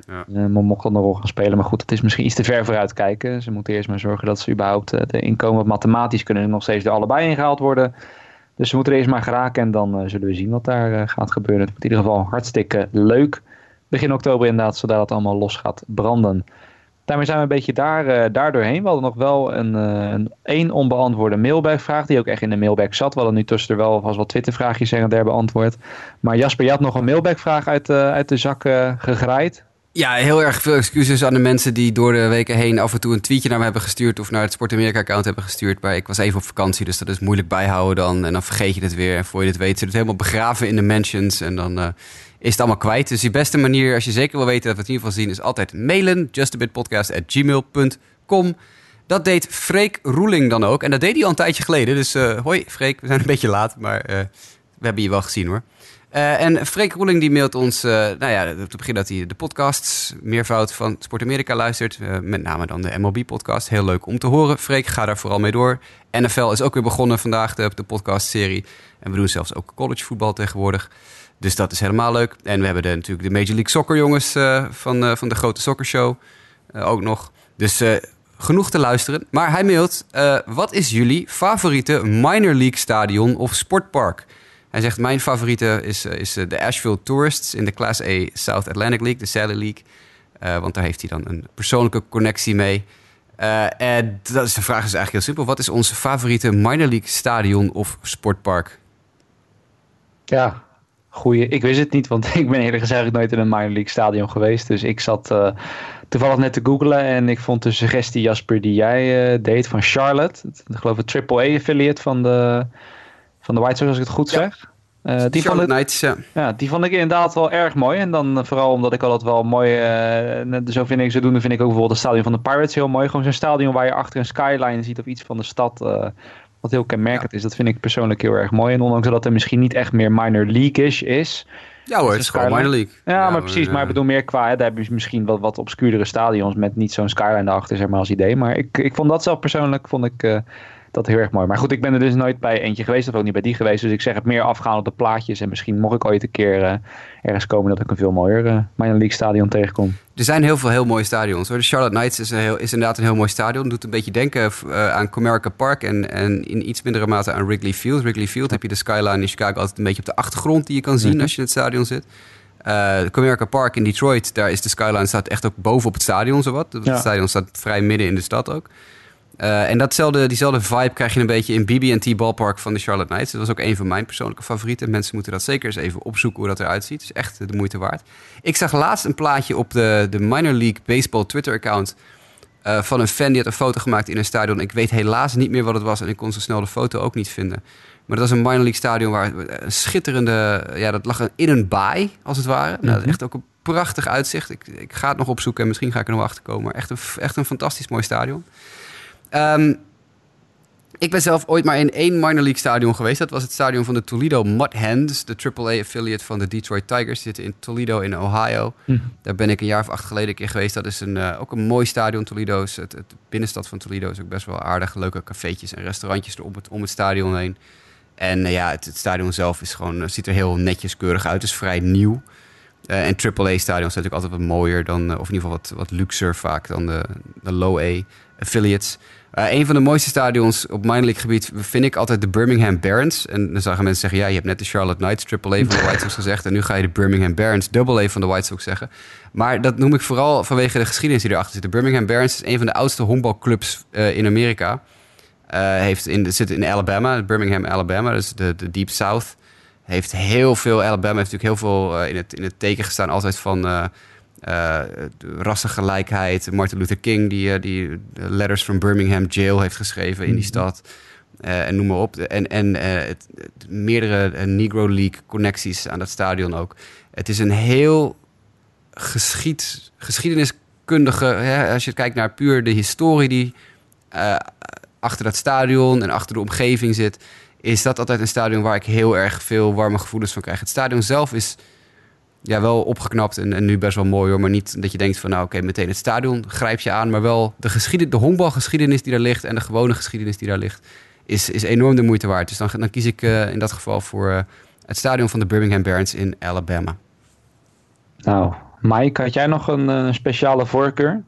Ja. Eh, maar mocht dat een rol gaan spelen. Maar goed, het is misschien iets te ver vooruit kijken. Ze moeten eerst maar zorgen dat ze überhaupt eh, de inkomen mathematisch kunnen er nog steeds door allebei ingehaald worden. Dus ze moeten er eerst maar geraken en dan eh, zullen we zien wat daar gaat gebeuren. Het wordt in ieder geval hartstikke leuk. Begin oktober inderdaad, zodra het allemaal los gaat branden. Daarmee zijn we een beetje daar, eh, daar doorheen. We hadden nog wel een, eh, een één onbeantwoorde mailbagvraag die ook echt in de mailbag zat. We hadden nu tussen er wel alvast wat Twittervraagjes en der beantwoord. Maar Jasper, je had nog een mailbagvraag uit, eh, uit de zak gegraaid. Ja, heel erg veel excuses aan de mensen die door de weken heen af en toe een tweetje naar me hebben gestuurd of naar het Sport Amerika account hebben gestuurd. Maar ik was even op vakantie, dus dat is moeilijk bijhouden dan. En dan vergeet je het weer. En voor je het weet zit het helemaal begraven in de mentions. En dan is het allemaal kwijt. Dus die beste manier, als je zeker wil weten dat we het in ieder geval zien, is altijd mailen. justabitpodcast.gmail.com Dat deed Freek Roeling dan ook. En dat deed hij al een tijdje geleden. Dus eh, hoi Freek, we zijn een beetje laat, maar eh, we hebben je wel gezien hoor. Eh, en Freek Roeling die mailt ons, nou ja, te begin dat hij de podcasts, meervoud van Sport Amerika luistert. met name dan de MLB-podcast. Heel leuk om te horen. Freek, ga daar vooral mee door. NFL is ook weer begonnen vandaag, de, de podcastserie. En we doen zelfs ook collegevoetbal tegenwoordig. Dus dat is helemaal leuk. En we hebben de, natuurlijk de Major League Soccer jongens eh, van, eh, van de grote soccershow eh, ook nog. Dus genoeg te luisteren. Maar hij mailt, wat is jullie favoriete minor league stadion of sportpark? Hij zegt, mijn favoriete is, is de Asheville Tourists in de Class A South Atlantic League, de Sally League. Want daar heeft hij dan een persoonlijke connectie mee. En dat is de vraag is eigenlijk heel simpel. Wat is ons favoriete minor league stadion of sportpark? Ja, goeie. Ik wist het niet, want [laughs] ik ben eerlijk gezegd nooit in een minor league stadion geweest. Dus ik zat eh, toevallig net te googlen en ik vond de suggestie, Jasper, die jij eh, deed van Charlotte. Het, ik geloof het AAA-affiliate van de, van de White Sox, als ik het goed Ja. zeg. Eh, die, vond Charlotte ik, Knights, ja. ja, die vond ik inderdaad wel erg mooi. En dan vooral omdat ik altijd wel mooi, net zo vind ik, zodoende vind ik ook bijvoorbeeld het stadion van de Pirates heel mooi. Gewoon zo'n stadion waar je achter een skyline ziet of iets van de stad. Wat heel kenmerkend is. Dat vind ik persoonlijk heel erg mooi. En ondanks dat het misschien niet echt meer minor league-ish is. Ja hoor, het is gewoon minor league. Ja, maar precies. Maar ik bedoel meer qua, hè, daar heb je misschien wat, wat obscuurdere stadions met niet zo'n skyline erachter, zeg maar, als idee. Maar ik, ik vond dat zelf persoonlijk, vond ik eh, dat heel erg mooi. Maar goed, ik ben er dus nooit bij eentje geweest, of ook niet bij die geweest. Dus ik zeg het meer afgaan op de plaatjes. En misschien mocht ik ooit een keer eh, ergens komen dat ik een veel mooier eh minor league stadion tegenkom. Er zijn heel veel heel mooie stadions. Hoor. De Charlotte Knights is, een heel, is inderdaad een heel mooi stadion. Doet een beetje denken eh, aan Comerica Park en, en in iets mindere mate aan Wrigley Field. Wrigley Field heb je de skyline in Chicago altijd een beetje op de achtergrond die je kan zien Mhm. als je in het stadion zit. Comerica Park in Detroit, daar is de skyline staat echt ook boven op het stadion zowat. Het Ja. stadion staat vrij midden in de stad ook. Eh, en datzelfde, diezelfde vibe krijg je een beetje in BB&T Ballpark van de Charlotte Knights. Dat was ook een van mijn persoonlijke favorieten. Mensen moeten dat zeker eens even opzoeken hoe dat eruit ziet. Het is echt de moeite waard. Ik zag laatst een plaatje op de, de Minor League Baseball Twitter-account... eh, van een fan die had een foto gemaakt in een stadion. Ik weet helaas niet meer wat het was en ik kon zo snel de foto ook niet vinden. Maar dat was een minor league stadion waar een schitterende... Ja, dat lag in een baai, als het ware. Nou, is echt ook een prachtig uitzicht. Ik, ik ga het nog opzoeken en misschien ga ik er nog achter komen. Echt een, echt een fantastisch mooi stadion. Ehm, ik ben zelf ooit maar in één minor league stadion geweest. Dat was het stadion van de Toledo Mud Hens, de AAA-affiliate van de Detroit Tigers. Die zitten in Toledo in Ohio. Hm. Daar ben ik een jaar of acht geleden een keer geweest. Dat is een, eh, ook een mooi stadion. Toledo is het, het binnenstad van Toledo is ook best wel aardig. Leuke cafeetjes en restaurantjes er om het, om het stadion heen. En eh, ja, het, het stadion zelf is gewoon, eh, ziet er heel netjes keurig uit. Het is vrij nieuw. En AAA-stadions zijn natuurlijk altijd wat mooier dan, of in ieder geval wat, wat luxer vaak dan de, de low-A affiliates. Eh, een van de mooiste stadions op minor league gebied vind ik altijd de Birmingham Barons. En dan zagen mensen zeggen, ja, je hebt net de Charlotte Knights AAA van de White Sox gezegd. En nu ga je de Birmingham Barons AA van de White Sox zeggen. Maar dat noem ik vooral vanwege de geschiedenis die erachter zit. De Birmingham Barons is een van de oudste honkbalclubs eh, in Amerika. Eh, heeft in, zit in Alabama, Birmingham, Alabama, dus de, de Deep South. Heeft heel veel, Alabama heeft natuurlijk heel veel in, het, in het teken gestaan altijd van eh, eh, rassengelijkheid. Martin Luther King, die, eh, die Letters from Birmingham Jail heeft geschreven in die stad. Eh, en noem maar op. En, en het, het- meerdere Negro League connecties aan dat stadion ook. Het is een heel geschied, geschiedeniskundige... Hè, als je kijkt naar puur de historie die achter dat stadion en achter de omgeving zit... is dat altijd een stadion waar ik heel erg veel warme gevoelens van krijg. Het stadion zelf is ja, wel opgeknapt en, en nu best wel mooi hoor. Maar niet dat je denkt van nou oké, meteen het stadion grijp je aan. Maar wel de, geschieden, de honkbalgeschiedenis die daar ligt en de gewone geschiedenis die daar ligt... is, is enorm de moeite waard. Dus dan, dan kies ik eh, in dat geval voor eh, het stadion van de Birmingham Barons in Alabama. Nou, Mike, had jij nog een eh, speciale voorkeur?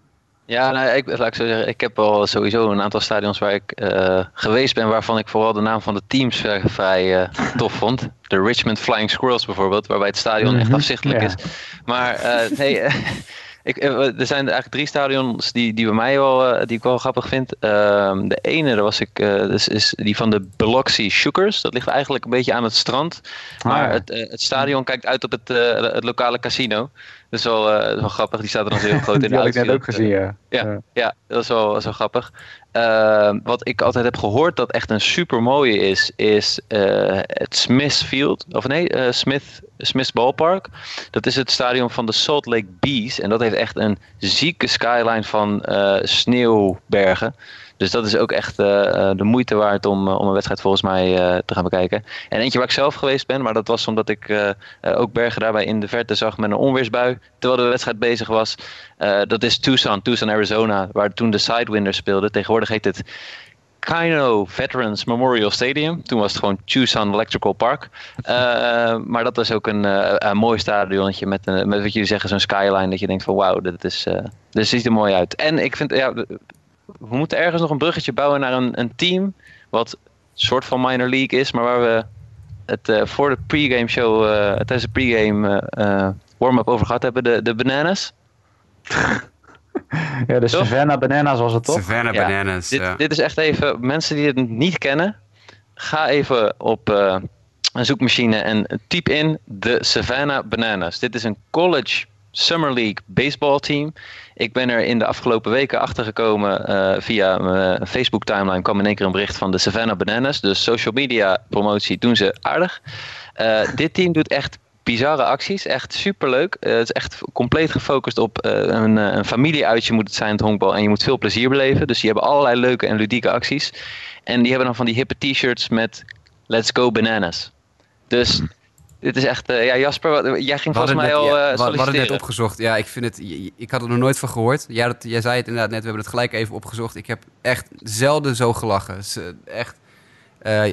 Ja, nou, ik, laat ik zo zeggen, ik heb al sowieso een aantal stadions waar ik eh, geweest ben, waarvan ik vooral de naam van de teams eh, vrij eh, [laughs] tof vond. De Richmond Flying Squirrels bijvoorbeeld, waarbij het stadion echt Mhm, afzichtelijk ja. is. Maar nee, [laughs] ik, eh, er zijn eigenlijk drie stadions die, die bij mij wel, eh, die ik wel grappig vind. Ehm, de ene, daar was ik, eh, dus is die van de Biloxi Shookers. Dat ligt eigenlijk een beetje aan het strand. Maar Ah, ja. het, het stadion kijkt uit op het, het lokale casino. Dat is wel, wel grappig, die staat er dan heel [laughs] groot in Die de had ik net ook gezien, ja. Ja, ja, dat is wel, dat is wel grappig. Ehm, wat ik altijd heb gehoord dat echt een super mooie is, is eh, het Smith Field. Of nee, eh, Smith, Smith Ballpark. Dat is het stadion van de Salt Lake Bees. En dat heeft echt een zieke skyline van eh, sneeuwbergen. Dus dat is ook echt eh, eh, de moeite waard om, eh, om een wedstrijd volgens mij te gaan bekijken. En eentje waar ik zelf geweest ben, maar dat was omdat ik ook bergen daarbij in de verte zag met een onweersbui. Terwijl de wedstrijd bezig was. Dat is Tucson, Tucson, Arizona, waar toen de Sidewinders speelden. Tegenwoordig heet het Kino Veterans Memorial Stadium. Toen was het gewoon Tucson Electrical Park. [laughs] Maar dat was ook een, een mooi stadionnetje met, een- met wat jullie zeggen, zo'n skyline. Dat je denkt van wauw, dit, is, dit ziet er mooi uit. En ik vind, ja, we moeten ergens nog een bruggetje bouwen naar een, een team. Wat een soort van minor league is, maar waar we het eh, voor de pregame show, eh, tijdens de pregame eh, eh, warm-up over gehad hebben. De, de Bananas. [laughs] Ja, de Toch? Savannah Bananas was het toch? Savannah Ja, Bananas. Dit, ja. dit is echt even, mensen die het niet kennen, ga even op eh, een zoekmachine en typ in de Savannah Bananas. Dit is een college Summer League baseball team. Ik ben er in de afgelopen weken achter gekomen eh, via mijn Facebook timeline kwam in één keer een bericht van de Savannah Bananas. Dus social media promotie doen ze aardig. Eh, dit team doet echt bizarre acties. Echt superleuk. Eh, het is echt compleet gefocust op eh, een, een familieuitje moet het zijn, het honkbal. En je moet veel plezier beleven. Dus die hebben allerlei leuke en ludieke acties. En die hebben dan van die hippe t-shirts met Let's Go Bananas. Dus dit is echt... eh, ja, Jasper, jij ging volgens mij net, al ja, eh we- hadden net opgezocht. Ja, ik vind het. Ik had er nog nooit van gehoord. Ja, dat, jij zei het inderdaad net. We hebben het gelijk even opgezocht. Ik heb echt zelden zo gelachen. Echt. eh,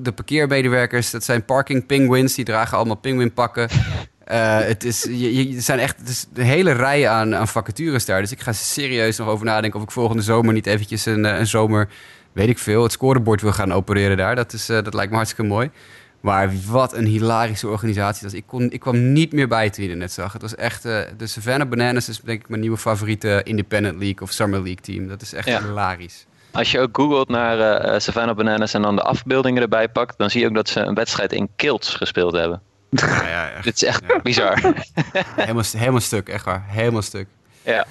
de parkeermedewerkers, dat zijn parking penguins. Die dragen allemaal penguinpakken. Eh het is, je, je- zijn echt het is een hele rij aan, aan vacatures daar. Dus ik ga serieus nog over nadenken of ik volgende zomer niet eventjes een, een zomer, weet ik veel, het scorebord wil gaan opereren daar. Dat, is, dat lijkt me hartstikke mooi. Maar wat een hilarische organisatie. Dat is. Ik, kon, ik kwam niet meer bij toen je het net zag. Het was echt... eh, de Savannah Bananas is denk ik mijn nieuwe favoriete Independent League of Summer League team. Dat is echt Ja. hilarisch. Als je ook googelt naar eh, Savannah Bananas en dan de afbeeldingen erbij pakt, dan zie je ook dat ze een wedstrijd in kilts gespeeld hebben. Ja, ja, echt. Dit is echt Ja. bizar. helemaal, helemaal stuk, echt waar. Helemaal stuk. ja.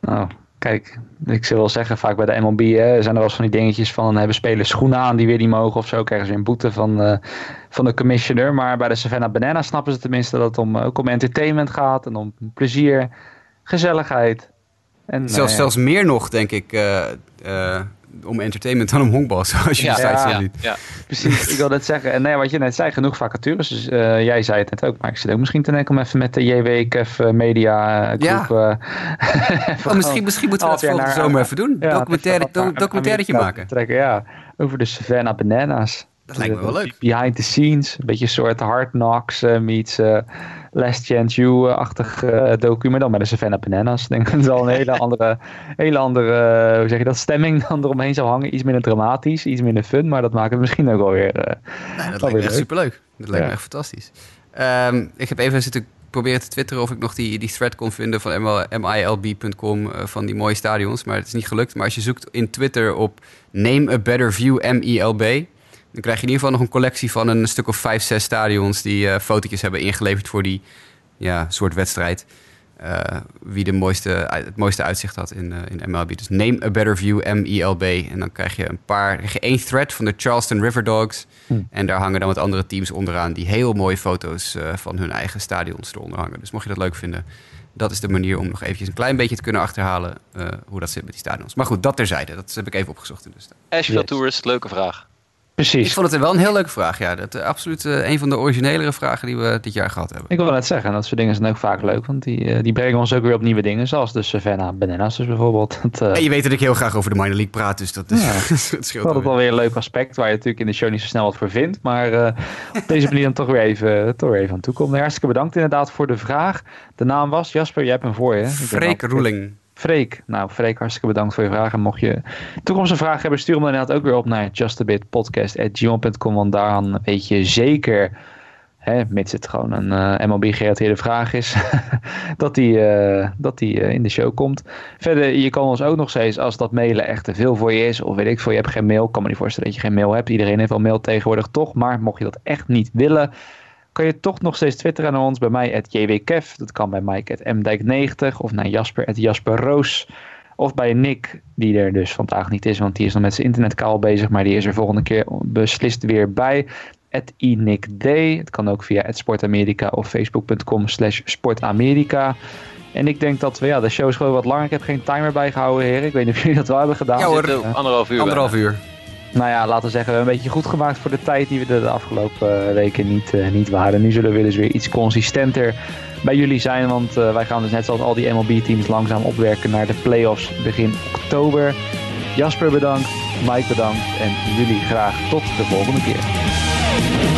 Nou, kijk ik zou wel zeggen, vaak bij de MLB hè, zijn er wel eens van die dingetjes van hebben spelers schoenen aan die weer niet mogen of zo. Krijgen ze een boete van, eh, van de commissioner. Maar bij de Savannah Banana snappen ze tenminste dat het om, ook om entertainment gaat en om plezier, gezelligheid. En, Zelfs, eh, zelfs meer nog, denk ik, eh, eh, om entertainment dan om honkbal. [laughs] Zoals je Ja. de site zo Ja. ziet. Ja. Precies, ik wil net zeggen. En nee, wat je net zei, genoeg vacatures. Dus, eh, jij zei het net ook, maar ik zit ook misschien te denken om even met de JWKF eh, Media eh, Ja. groep... eh, even [laughs] Oh, misschien, misschien moeten we dat volgende naar- zomer even doen. Ja, Documentaire, do- documentairetje maken. Trekken, ja, over de Savannah Bananas. Dat lijkt me wel De- leuk. Behind the scenes, een beetje een soort Hard Knocks eh, meets eh, Last Chance You-achtig eh docu, maar dan met de Savannah Bananas. Ik denk dat het wel een hele andere, [laughs] hele andere eh, hoe zeg je dat, stemming dan eromheen zou hangen. Iets minder dramatisch, iets minder fun, maar dat maakt het misschien ook wel weer... eh, Nee, dat lijkt me echt leuk. superleuk. Dat lijkt Ja. me echt fantastisch. Ehm, ik heb even zitten proberen te twitteren of ik nog die, die thread kon vinden van milb.com eh, van die mooie stadions. Maar het is niet gelukt. Maar als je zoekt in Twitter op Name a Better View MILB... dan krijg je in ieder geval nog een collectie van een stuk of vijf, zes stadions... die eh fotootjes hebben ingeleverd voor die ja, soort wedstrijd. Eh, wie de mooiste, het mooiste uitzicht had in, eh, in MLB. Dus Name a Better View MILB. En dan krijg je een paar, krijg je één thread van de Charleston River Dogs... En daar hangen dan wat andere teams onderaan die heel mooie foto's eh, van hun eigen stadions eronder hangen. Dus mocht je dat leuk vinden, dat is de manier om nog eventjes een klein beetje te kunnen achterhalen eh, hoe dat zit met die stadions. Maar goed, dat terzijde. Dat heb ik even opgezocht in de stad. Asheville Yes. Tourist, leuke vraag. Ik precies. vond het wel een heel leuke vraag. Ja, dat is absoluut eh, een van de originelere vragen die we dit jaar gehad hebben. Ik wil net zeggen, dat soort dingen zijn ook vaak leuk, want die, eh, die brengen ons ook weer op nieuwe dingen, zoals de Savannah Bananas dus bijvoorbeeld. [laughs] Dat, eh, En je weet dat ik heel graag over de minor league praat, dus dat, is, Ja. [laughs] dat scheelt Dat is alweer. wel weer een leuk aspect waar je natuurlijk in de show niet zo snel wat voor vindt. Maar eh, op deze manier dan toch weer even, toch weer even aan toekomen. Nee, hartstikke bedankt inderdaad voor de vraag. De naam was, Jasper, jij hebt hem voor je. Ik Freek altijd- Roeling. Freek. Nou, Freek, hartstikke bedankt voor je vraag. En mocht je toekomstige vragen hebben, stuur hem dan inderdaad ook weer op naar justabitpodcast.gmail.com. Want daaraan weet je zeker, hè, mits het gewoon een eh, MLB-gerelateerde vraag is, [laughs] dat die, eh, dat die eh, in de show komt. Verder, je kan ons ook nog steeds, als dat mailen echt te veel voor je is, of weet ik veel, je hebt geen mail, kan me niet voorstellen dat je geen mail hebt. Iedereen heeft wel mail tegenwoordig toch, maar mocht je dat echt niet willen, kan je toch nog steeds twitteren naar ons. Bij mij at jwkev. Dat kan bij Mike at mdijk90 of naar Jasper at jasperroos. Of bij Nick, die er dus vandaag niet is, want die is nog met zijn internetkaal bezig. Maar die is er volgende keer beslist weer bij. At iNickD. Het kan ook via at sportamerika of facebook.com slash sportamerika. En ik denk dat we, ja, de show is gewoon wat langer. Ik heb geen timer bijgehouden, heren. Ik weet niet of jullie dat wel hebben gedaan. Ja, hoor. Anderhalf uur. Anderhalf uur. Nou ja, laten we zeggen, een beetje goed gemaakt voor de tijd die we de, de afgelopen eh, weken niet, eh, niet waren. Nu zullen we dus weer iets consistenter bij jullie zijn, want eh, wij gaan dus net zoals al die MLB-teams langzaam opwerken naar de playoffs begin oktober. Jasper bedankt, Mike bedankt en jullie graag tot de volgende keer.